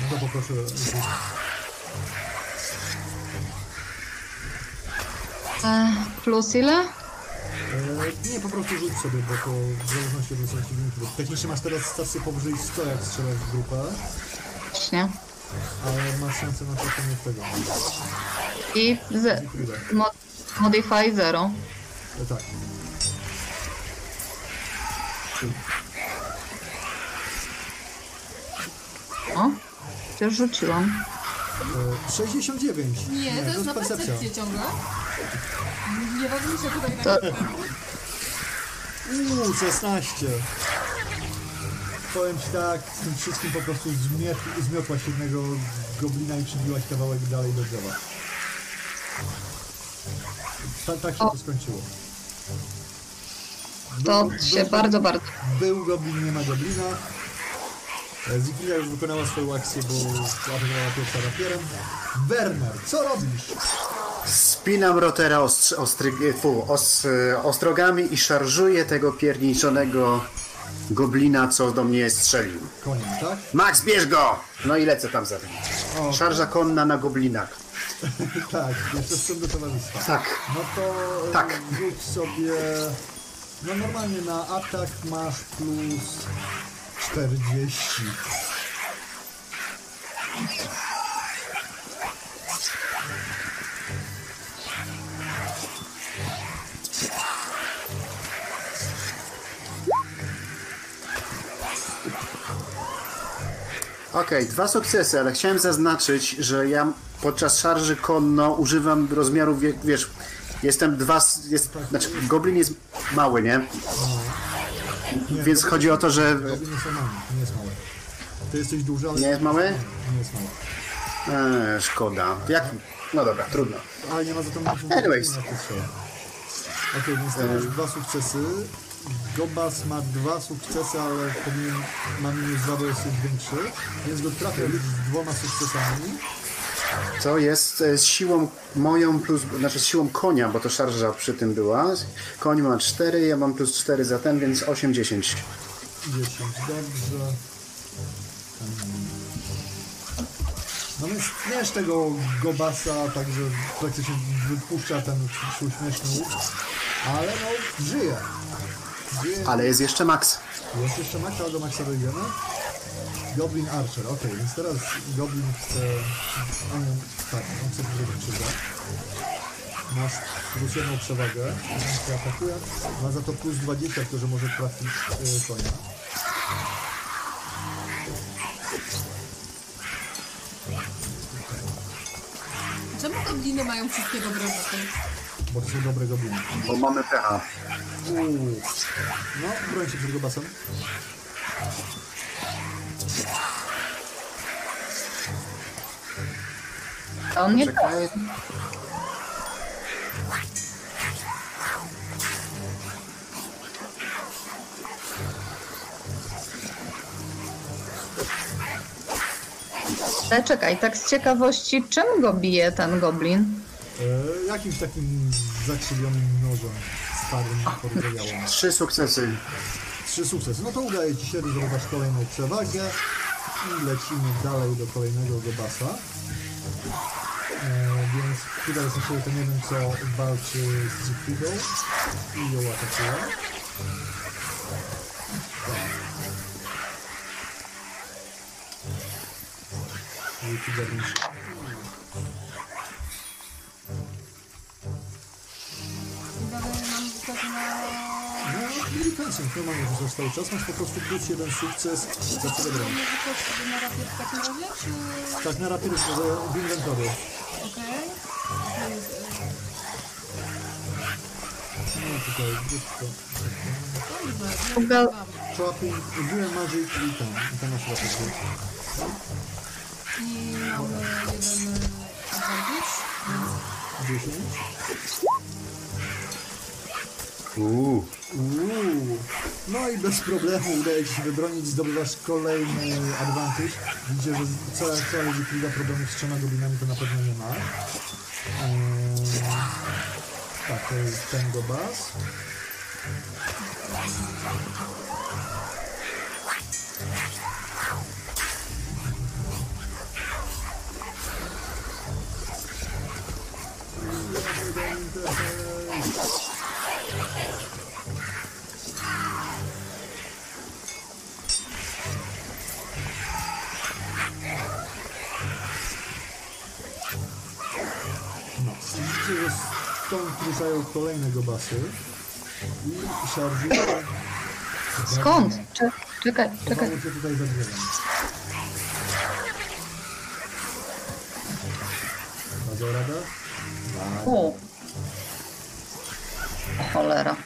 No to poproszę E, plus ile? Eee, nie, po prostu rzuć sobie, bo to w zależności od wysokości. Bo technicznie masz teraz stację powyżej 100, jak strzelasz w grupę, Właśnie. ale masz szansę na trafienie w tego. I z, mod, modify 0. E, tak. O, już rzuciłam. Eee, 69. Nie, to jest na percepcja. percepcję ciągle. Nie ważniejsze tutaj na To- Uuu, 16. Powiem ci tak, z tym wszystkim po prostu zmiot, zmiotłaś jednego goblina i przybiłaś kawałek dalej do drzewa. Ta, tak się O. to skończyło. To Był- się był- bardzo, bardzo. Był goblin, nie ma goblina. E, Zygfrida już wykonała swoją akcję, bo atakowała pierwsza rapierem. Werner, co robisz? Spinam rotera ostr, ostry, fu, os, ostrogami i szarżuję tego pierniczonego goblina, co do mnie strzelił. Koniem, tak? Max, bierz go! No i lecę tam za. O, Szarża konna na goblina. tak, jeszcze z tym do towarzystwa. Tak. No to e, Tak. rzuć sobie. No normalnie na atak masz plus 40. Okej, dwa sukcesy, ale chciałem zaznaczyć, że ja podczas szarży konno używam rozmiaru, wie, wiesz, jestem dwa, jest, znaczy goblin jest mały, nie? Nie, Więc to- chodzi o to, że... Goblin jest mały, nie jest mały. Ty jesteś duży, ale... Nie jest mały? Nie jest mały. Eee, szkoda. Jak? No dobra, trudno. Ale nie ma za to Anyways. to. Okej, więc ty masz dwa sukcesy. Gobas ma dwa sukcesy, ale powinien ma minus dwa, bo jest większy. Więc go trafię z dwoma sukcesami. To jest e, z siłą moją plus, znaczy z siłą konia, bo to szarża przy tym była. Koń ma 4, ja mam plus 4 za ten, więc 8, 10. 10, dobrze. No więc tniesz tego Gobasa, także praktycznie wypuszcza ten śmieszny łuk. Ale no, żyje. Żyje. Ale jest jeszcze Max. Jest jeszcze Max, ale do Maxa dojdziemy. Goblin Archer, ok, więc teraz Goblin chce... On, tak, on chce krzywdę. Masz plus jedną przewagę, więc atakuje. Ma za to plus 20, to że może trafić y, konia. Czemu gobliny mają wszystkie dobre rzeczy? Bo to są dobre gobliny. Bo mamy pecha. Uuu. No, broń się przed Gobasem. A on nie Czekaj. Ale czekaj, tak z ciekawości, czym go bije ten goblin? E, jakimś takim zakrzywionym nożem starym. Trzy sukcesy. Trzy sukcesy. No to udaje Ci się, zdobywasz kolejną przewagę i lecimy dalej do kolejnego Gobasa. Więc tutaj jest jeszcze ten jeden, co walczy z Zygfridą i ją atakuje. Tak. Wielki goblin. Dalej mam tak na... No, militancją, normalnie rzucasz cały czas, masz po prostu plus jeden sukces za tyle sobie na rapier w takim razie, czy... Tak, na rapier w w inwentory. Okej. No tutaj, to. Dobrze, Uga- Dual Magic i tam, i tam masz rapier. I mamy jeden advantage, więc 10. Uuu. Uuu. No i bez problemu udaje Ci się wybronić, zdobywasz kolejny advantage. Widzicie, że cała, cała Zikliga problemów z trzema goblinami to na pewno nie ma. Eee, tak, to jest ten Gobas. No, stąd ruszają kolejne Gobasy. I szarżują. Skąd? Cze- czekaj, czekaj. Chowają się tutaj za drzewem. Radę? U. Cholera.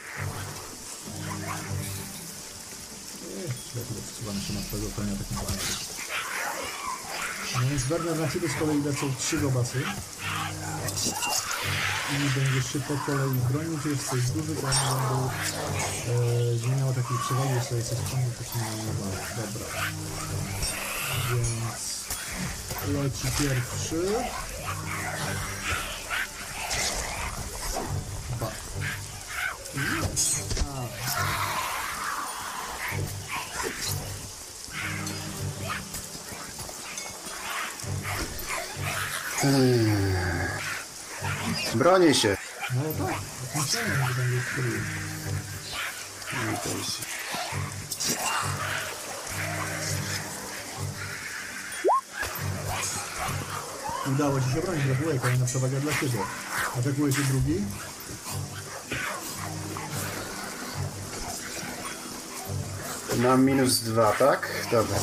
Lepiej wstrzymamy się na konia planem. Więc Werner na ciebie z kolei lecą trzy gobasy. I będziesz się po kolei bronił, czy jesteś duży, to one będą e, nie miało takiej przewagi, że jesteś konny, to się nie. Dobra. Więc leci pierwszy. Dwa. A. Bronię się. No tak. Udało ci się bronić, gratuluję, kolejna przewaga dla ciebie. Atakuje się drugi. Mam minus dwa, tak? Dobra.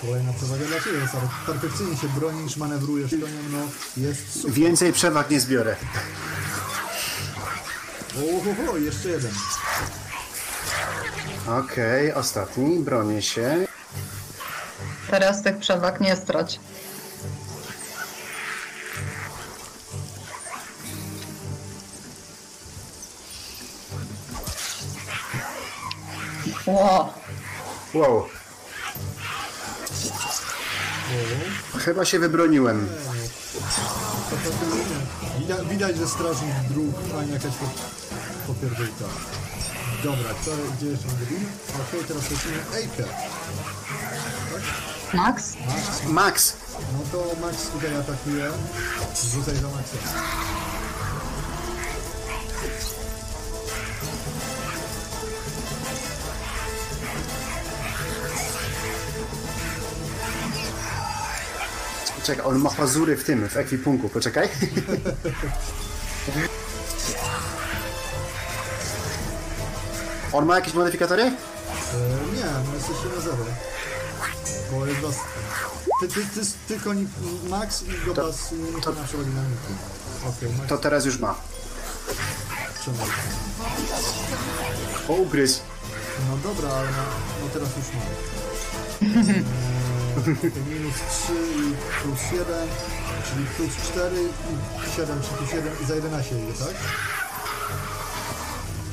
Kolejna przewaga dla ciebie, stary. Perfekcyjnie się bronisz, manewrujesz konią, no jest super. Więcej przewag nie zbiorę. Ohoho, jeszcze jeden. Okej, ostatni. Bronię się. Teraz tych przewag nie strać. Ło, Wow. Chyba się wybroniłem. Widać, widać że strażnik dróg, a nie jakaś po- popierdolka. Dobra, co, gdzie jeszcze win? Okej, teraz lecimy Ejkę. Max? Max, Max! no to Max tutaj atakuje. Rzucaj za Maxem. Czekaj, on ma pazury w tym, w ekwipunku. Poczekaj. On ma jakieś modyfikatory? E, nie, no jesteście na zero. Bo jest was... Ty, ty, ty, ty koni Max i Gobas nie muszą na przewagi dynamiki. Okej, Max To teraz już ma. przewagi. O, ugryz. No dobra, ale no, no teraz już mam. Minus 3 i plus 1, czyli plus 4 i 7, czy plus 1 i za 11 idzie, tak?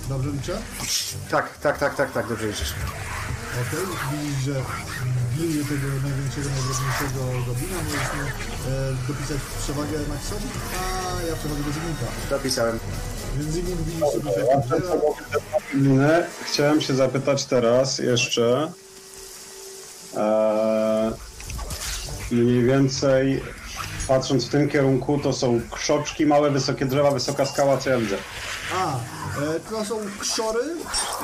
Dobrze liczę? Tak, tak, tak, tak, tak, dobrze liczysz. Okej, widzisz, że bije tego największego, najdrobniejszego goblina, możemy e, dopisać przewagę Maxowi, a ja przewagę do Zygmunta. Dopisałem. Więc Zygmunt widzisz sobie, że. Chciałem się zapytać teraz jeszcze. E, mniej więcej patrząc w tym kierunku, to są krzoczki, małe, wysokie drzewa, wysoka skała, co ja widzę. A, e, to są krzory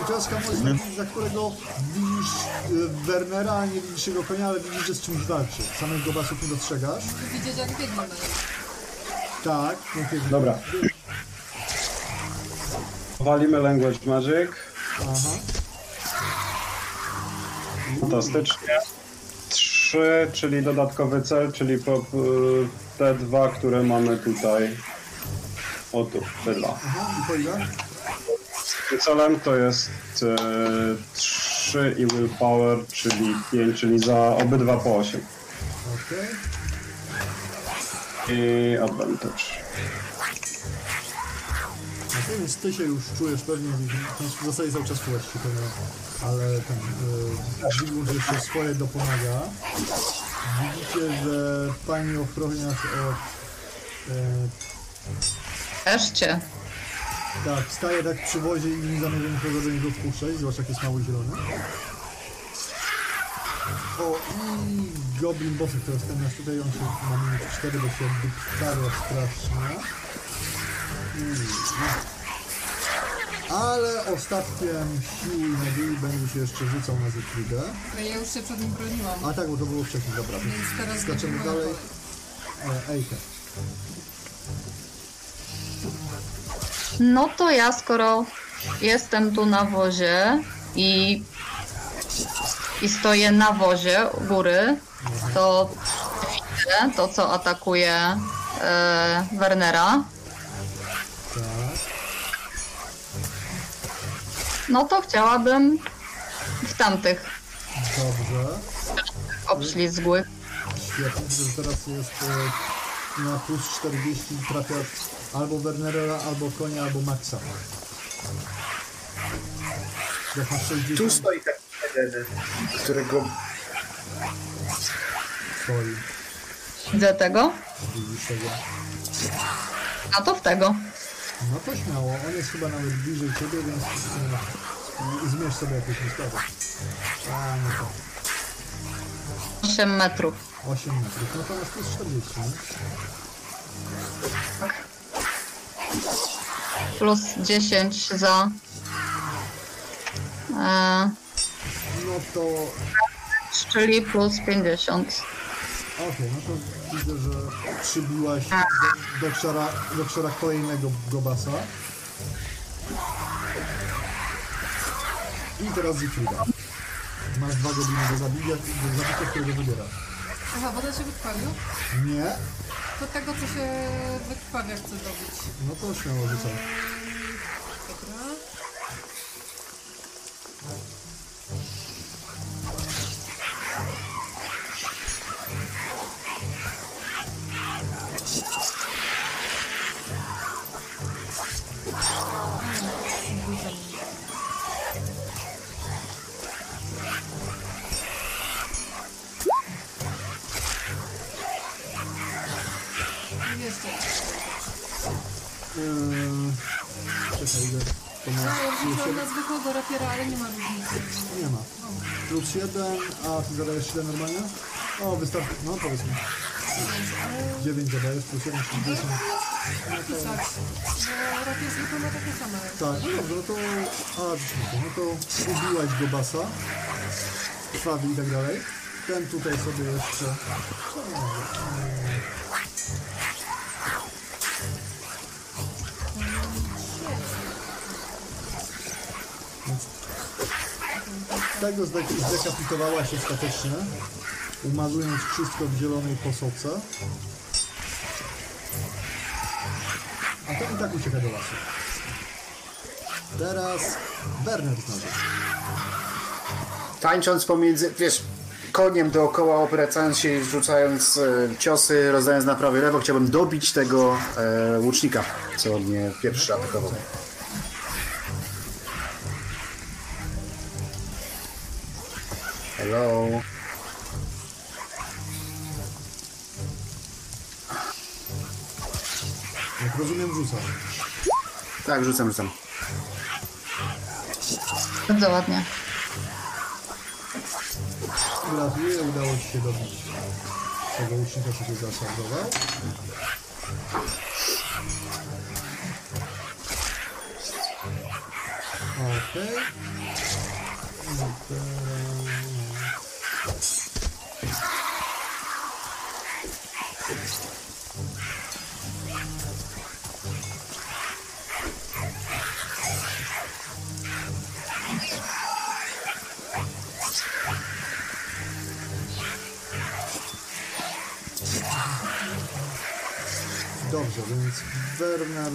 i to jest kamuflaż, za którego widzisz e, Wernera, a nie widzisz jego konia, ale widzisz, że z czymś walczy. Samych gobasów nie dostrzegasz. Widzieć jak biegnie na. Tak, to Dobra. Walimy Language Magic. Aha. Fantastycznie. Trzy, czyli dodatkowy cel, czyli po, p- te dwa, które mamy tutaj. O tu, te dwa. Celem to jest e, 3 i willpower, czyli 5, czyli za obydwa po 8. Okej. I advantage. Okay. więc ty się już czujesz pewnie, w zasadzie cały czas czułeś się pewnie, ale ten e, Zygmunt jeszcze swoje dopomaga. Widzicie, że pani ochroniarz od e, Też cię. Tak, staje tak przy wozie i nie zamierza nikogo do niego wpuszczać, zwłaszcza jak jest mały zielony. O, i Goblin Bossy, który jest ten nasz tutaj, on się ma minus 4, bo się wyptawia strasznie. No. Ale ostatkiem sił i nadziei będzie się jeszcze rzucał na Zyklugę. Ale ja już się przed nim broniłam. A tak, bo to było wcześniej, dobra. Więc teraz Skaczemy będzie dalej. E, Ejkę. No to ja, skoro jestem tu na wozie i, i stoję na wozie u góry, to widzę to, co atakuje e, Wernera. Tak. No to chciałabym w tamtych Dobrze. obślizgłych. Świetnie, że teraz jest e, na plus 40 trafia albo Wernera, albo konia, albo Maxa. Jak masz Tu 60 stoi taki jeden, którego stoi, Widzę tego, widzisz tego. a to w tego. No to śmiało, on jest chyba nawet bliżej ciebie, więc e, zmierz sobie jakieś ustawy. A, no to 8 metrów. 8 metrów, no to masz plus 40, nie? Plus 10 za. E, No to czyli plus 50. Okej, no to widzę, że przybiłaś do, do, ksiora, do ksiora kolejnego gobasa. I teraz Zifrida. Masz dwa godziny do zabicia, do zabicia, którego wybierasz. Aha, woda się wykrwawił? Nie? To tego, co się wykrwawia, chcę dobić. No to śmiało rzucaj. Dobra. Eee, czekaj, ile to No, ma plus rzuciłam jeden? na zwykłego rapiera, ale nie ma różnicy. Nie ma. Plus jeden, a ty zadajesz 7 normalnie? O, wystarczy, no powiedzmy. 9 zadajesz, plus 1, plus 10. Pisać. Bo rapier zwykły ma takie same. Tak, no dobrze, no to... A, rzeczywiście, no to ubiłaś go basa, krwawi i tak dalej. Ten tutaj sobie jeszcze... Tego zdek- zdekapitowałaś ostatecznie, umazując wszystko w zielonej posoce. A ten i tak ucieka do lasu. Teraz Werner znowu. Tańcząc pomiędzy, wiesz, koniem dookoła, obracając się i rzucając e, ciosy, rozdając na prawo lewo, chciałbym dobić tego e, łucznika, co mnie pierwszy atakował. Hello. Jak rozumiem, rzucam. Tak, rzucam, rzucam. Bardzo ładnie. Gratuluję, udało Ci się dobić tego łucznika, który zasadował. Okej. I teraz... więc Werner...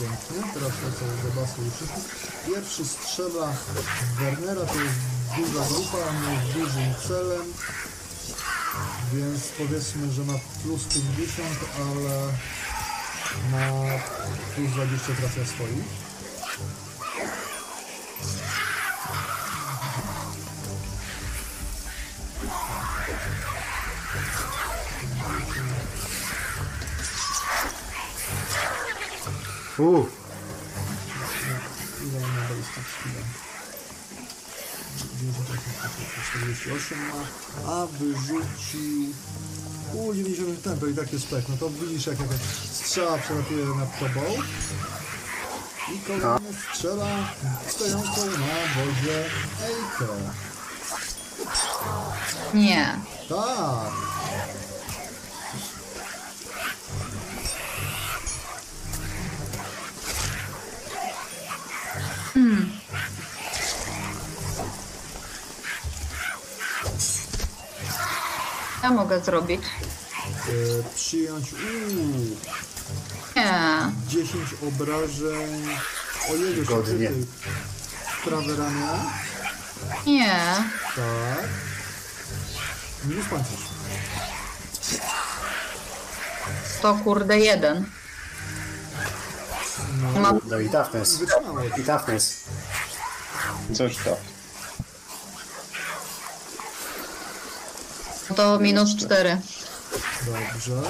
Pięknie. Teraz lecą do basu łuczników. Pierwszy strzela Wernera, to jest duża grupa, on jest dużym celem. Więc powiedzmy, że ma plus 50, ale na plus 20 trafia swoich. Uuu, Ile on ma ballistic skilla? 48 ma, a wyrzucił... U, 90 ten, to i tak jest pek. No to widzisz jak jakaś strzała przelatuje nad tobą. I kolejny strzela stojącą na wodzie Ejkę. Nie. Tak. Ja mogę zrobić. E, przyjąć uuu, Nie. 10 obrażeń. Ojej, Godnie. prawe ramię. Nie. Tak. Minus pancerz. To kurde jeden. Mam no i toughness. I toughness. Coś tak. To minus 4. Dobrze.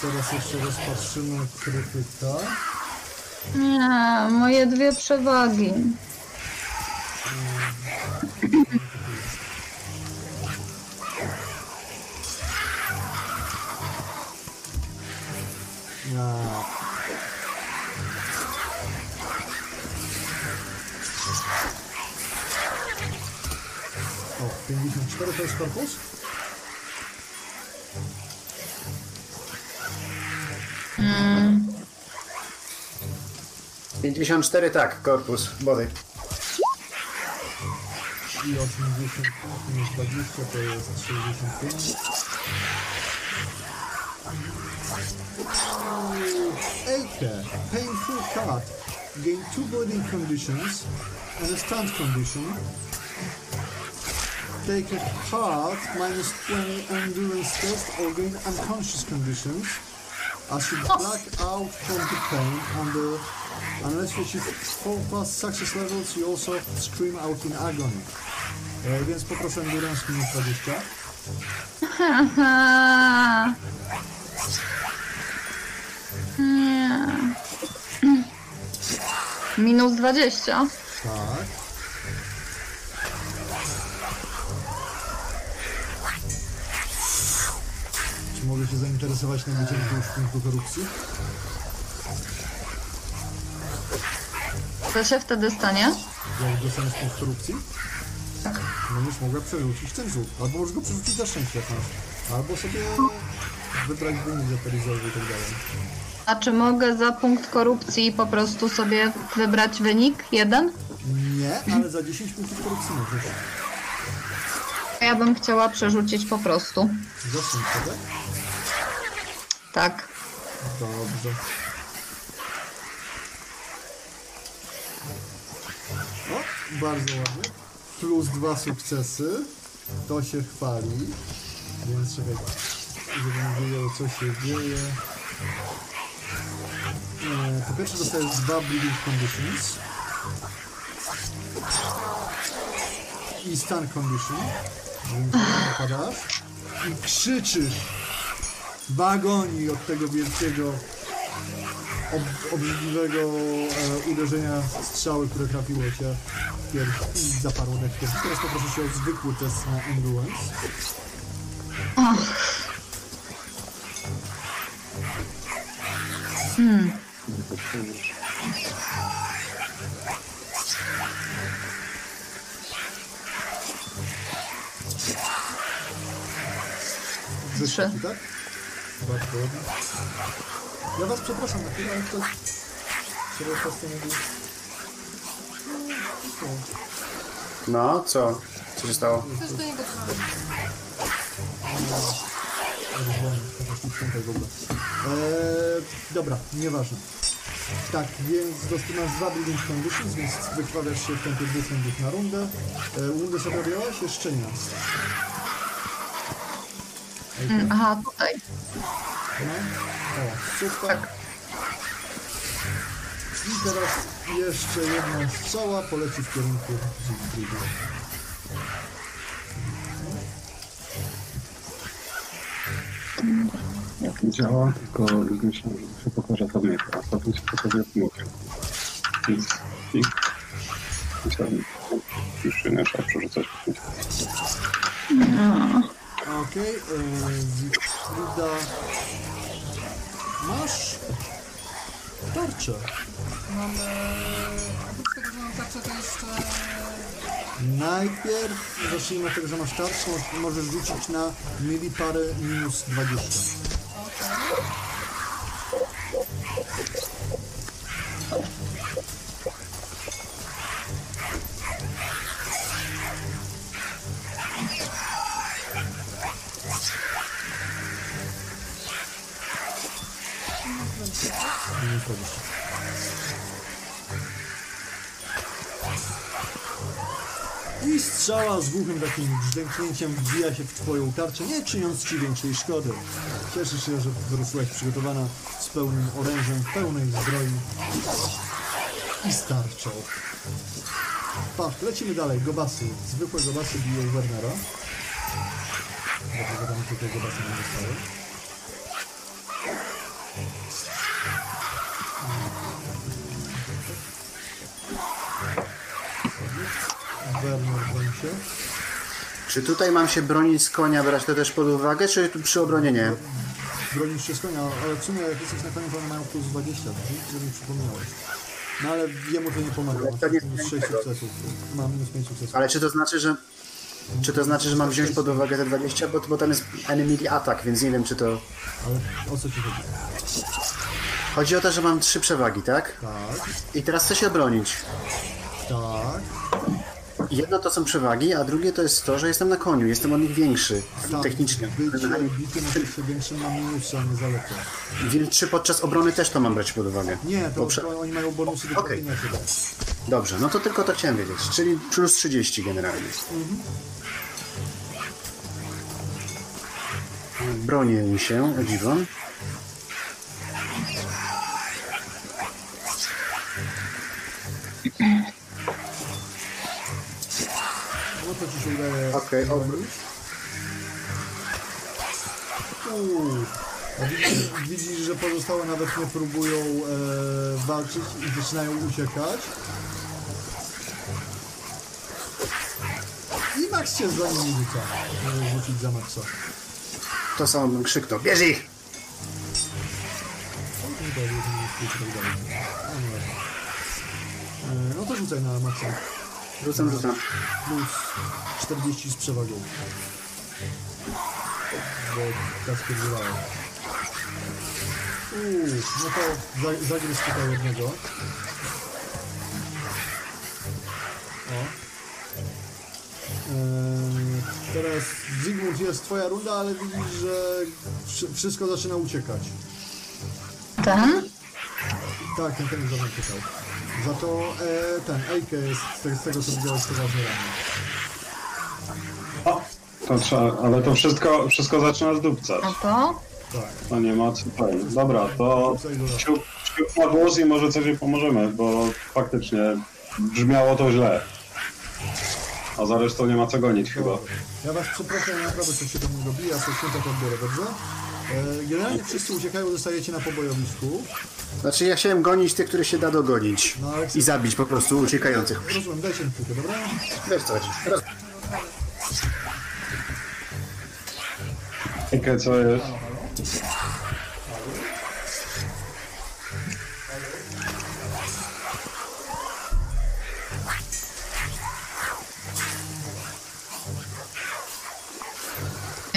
Teraz jeszcze rozpatrzymy krytyka. Nie, moje dwie przewagi. Ja. 54 to jest korpus? Mm, 54 tak, korpus, body. I 80 minus 20 to jest 65. Ake, painful cut. Gain two bleeding conditions and a stunt condition. Take a cut minus 20 endurance test or gain unconscious conditions. As you black out from the pain under unless you achieve 4 plus success levels, you also scream out in agony. E, więc poproszę endurance minus 20. Haha. Nie. Minus 20. mogę się zainteresować nabiciem już punktu korupcji? Co się wtedy stanie? Jak dostaniesz punkt korupcji? Będziesz mogła przerzucić ten rzut. Albo możesz go przerzucić na szczęście jak masz. Albo sobie wybrać wynik zaperizowy i tak dalej. A czy mogę za punkt korupcji po prostu sobie wybrać wynik? Jeden? Nie, ale za 10 punktów korupcji możesz. Ja bym chciała przerzucić po prostu. Za szczęście, tak? Tak. Dobrze. O, bardzo ładnie. Plus dwa sukcesy. To się chwali. Więc czekaj, żebym wiedział co się dzieje. E, po pierwsze dostajesz dwa Bleeding Conditions. I Stun Condition. Więc napadasz. I krzyczysz w agonii od tego wielkiego, ob, obrzydliwego e, uderzenia strzały, które trafiło cię w pierś i zaparło dech. Teraz poproszę się o zwykły test na endurance. Trzy. tak? Bardzo ładnie. Ja was przepraszam na chwilę, ale ktoś... Który po nie był... No, co? Co się stało? Też do niego. Eee, dobra, nieważne. Tak, więc dostałaś dwa building conditions, więc wykrwawiasz się w tempie dwóch sędziów na rundę. Eee, rundę sobie robiłaś? Jeszcze nie. Mm, aha, tutaj. No. O, super. I teraz jeszcze jedna strzała poleci w kierunku Zygfrida. Jak nie działa, tylko myślę, że się pokaże sobie, a potem się pokaże jak mówię. Więc i myślałem, już się nie trzeba przerzucać. Okej, okay, Zygfrida. Masz tarczę. Mamy... Oprócz tego, że mam tarczę, to jeszcze... Najpierw zacznijmy od tego, że masz tarczę, mo- możesz rzucić na mili parę minus 20. 20. I strzała z głuchym takim brzdęknięciem wbija się w twoją tarczę, nie czyniąc ci większej szkody. Cieszę się, że wyrosłaś przygotowana z pełnym orężem, pełnej zbroi i starczą. Pa, lecimy dalej. Gobasy. Zwykłe gobasy biją Wernera. Dlatego tam tylko tego basenu zostały. Czy tutaj mam się bronić z konia, brać to też pod uwagę, czy tu przy obronie nie? Bronisz się z konia, ale w sumie jak jesteś na koniu, to one mają plus 20, tak? żeby mi przypomniałeś. No ale jemu to nie pomaga, Ale to nie- minus 6 sukcesów. Mam minus 5 sukcesów. Ale czy to znaczy, że... Czy to znaczy, że mam wziąć pod uwagę te 20? Bo, bo tam jest enemy attack, więc nie wiem, czy to... Ale o co ci chodzi? Chodzi o to, że mam trzy przewagi, tak? Tak, I teraz chcę się obronić. tak, Jedno to są przewagi, a drugie to jest to, że jestem na koniu, jestem od nich większy tak. technicznie. Bycie większym a nie zalety. Więc czy podczas obrony też to mam brać pod uwagę? Nie, to, Bo prze- to oni mają bonusy do trafienia się. Dobrze, no to tylko to chciałem wiedzieć, czyli plus 30 generalnie. Bronię się, o dziwo. Ci się udaje. Okej. A Widzisz, widzisz, że pozostałe nawet nie próbują e, walczyć i zaczynają uciekać. I Max się za nimi rzuca. Możesz rzucić za Maxa. To samo bym krzyknął, bierz ich! E, No to rzucaj na Maxa. Rzucam, rzucam. Plus 40 z przewagą. Bo tak stwierdzowałem. Uuu, no to za, zagryź tutaj jednego. O. Eee, teraz Zygmunt jest twoja runda, ale widzisz, że wszy- wszystko zaczyna uciekać. Ten? Tak, ten ten żaden uciekał. Za to e, ten Ejke jest z tego, z tego co widziałeś poważnie ranny. O, to trzeba, ale to wszystko, wszystko zaczyna zdupcać. No to? Tak. To nie ma co ten. Dobra, to siup, siup na wóz i może coś jej pomożemy, bo faktycznie brzmiało to źle. A za resztą nie ma co gonić chyba. Ja was przepraszam, ja naprawdę coś się do mnie robi, ja sobie święta to odbiorę, dobrze? E, generalnie wszyscy uciekają, zostajecie na pobojowisku. Znaczy ja chciałem gonić tych, których się da dogonić. No, I zabić po prostu uciekających. Rozumiem, dajcie mi chwilkę, dobra? Wiesz co chodzi. Roz... Ejke, co jest?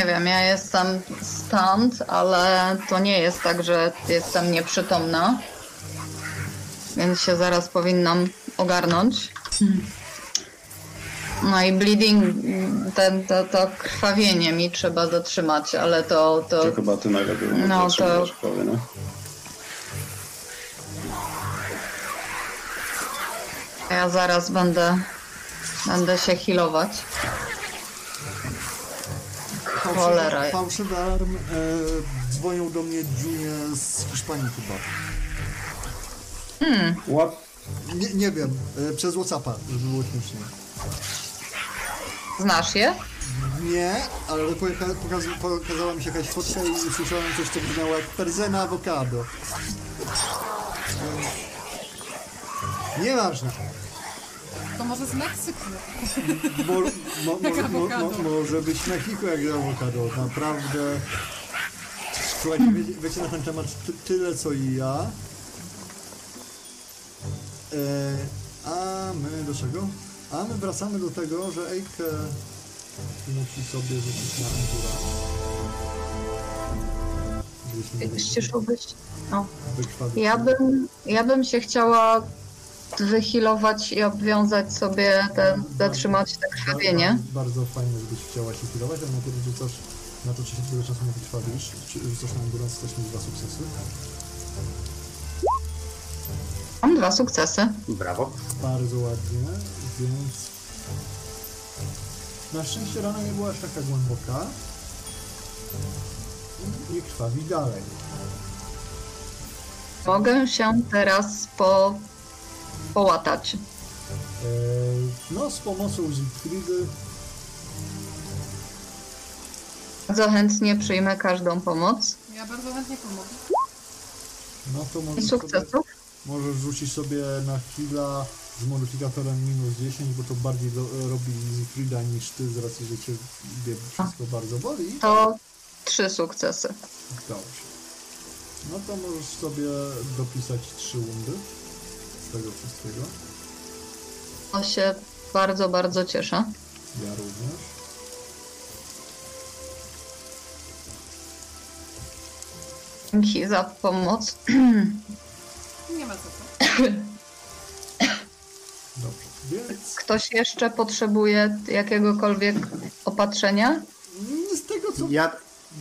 Nie wiem, ja jestem stąd, ale to nie jest tak, że jestem nieprzytomna. Więc się zaraz powinnam ogarnąć. No i bleeding, ten, to, to krwawienie mi trzeba zatrzymać, ale to, to To chyba ty najlepiej No, to- to... powie, no? ja zaraz będę, będę się healować. Cholera. Fałszywy alarm. E, dzwonią do mnie Junie z Hiszpanii chyba. What? Nie, nie wiem, e, przez Whatsappa, żeby było śmiesznie. Znasz je? Nie, ale pojecha- pokaz, pokazała mi się jakaś fotka i usłyszałem coś, co brzmiało jak perzena awokado. E, Nieważne. To może z Meksyku. Mo, mo, Jak mo, mo, mo, awokado. może być Mexico jak awokado. Naprawdę. Słuchajcie, wiecie, wiecie na ten temat ty, tyle co i ja. E, a my do czego? A my wracamy do tego, że Ejke musi sobie rzucić na endura. Ściszyłbyś? No. Ja bym, ja bym się chciała wyhealować i obwiązać sobie ten, zatrzymać te krwawienie. Bardzo, bardzo fajnie, żebyś chciała się healować, ale najpierw rzucasz na to, czy się tyle czasu nie wykrwawisz. Czy rzucasz na endurance, też mieć dwa sukcesy. Mam dwa sukcesy. Brawo. Bardzo ładnie, więc... Na szczęście rana nie była aż taka głęboka. I krwawi dalej. Mogę się teraz po, połatać. Eee, no, z pomocą Zygfridy Bardzo chętnie przyjmę każdą pomoc Ja bardzo chętnie pomogę. No to i możesz sobie, sukcesów. możesz rzucić sobie na chwila z modyfikatorem minus 10, bo to bardziej do, robi Zifrida niż ty, z racji, że cię wszystko bardzo boli. To trzy sukcesy. Dobrze. No to możesz sobie dopisać trzy wundy z tego wszystkiego. To się bardzo, bardzo cieszę. Ja również. Dzięki za pomoc. Nie ma za co. Dobrze. Więc Ktoś jeszcze potrzebuje jakiegokolwiek opatrzenia? z tego co Ja,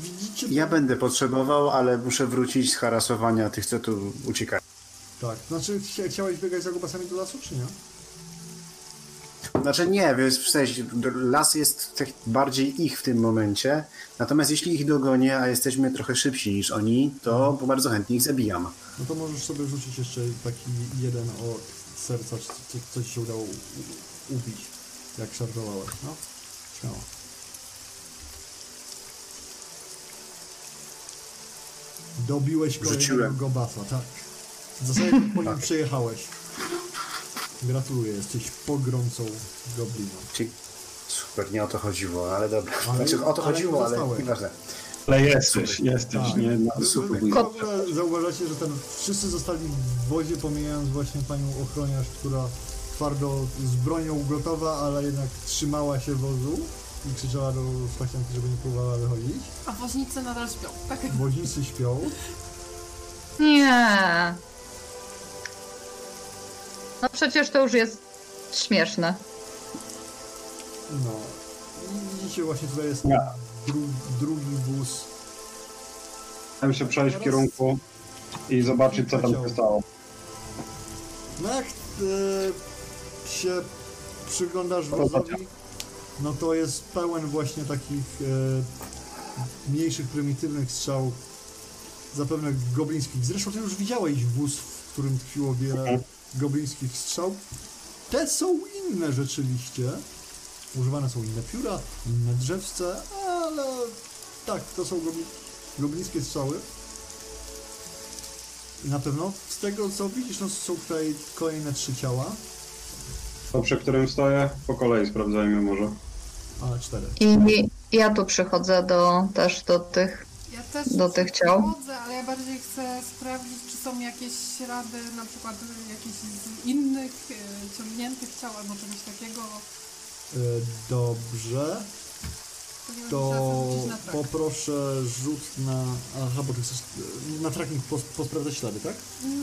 widzicie... ja będę potrzebował, ale muszę wrócić z harasowania tych, co tu uciekają. Tak, znaczy chcia- chciałeś biegać za grubasami do lasu, czy nie? Znaczy nie, wiesz, w sensie, las jest tak bardziej ich w tym momencie, natomiast jeśli ich dogonię, a jesteśmy trochę szybsi niż oni, to bardzo chętnie ich zabijam. No to możesz sobie rzucić jeszcze taki jeden od serca, co, co, co ci się udało u, ubić, jak szarżowałeś, no? Śmiało. Dobiłeś kolejnego Rzuciłem. gobasa, tak. W zasadzie po nim przejechałeś. Gratuluję, jesteś pogromcą gobliną. Czyli super, nie o to chodziło, ale dobra. Ale- znaczy o to ale chodziło, ale nieważne. Ale jesteś, jesteś, Tak. nie? No, super. w ogóle zauważacie, że ten, wszyscy zostali w wozie, pomijając właśnie panią ochroniarz, która twardo z bronią gotowa, ale jednak trzymała się wozu i krzyczała do szlachcianki, żeby nie próbowała wychodzić. A woźnicy nadal śpią. Tak. Woźnicy śpią. Nie. No przecież to już jest śmieszne. No. I widzicie właśnie tutaj jest Nie. dru, drugi wóz. Chciałem się przejść w kierunku i zobaczyć, co tam się stało. No jak e, się przyglądasz wozowi, no to jest pełen właśnie takich e, mniejszych, prymitywnych strzał, zapewne goblińskich. Zresztą ty już widziałeś wóz, w którym tkwiło wiele goblińskich strzał. Te są inne rzeczywiście. Używane są inne pióra, inne drzewce, ale tak, to są gobli goblińskie strzały. Na pewno z tego co widzisz, no są tutaj kolejne trzy ciała, To, przy którym stoję, po kolei sprawdzajmy może. a cztery. I ja tu przychodzę do, też do tych. Też Do tych ciał? Chodzę, ale ja bardziej chcę sprawdzić, czy są jakieś ślady, na przykład jakieś z innych e, ciągniętych ciał albo czegoś takiego. E, Dobrze, ponieważ to trzeba na poproszę rzut na. Aha, bo ty chcesz e, na tracking pos, posprawdzać ślady, tak?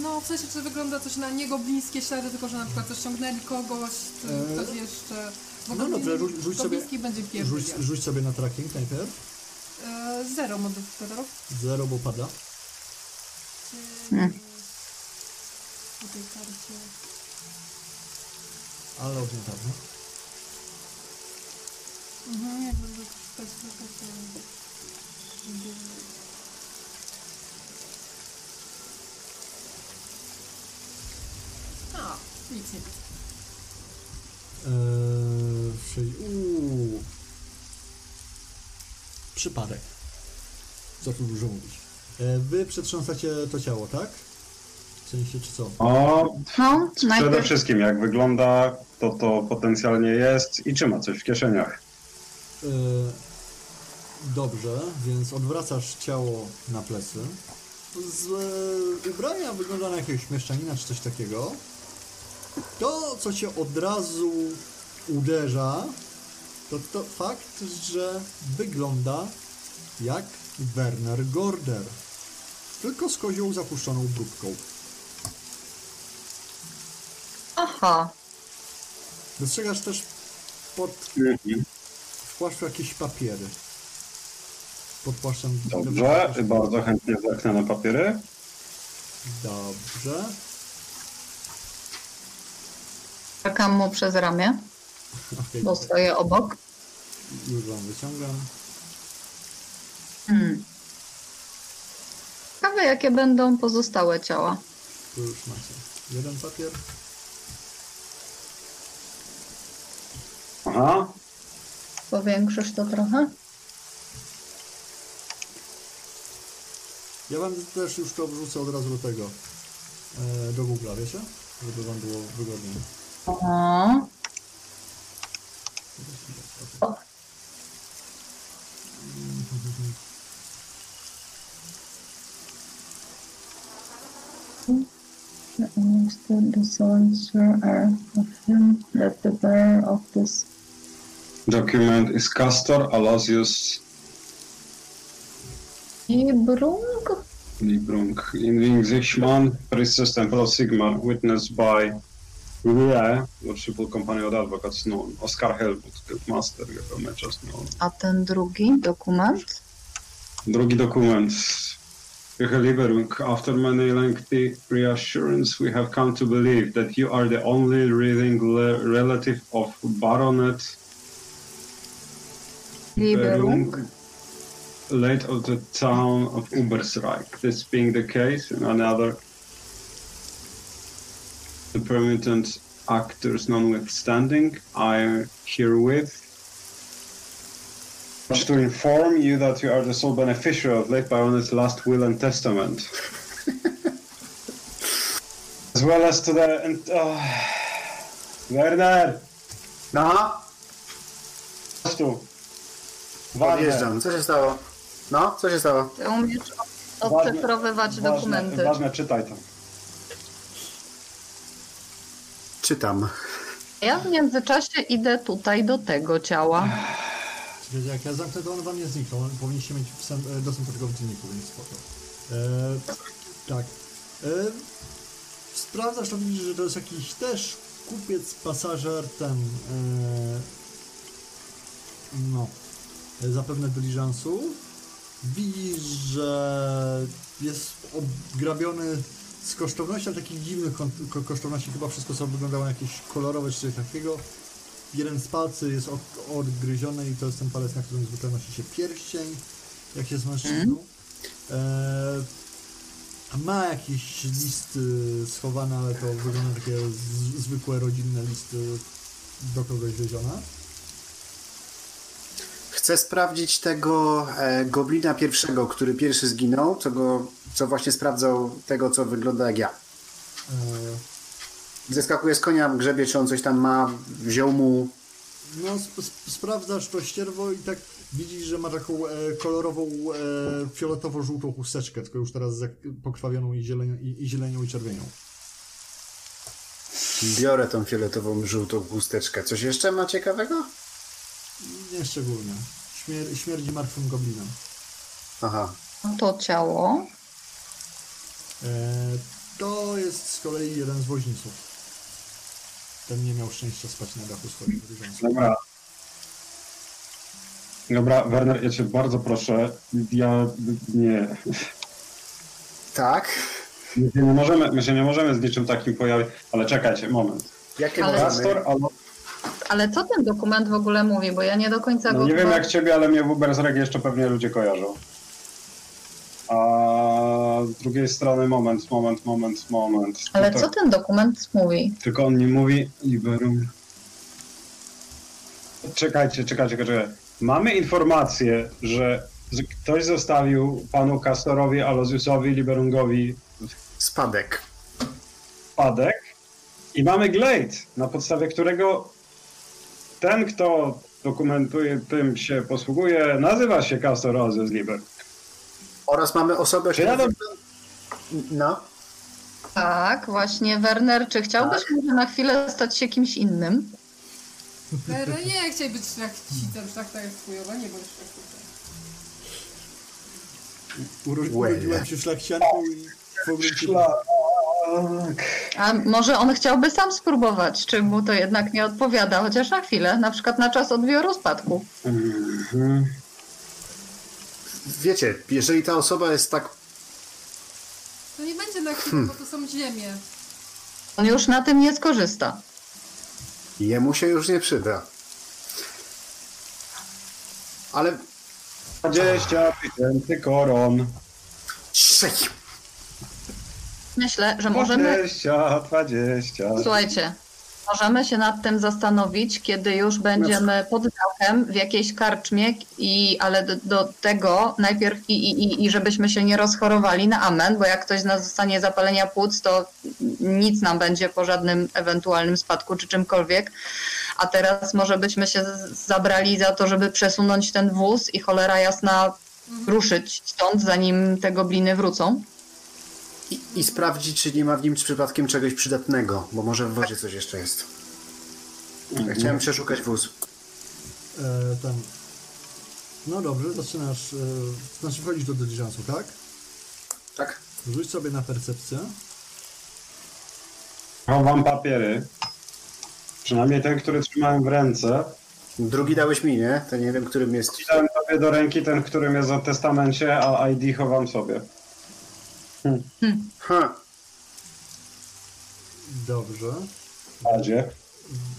No, w sensie, czy wygląda coś na niego bliskie ślady, tylko że na przykład też ciągnęli kogoś, czy Eee, ktoś jeszcze. Bo no dobrze, rzuć- rzuć sobie- gobliński będzie pierwszy. Rzuć, rzuć sobie na tracking najpierw. E, zero modyfikatorów. Zero, bo pada. Hmm. Po tej karcie. Ale odmiętamy. Mhm, jakby wykorzystać tylko to. żeby- A, nic nie widzę. Eee, uuu. Przypadek. Co tu dużo mówić. E, wy przetrząsacie to ciało, tak? W sensie, czy co? O, No, przede najpierw wszystkim jak wygląda, to to potencjalnie jest i czy ma coś w kieszeniach. E, dobrze, więc odwracasz ciało na plecy. Z e, ubrania wygląda na jakiegoś mieszczanina czy coś takiego. To, co cię od razu uderza, to, to fakt, że wygląda jak Werner Gorder. Tylko z kozią zapuszczoną brudką. Aha. Dostrzegasz też pod w płaszczu jakieś papiery. Pod płaszczem... Dobrze, bardzo chętnie zerknę na papiery. Dobrze. Czekam mu przez ramię, Okej, bo stoję obok. już wam wyciągam. Hmm. Ciekawe, jakie będą pozostałe ciała. Tu już macie jeden papier. Aha, Powiększysz to trochę? Ja wam też już to wrzucę od razu do tego, e, do Google'a, wiecie? Żeby wam było wygodniej. The understood the are of him that the bearer of this Document is Castor Alosius Ibrung Librung. In the Englishman, Princess Temple of Sigmar, witnessed by Rie, worshipful companion of advocates known, Oscar Helmut, Guildmaster, just known. A ten drugi dokument? Drugi dokument. Ihre Lieberung, after many lengthy reassurance, we have come to believe that you are the only living relative of Baronet Liberung. Berung, late of the town of Ubersreich. This being the case, and another the permittent actors notwithstanding, I herewith wish to inform you that you are the sole beneficiary of late Baronet's last will and testament. as well as to the... And, oh, Werner! No, Chodź tu. Ważne. odjeżdżam. Co się stało? No, co się stało? Ty umiesz odcyfrowywać Ważne, dokumenty. ważne, czytaj to. Czytam. Ja w międzyczasie idę tutaj do tego ciała. Wiecie, jak ja zamknę, to on wam nie zniknął. On powinniście mieć wstęp, e, dostęp do tego w dzienniku, więc spoko. E, tak. E, sprawdzasz, to widzisz, że to jest jakiś też kupiec, pasażer, ten... E, no. E, zapewne dyliżansu. Widzisz, że jest obgrabiony z kosztowności, ale takich dziwnych kosztowności. Chyba wszystko co wyglądało jakieś kolorowe czy coś takiego. Jeden z palcy jest od, odgryziony i to jest ten palec, na którym zwykle nosi się pierścień, jak jest mężczyzną. E, ma jakieś listy schowane, ale to wygląda takie z, zwykłe rodzinne listy do kogoś wiezione. Chcę sprawdzić tego e, goblina pierwszego, który pierwszy zginął, co, go, co właśnie sprawdzał tego, co wygląda jak ja. E, Zeskakuje z konia, grzebie, czy on coś tam ma, wziął mu... no, sp- sp- sprawdzasz to ścierwo i tak widzisz, że ma taką e, kolorową, e, fioletowo-żółtą chusteczkę, tylko już teraz zak- pokrwawioną i, zielenią, i, i zielenią i czerwienią. Biorę tą fioletową, żółtą chusteczkę. Coś jeszcze ma ciekawego? Nie szczególnie. Śmier- śmierdzi martwym goblinem. Aha. To ciało. E, to jest z kolei jeden z woźniców. Ten nie miał szczęścia spać na dachu swoich dyliżansów. Dobra. Dobra, Werner, ja cię bardzo proszę. Ja nie. Tak? My się nie możemy, my się nie możemy z niczym takim pojawić. Ale czekajcie, moment. Jakie Ale- możemy? Castor, ale Ale co ten dokument w ogóle mówi? Bo ja nie do końca no go nie wiem jak ciebie, ale mnie w Ubersreg jeszcze pewnie ludzie kojarzą. A z drugiej strony, moment, moment, moment, moment. Ale No co ten dokument mówi? Tylko on nie mówi Liberum. Czekajcie, czekajcie, czekajcie. Mamy informację, że ktoś zostawił panu Castorowi, Alosiusowi, Liberungowi Spadek. spadek i mamy glade, na podstawie którego ten, kto dokumentuje, tym się posługuje, nazywa się Castor Alosius Liber. Oraz mamy osobę, która... dobrze- No. Tak, właśnie, Werner, czy chciałbyś może na chwilę stać się kimś innym? Ale nie chciej być szlachcicem, szlachta jest chujowa, nie bądź szlachcicem. Uro- Łe. urodziłem się szlachcianką i się... A może on chciałby sam spróbować, czy mu to jednak nie odpowiada, chociaż na chwilę, na przykład na czas odbioru spadku. Mhm. Wiecie, jeżeli ta osoba jest tak... To nie będzie na chwilę, bo to są ziemie. On już na tym nie skorzysta. Jemu się już nie przyda. Ale... 20 tysięcy koron. Ciszej! Myślę, że możemy. 20, 20. Słuchajcie, możemy się nad tym zastanowić, kiedy już będziemy pod dachem w jakiejś karczmie, i, ale do, do tego najpierw i, i, i, żebyśmy się nie rozchorowali na amen, bo jak ktoś z nas dostanie zapalenia płuc, to nic nam będzie po żadnym ewentualnym spadku czy czymkolwiek. A teraz może byśmy się zabrali za to, żeby przesunąć ten wóz i cholera jasna ruszyć stąd, zanim te gobliny wrócą. I, I sprawdzić, czy nie ma w nim przypadkiem czegoś przydatnego, bo może w wozie coś jeszcze jest. Ja chciałem przeszukać wóz. E, tam. No dobrze, zaczynasz. E, znaczy wchodzisz do diligence'u, tak? Tak? Rzuć sobie na percepcję. Chowam papiery. Przynajmniej ten, który trzymałem w ręce. Drugi dałeś mi, nie? To nie wiem, którym jest. Dałem tobie do ręki ten, którym jest o testamencie, a ID chowam sobie. Ha! Dobrze. Badzie.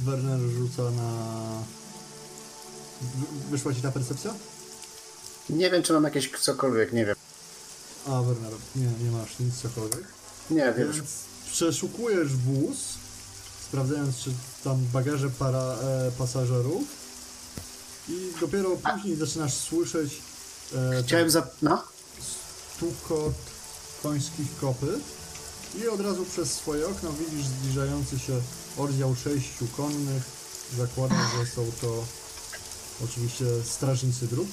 Werner rzuca na. Wy- Wyszła ci ta percepcja? Nie wiem, czy mam jakieś cokolwiek, nie wiem. A, Werner, nie, nie masz nic cokolwiek. Nie wiem. Więc przeszukujesz wóz, sprawdzając, czy tam bagaże para, e, pasażerów. I dopiero później zaczynasz słyszeć e, Chciałem za... No? stukot końskich kopyt. I od razu przez swoje okno widzisz zbliżający się oddział sześciu konnych. Zakładam, że są to oczywiście strażnicy dróg,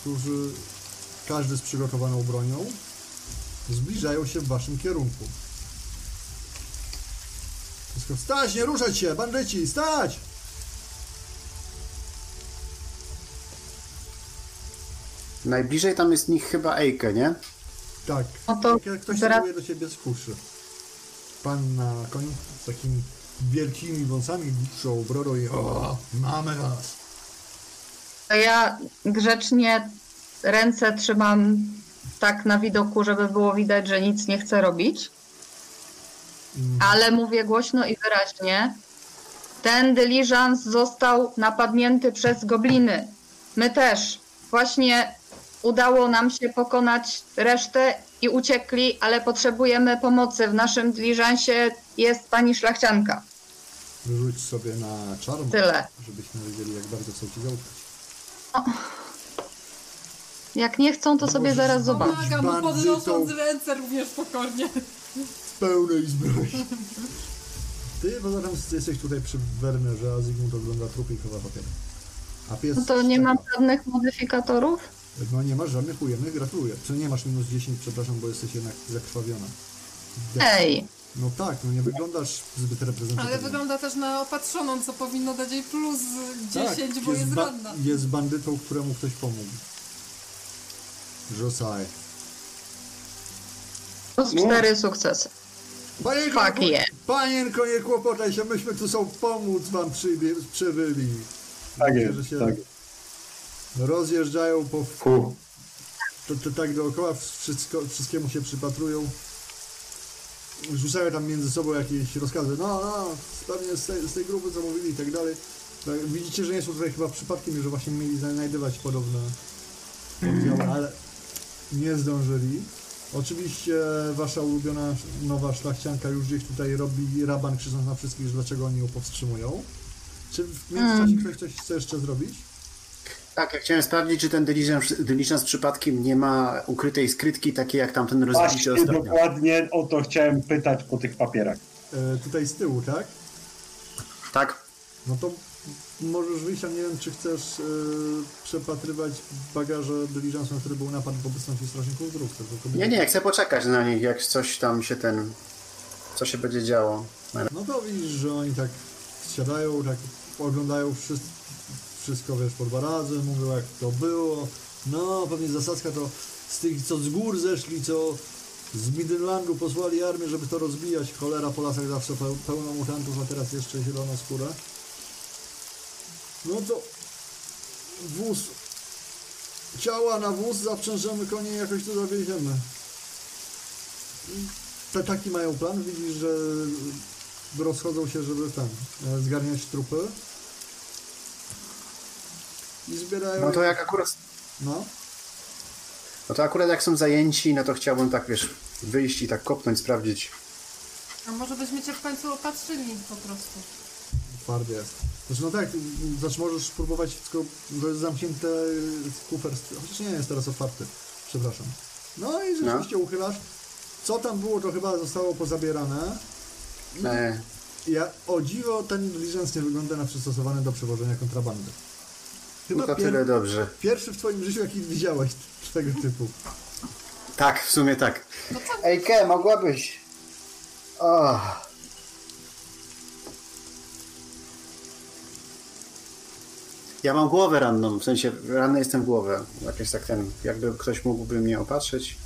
którzy każdy z przygotowaną bronią zbliżają się w waszym kierunku. Wszystko stać, nie ruszać się, bandyci, stać! Najbliżej tam jest nich chyba Ejke, nie? Tak. No to Jak ktoś zaraz- celuje do ciebie z kuszy. Pan na koniu z takimi wielkimi wąsami, dłuższą brodą i o, mamy was. To ja grzecznie ręce trzymam tak na widoku, żeby było widać, że nic nie chcę robić. Mm. Ale mówię głośno i wyraźnie. Ten dyliżans został napadnięty przez gobliny. My też. Właśnie udało nam się pokonać resztę i uciekli, ale potrzebujemy pomocy. W naszym dyliżansie jest pani szlachcianka. Rzuć sobie na czarno, Tyle. żebyśmy wiedzieli, jak bardzo chcą ci zaufać. Jak nie chcą, to sobie Możesz zaraz zobaczę. Pomagam mu bandytą. podnosząc ręce również pokornie. W pełnej zbroi. Ty poza tym jesteś tutaj przy Wernerze, a Zygmunt ogląda trupy i chowa papiery. A pies... No to nie mam żadnych modyfikatorów? No nie masz żadnych ujemnych, gratuluję. Czy nie masz minus 10, przepraszam, bo jesteś jednak zakrwawiona. Ej, No tak, no nie wyglądasz zbyt reprezentatywnie. Ale wygląda też na opatrzoną, co powinno dać jej plus 10, bo jest ba- ranna. jest bandytą, któremu ktoś pomógł. Rzucaj. plus cztery sukcesy. Panienko, Fuck yeah. Panienko, nie kłopotaj się, myśmy tu są pomóc wam przybyli. Tak jest, że się tak. Rozjeżdżają po... Ku. To, to tak dookoła, wszystko, wszystkiemu się przypatrują. Rzucają tam między sobą jakieś rozkazy. No, no, pewnie z tej, z tej grupy co mówili i tak dalej. Tak, Widzicie, że nie są tutaj chyba przypadkiem, że właśnie mieli znajdywać podobne oddziały, ale nie zdążyli. Oczywiście wasza ulubiona nowa szlachcianka już gdzieś tutaj robi raban krzycząc na wszystkich, że dlaczego oni ją powstrzymują. Czy w międzyczasie ktoś coś chce jeszcze zrobić? Tak, ja chciałem sprawdzić, czy ten diligence, diligence przypadkiem nie ma ukrytej skrytki, takiej jak tamten rozbity Właśnie ostatnio. dokładnie o to chciałem pytać po tych papierach. E, tutaj z tyłu, tak? Tak? No to możesz wyjść, a nie wiem, czy chcesz e, przepatrywać bagaże diligence'u, na który był napad w obecności strażników dróg. To tylko Nie, nie, chcę poczekać na nich, jak coś tam się ten... Co się będzie działo. No to widzisz, że oni tak siadają, tak oglądają wszystko, wszystko wiesz, po dwa razy, mówią jak to było. No, pewnie zasadzka to z tych, co z gór zeszli, co z Midlandu posłali armię, żeby to rozbijać. Cholera po lasach zawsze peł- pełno mutantów, a teraz jeszcze zielona skóra. No to wóz. Ciała na wóz, zaprzężemy konie i jakoś to zawieziemy. Te, taki mają plan. Widzisz, że rozchodzą się, żeby tam e, zgarniać trupy. I zbierają. No to jak akurat... No. No to akurat jak są zajęci, no to chciałbym tak, wiesz, wyjść i tak kopnąć, sprawdzić. A może byśmy cię w końcu opatrzyli po prostu. Twardy jest. Znaczy no tak, znaczy możesz spróbować, tylko to jest zamknięte kufer, chociaż nie jest teraz otwarty. Przepraszam. No i rzeczywiście uchylasz. Co tam było, to chyba zostało pozabierane. E, Ja, o dziwo, ten diligence nie wygląda na przystosowany do przewożenia kontrabandy. Chyba no to pier- tyle dobrze. pierwszy w twoim życiu, jaki widziałeś tego typu. Tak, w sumie tak. No? Ej, Ke, mogłabyś... O. Ja mam głowę ranną, w sensie ranny jestem w głowę. Jakoś tak ten, jakby ktoś mógłby mnie opatrzyć.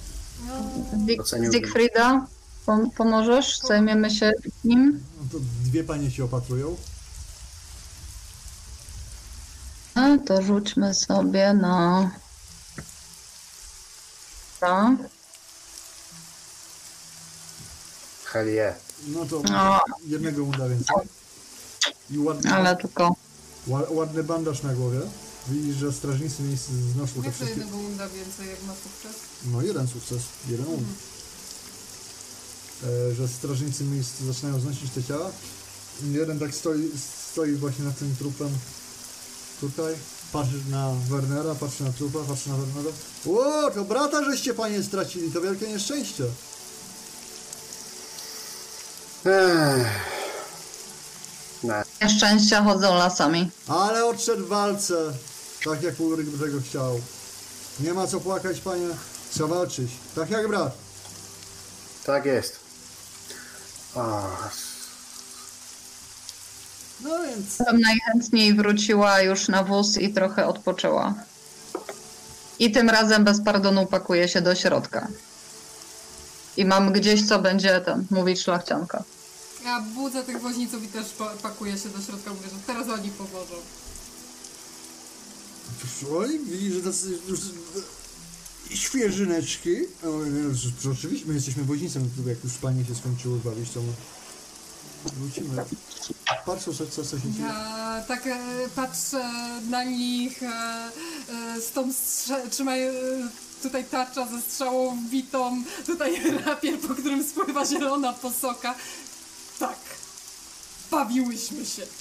No, Oceniłbym. Siegfrieda, pom- pomożesz? Zajmiemy się nim. No to dwie panie się opatrują. A to rzućmy sobie na. Tak. Hell yeah. No to O. jednego uda więcej. I ładny, Ale tylko. ła- ładny bandaż na głowie. Widzisz, że strażnicy miejsc znoszą te jak to wszystkie... jednego unda więcej, jak ma sukces? No jeden sukces, jeden um. E, że strażnicy miejsc zaczynają znosić te ciała. Jeden tak stoi, stoi właśnie nad tym trupem tutaj. Patrzy na Wernera, patrzy na trupa, patrzy na Wernera. O, to brata żeście panie stracili, to wielkie nieszczęście. Ech. Nieszczęścia chodzą lasami. Ale odszedł w walce, tak jak Ulryk tego chciał. Nie ma co płakać, panie, trzeba walczyć, tak jak brat. tak jest. O, No więc, Bym najchętniej wróciła już na wóz i trochę odpoczęła. I tym razem bez pardonu pakuję się do środka. I mam gdzieś, co będzie ten, mówić szlachcianka. Ja budzę tych woźniców i też pa- pakuję się do środka, mówię, że teraz oni pomożą. Oj, widzisz, że tacy już świeżyneczki. O, no, Oczywiście, my jesteśmy woźnicem, jak już panie się skończyły bawić, to wrócimy. Patrzą, co, co, co się dzieje. Ja tak e, patrzę na nich, e, e, z tą e, tutaj tarcza ze strzałą wbitą, tutaj rapier, po którym spływa zielona posoka. Tak, bawiłyśmy się.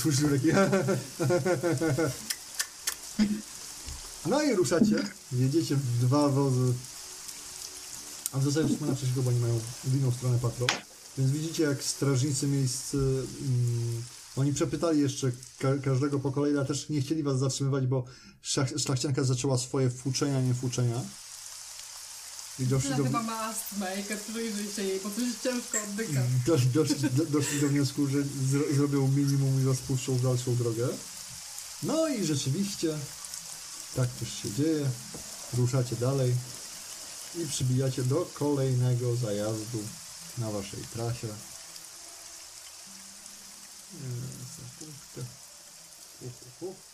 Słyszysz taki... No i ruszacie. Jedziecie w dwa wozy. A w zasadzie na trzeciego, bo oni mają w inną stronę patrol. Więc widzicie, jak strażnicy miejsc... Mm, oni przepytali jeszcze ka każdego po kolei, ale też nie chcieli was zatrzymywać, bo szlach szlachcianka zaczęła swoje fuczenia, nie fuczenia. I doszli do, chyba ma astmę i przyjrzyjcie jej, bo coś ciężko oddycha. dosz, doszli, do, doszli do wniosku, że zro, zrobią minimum i rozpuszczą w dalszą drogę. No i rzeczywiście tak też się dzieje. Ruszacie dalej i przybijacie do kolejnego zajazdu na waszej trasie. Sekundkę. Hu, hu.